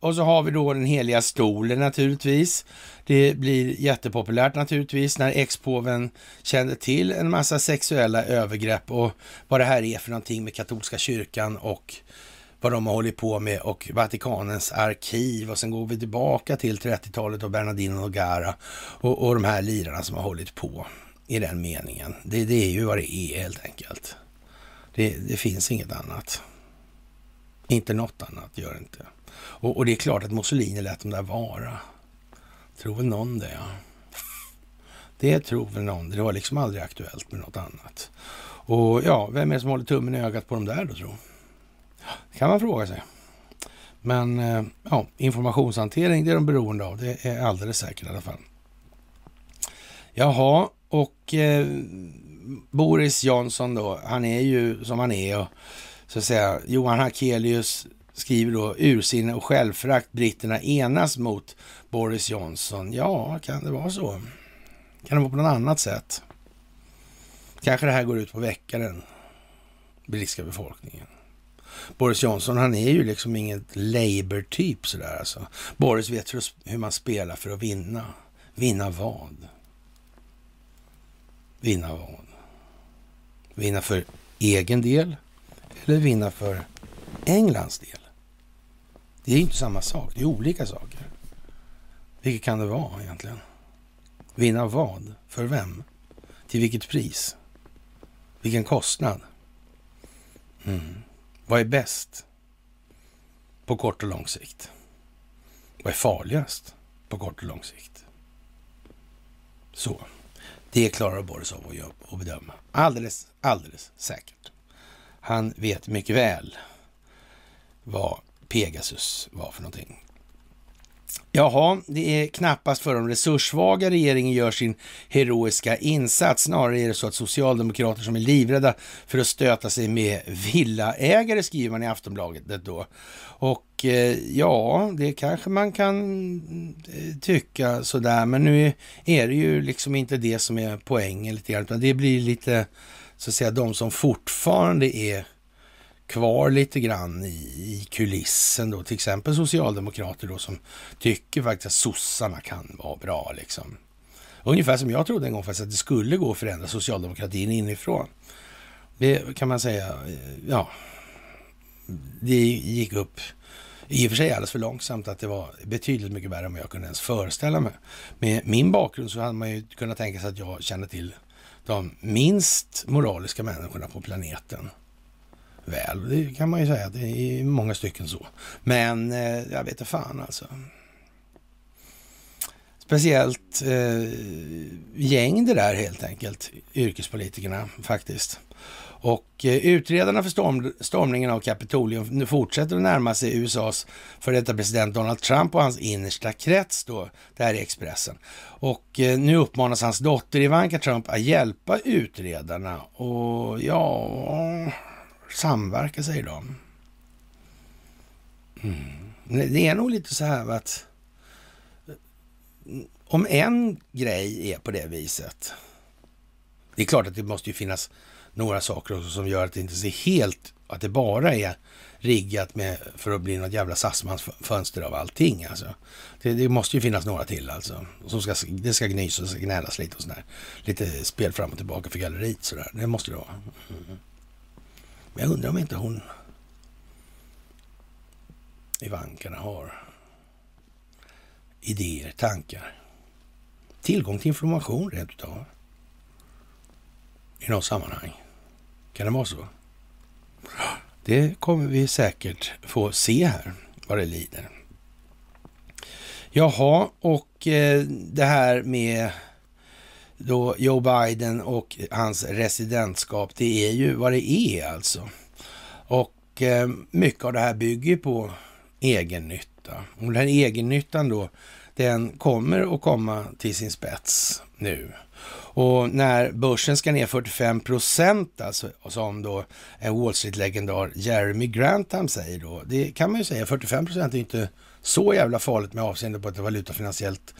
Och så har vi då den heliga stolen naturligtvis. Det blir jättepopulärt naturligtvis när expåven kände till en massa sexuella övergrepp och vad det här är för någonting med katolska kyrkan och vad de har hållit på med och Vatikanens arkiv och sen går vi tillbaka till 30-talet och Bernardino Nogara och, och de här lirarna som har hållit på i den meningen. Det, det är ju vad det är helt enkelt. Det, det, finns inget annat. Inte något annat gör det inte. Och, och, det är klart att Mussolini lät dem där vara. Tror väl någon det, ja. Det tror väl någon. Det var liksom aldrig aktuellt med något annat. Och ja, vem är det som håller tummen i ögat på dem där då, tror jag? Kan man fråga sig. Men eh, ja, informationshantering det är de beroende av. Det är alldeles säkert i alla fall. Jaha, och eh, Boris Johnson då, han är ju som han är och så att säga Johan Hakelius skriver då ursinne och självförakt. Britterna enas mot Boris Johnson. Ja, kan det vara så? Kan det vara på något annat sätt? Kanske det här går ut på att väcka den brittiska befolkningen. Boris Johnson, han är ju liksom ingen Labour-typ sådär alltså. Boris vet hur man spelar för att vinna. Vinna vad? Vinna vad? Vinna för egen del eller vinna för Englands del? Det är ju inte samma sak, det är olika saker. Vilket kan det vara egentligen? Vinna vad? För vem? Till vilket pris? Vilken kostnad? Mm. Vad är bäst på kort och lång sikt? Vad är farligast på kort och lång sikt? Så. Det klarar Boris av att bedöma. Alldeles, alldeles säkert. Han vet mycket väl vad Pegasus var för någonting. Jaha, det är knappast för de resurssvaga regeringen gör sin heroiska insats. Snarare är det så att socialdemokrater som är livrädda för att stöta sig med villaägare, skriver man i Aftonbladet då. Och eh, ja, det kanske man kan eh, tycka sådär, men nu är det ju liksom inte det som är poängen lite grann, utan det blir lite så att säga de som fortfarande är kvar lite grann i, i kulissen då, till exempel socialdemokrater då som tycker faktiskt att sossarna kan vara bra liksom. Ungefär som jag trodde en gång faktiskt att det skulle gå att förändra socialdemokratin inifrån. Det kan man säga, eh, ja, det gick upp i och för sig alldeles för långsamt att det var betydligt mycket värre än vad jag kunde ens föreställa mig. Med min bakgrund så hade man ju kunnat tänka sig att jag känner till de minst moraliska människorna på planeten väl. Det kan man ju säga, det är i många stycken så. Men eh, jag vet inte fan alltså. speciellt eh, gäng det där helt enkelt, yrkespolitikerna faktiskt. Och eh, utredarna för storm, stormningen av Kapitolium fortsätter att närma sig USAs före detta president Donald Trump och hans innersta krets då. Det här är Expressen. Och eh, nu uppmanas hans dotter Ivanka Trump att hjälpa utredarna och ja, samverka säger de. Mm. Det är nog lite så här att om en grej är på det viset. Det är klart att det måste ju finnas några saker också som gör att det inte ser helt, att det bara är riggat med, för att bli något jävla SAS-fönster av allting alltså. Det, det, måste ju finnas några till alltså. Som ska, det ska gnysas och gnällas lite och sådär. Lite spel fram och tillbaka för galleriet sådär. Det måste det vara. Mm. Men jag undrar om inte hon Ivankarna har idéer, tankar, tillgång till information rent utav i något sammanhang. Kan det vara så? Det kommer vi säkert få se här vad det lider. Jaha, och eh, det här med då Joe Biden och hans residentskap, det är ju vad det är alltså. Och eh, mycket av det här bygger på egennytta. Och den här egennyttan då, den kommer att komma till sin spets nu. Och när börsen ska ner 45 procent, alltså, som då en Wall Street-legendar Jeremy Grantham säger då, det kan man ju säga, 45 procent är inte så jävla farligt med avseende på ett valutafinansiellt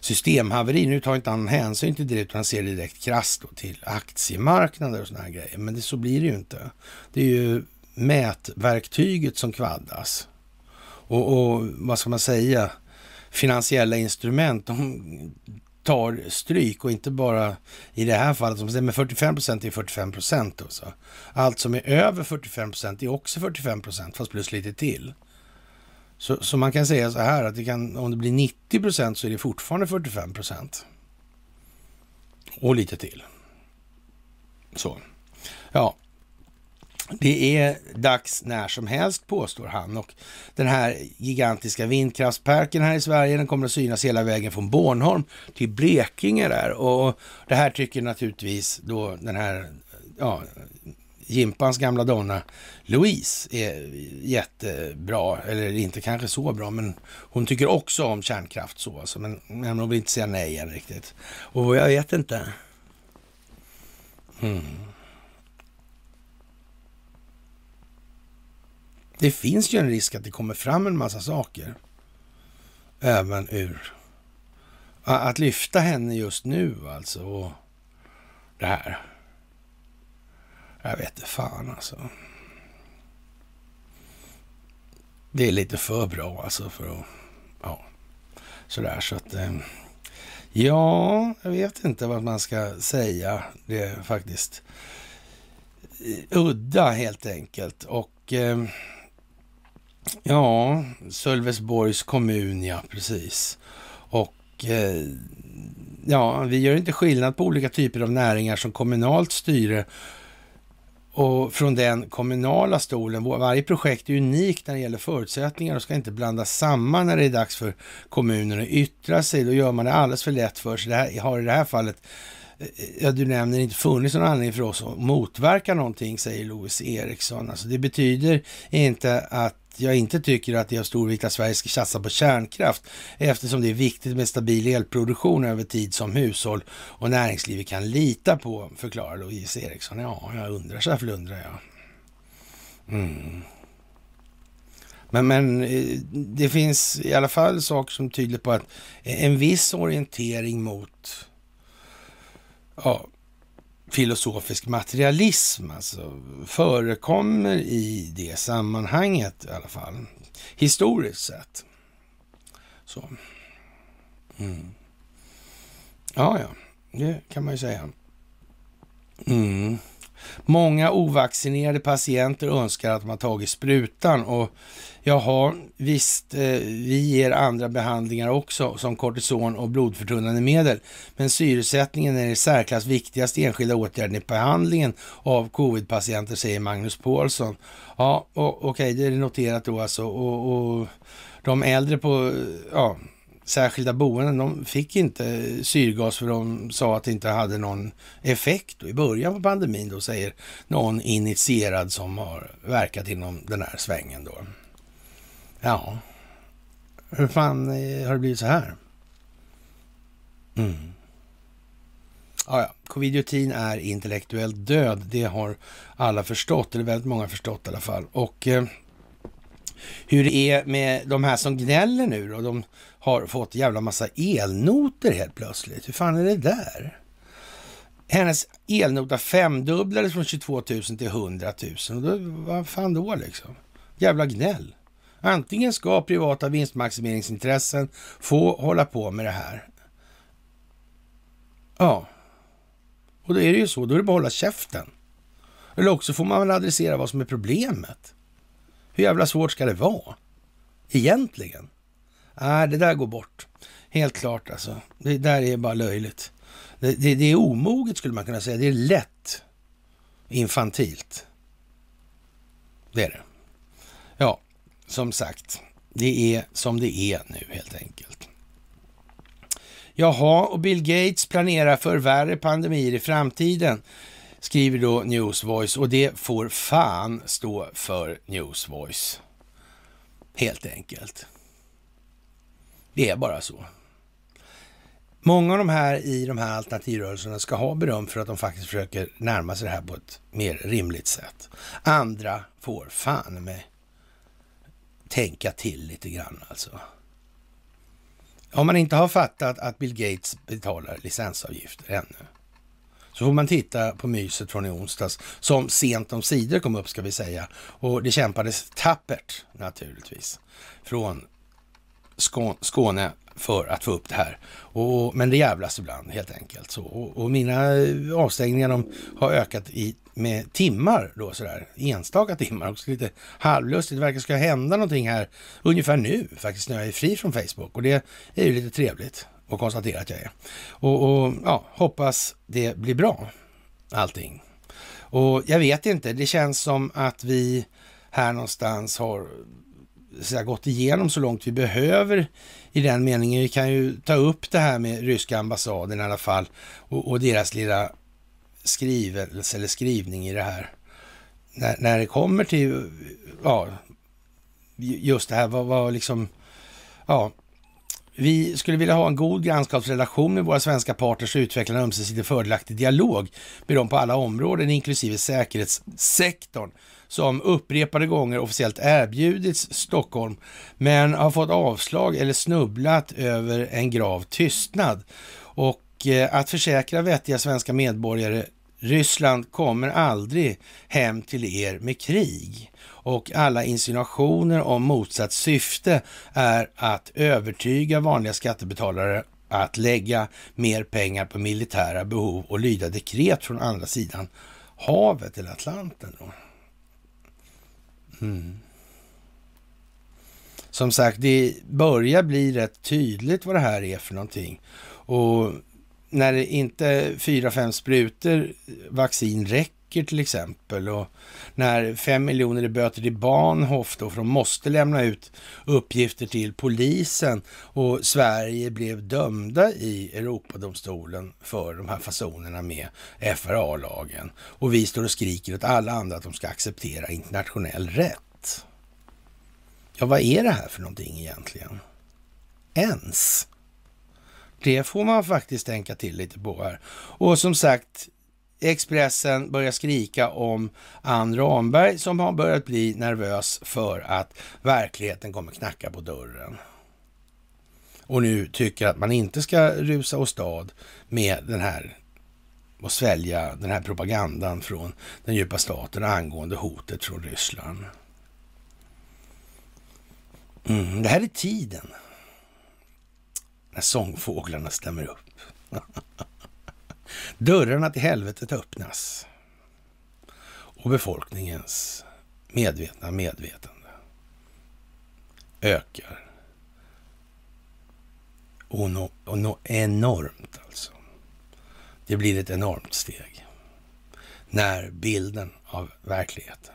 systemhaveri. Nu tar inte han hänsyn till det, utan han ser direkt krasst till aktiemarknader och sådana här grejer. Men det, så blir det ju inte. Det är ju mätverktyget som kvaddas. Och, och vad ska man säga? Finansiella instrument, de tar stryk och inte bara i det här fallet, som säger, men 45 procent är 45 procent. Allt som är över 45 procent är också 45 procent, fast plus lite till. Så, så, man kan säga så här att det kan, om det blir 90 procent så är det fortfarande 45 procent. Och lite till. Så. Ja, det är dags när som helst, påstår han. Och den här gigantiska vindkraftsparken här i Sverige, den kommer att synas hela vägen från Bornholm till Blekinge där. Och det här tycker naturligtvis då den här, ja, Jimpans gamla donna Louise är jättebra, eller inte kanske så bra, men hon tycker också om kärnkraft så, alltså, men, men hon vill inte säga nej än riktigt. Och jag vet inte. Mm. Det finns ju en risk att det kommer fram en massa saker. Även ur... Att lyfta henne just nu alltså. Och det här. Jag vet inte fan alltså. Det är lite för bra alltså för att... Ja, sådär så att... Eh, ja, jag vet inte vad man ska säga. Det är faktiskt eh, udda helt enkelt. Och... Eh, ja, Sölvesborgs kommun, ja precis. Och ja, vi gör inte skillnad på olika typer av näringar som kommunalt styre och från den kommunala stolen. Varje projekt är unikt när det gäller förutsättningar och ska inte blandas samman när det är dags för kommunen att yttra sig. Då gör man det alldeles för lätt för sig. Det här, har i det här fallet eh, Ja, du nämner inte funnits någon anledning för oss att motverka någonting, säger Louis Eriksson. Alltså det betyder inte att jag inte tycker att det är av stor vikt att Sverige ska satsa på kärnkraft eftersom det är viktigt med stabil elproduktion över tid som hushåll och näringslivet kan lita på, förklarar Louise Eriksson. Ja, jag undrar så här flundrar jag. Mm. Men, men eh, det finns i alla fall saker som tyder på att en viss orientering mot ja, filosofisk materialism alltså förekommer i det sammanhanget i alla fall. Historiskt sett. Så. Mm. Ja, ja, det kan man ju säga. Mm. Många ovaccinerade patienter önskar att de har tagit sprutan och jaha, visst, eh, vi ger andra behandlingar också som kortison och blodförtunnande medel. Men syresättningen är i särklass viktigaste enskilda åtgärden i behandlingen av covid-patienter, säger Magnus Paulsson. Ja, okej, okay, det är noterat då alltså. Och, och de äldre på, ja, särskilda boenden, de fick inte syrgas för de sa att det inte hade någon effekt. Och I början på pandemin då säger någon initierad som har verkat inom den här svängen då. Ja, hur fan eh, har det blivit så här? Mm. Ja, ja. Covidiotin är intellektuellt död. Det har alla förstått, eller väldigt många förstått i alla fall. Och eh, hur det är med de här som gnäller nu då. De har fått jävla massa elnoter helt plötsligt. Hur fan är det där? Hennes elnota femdubblades från 22 000 till 100 000. Och då, vad fan då liksom? Jävla gnäll. Antingen ska privata vinstmaximeringsintressen få hålla på med det här. Ja, och då är det ju så. Då är det bara att hålla käften. Eller också får man väl adressera vad som är problemet. Hur jävla svårt ska det vara? Egentligen. Nej, det där går bort. Helt klart alltså. Det där är bara löjligt. Det, det, det är omoget skulle man kunna säga. Det är lätt infantilt. Det är det. Ja, som sagt. Det är som det är nu helt enkelt. Jaha, och Bill Gates planerar för värre pandemier i framtiden, skriver då Newsvoice och det får fan stå för Newsvoice. Helt enkelt. Det är bara så. Många av de här i de här alternativrörelserna ska ha beröm för att de faktiskt försöker närma sig det här på ett mer rimligt sätt. Andra får fan med tänka till lite grann alltså. Om man inte har fattat att Bill Gates betalar licensavgifter ännu, så får man titta på myset från i onsdags, som sent om sidor kom upp ska vi säga. Och det kämpades tappert naturligtvis från Skåne för att få upp det här. Och, men det jävlas ibland helt enkelt. Så, och, och mina eh, avstängningar de har ökat i med timmar då sådär, enstaka timmar. Också lite halvlustigt. Det verkar ska hända någonting här ungefär nu faktiskt när jag är fri från Facebook och det är ju lite trevligt att konstatera att jag är. Och, och ja, hoppas det blir bra allting. Och jag vet inte, det känns som att vi här någonstans har så gått igenom så långt vi behöver i den meningen. Vi kan ju ta upp det här med ryska ambassaden i alla fall och, och deras lilla skrivelse eller skrivning i det här. När, när det kommer till, ja, just det här, vad, vad liksom, ja, vi skulle vilja ha en god grannskapsrelation med våra svenska partners och utveckla en ömsesidigt fördelaktig dialog med dem på alla områden, inklusive säkerhetssektorn, som upprepade gånger officiellt erbjudits Stockholm, men har fått avslag eller snubblat över en grav tystnad. Och eh, att försäkra vettiga svenska medborgare Ryssland kommer aldrig hem till er med krig och alla insinuationer om motsatt syfte är att övertyga vanliga skattebetalare att lägga mer pengar på militära behov och lyda dekret från andra sidan havet eller Atlanten. Då. Mm. Som sagt, det börjar bli rätt tydligt vad det här är för någonting. Och när det inte fyra, fem sprutor vaccin räcker till exempel och när fem miljoner i böter till Bahnhof då, för de måste lämna ut uppgifter till polisen och Sverige blev dömda i Europadomstolen för de här fasonerna med FRA-lagen. Och vi står och skriker åt alla andra att de ska acceptera internationell rätt. Ja, vad är det här för någonting egentligen? Ens? Det får man faktiskt tänka till lite på här. Och som sagt, Expressen börjar skrika om Ann Ramberg som har börjat bli nervös för att verkligheten kommer knacka på dörren. Och nu tycker att man inte ska rusa åstad med den här och svälja den här propagandan från den djupa staten angående hotet från Ryssland. Mm, det här är tiden när sångfåglarna stämmer upp. <laughs> Dörrarna till helvetet öppnas och befolkningens medvetna medvetande ökar. Och, no, och no, enormt alltså. Det blir ett enormt steg när bilden av verkligheten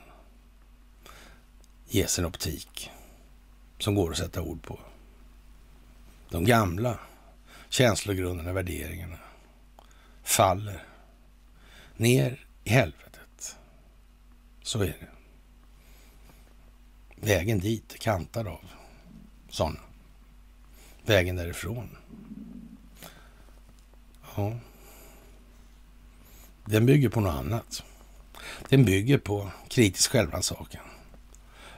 ges en optik som går att sätta ord på. de gamla känslogrunderna, värderingarna faller ner i helvetet. Så är det. Vägen dit är kantad av sådana. Vägen därifrån. Ja. Den bygger på något annat. Den bygger på kritisk självrannsakan.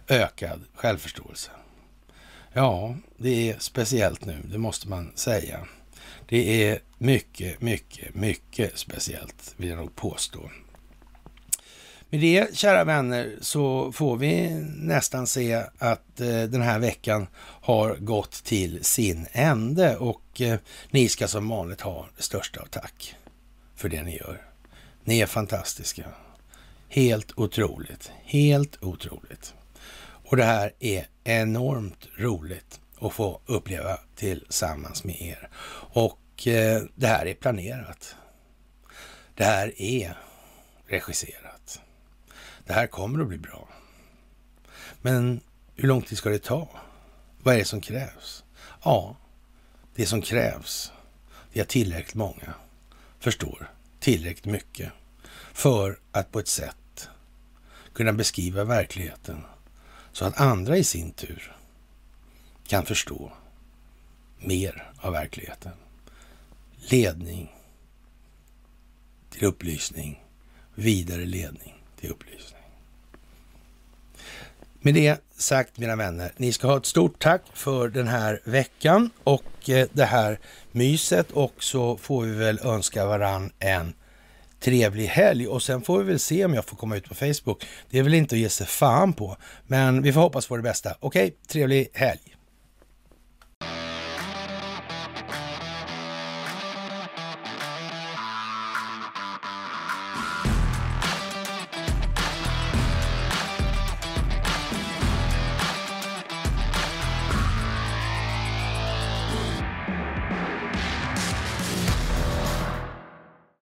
Ökad självförståelse. Ja, det är speciellt nu, det måste man säga. Det är mycket, mycket, mycket speciellt, vill jag nog påstå. Med det, kära vänner, så får vi nästan se att eh, den här veckan har gått till sin ände och eh, ni ska som vanligt ha det största av tack för det ni gör. Ni är fantastiska. Helt otroligt. Helt otroligt. Och det här är enormt roligt och få uppleva tillsammans med er. Och eh, det här är planerat. Det här är regisserat. Det här kommer att bli bra. Men hur lång tid ska det ta? Vad är det som krävs? Ja, det som krävs det är att tillräckligt många förstår tillräckligt mycket för att på ett sätt kunna beskriva verkligheten så att andra i sin tur kan förstå mer av verkligheten. Ledning till upplysning, vidare ledning till upplysning. Med det sagt mina vänner, ni ska ha ett stort tack för den här veckan och eh, det här myset och så får vi väl önska varann en trevlig helg och sen får vi väl se om jag får komma ut på Facebook. Det är väl inte att ge sig fan på, men vi får hoppas på det bästa. Okej, trevlig helg!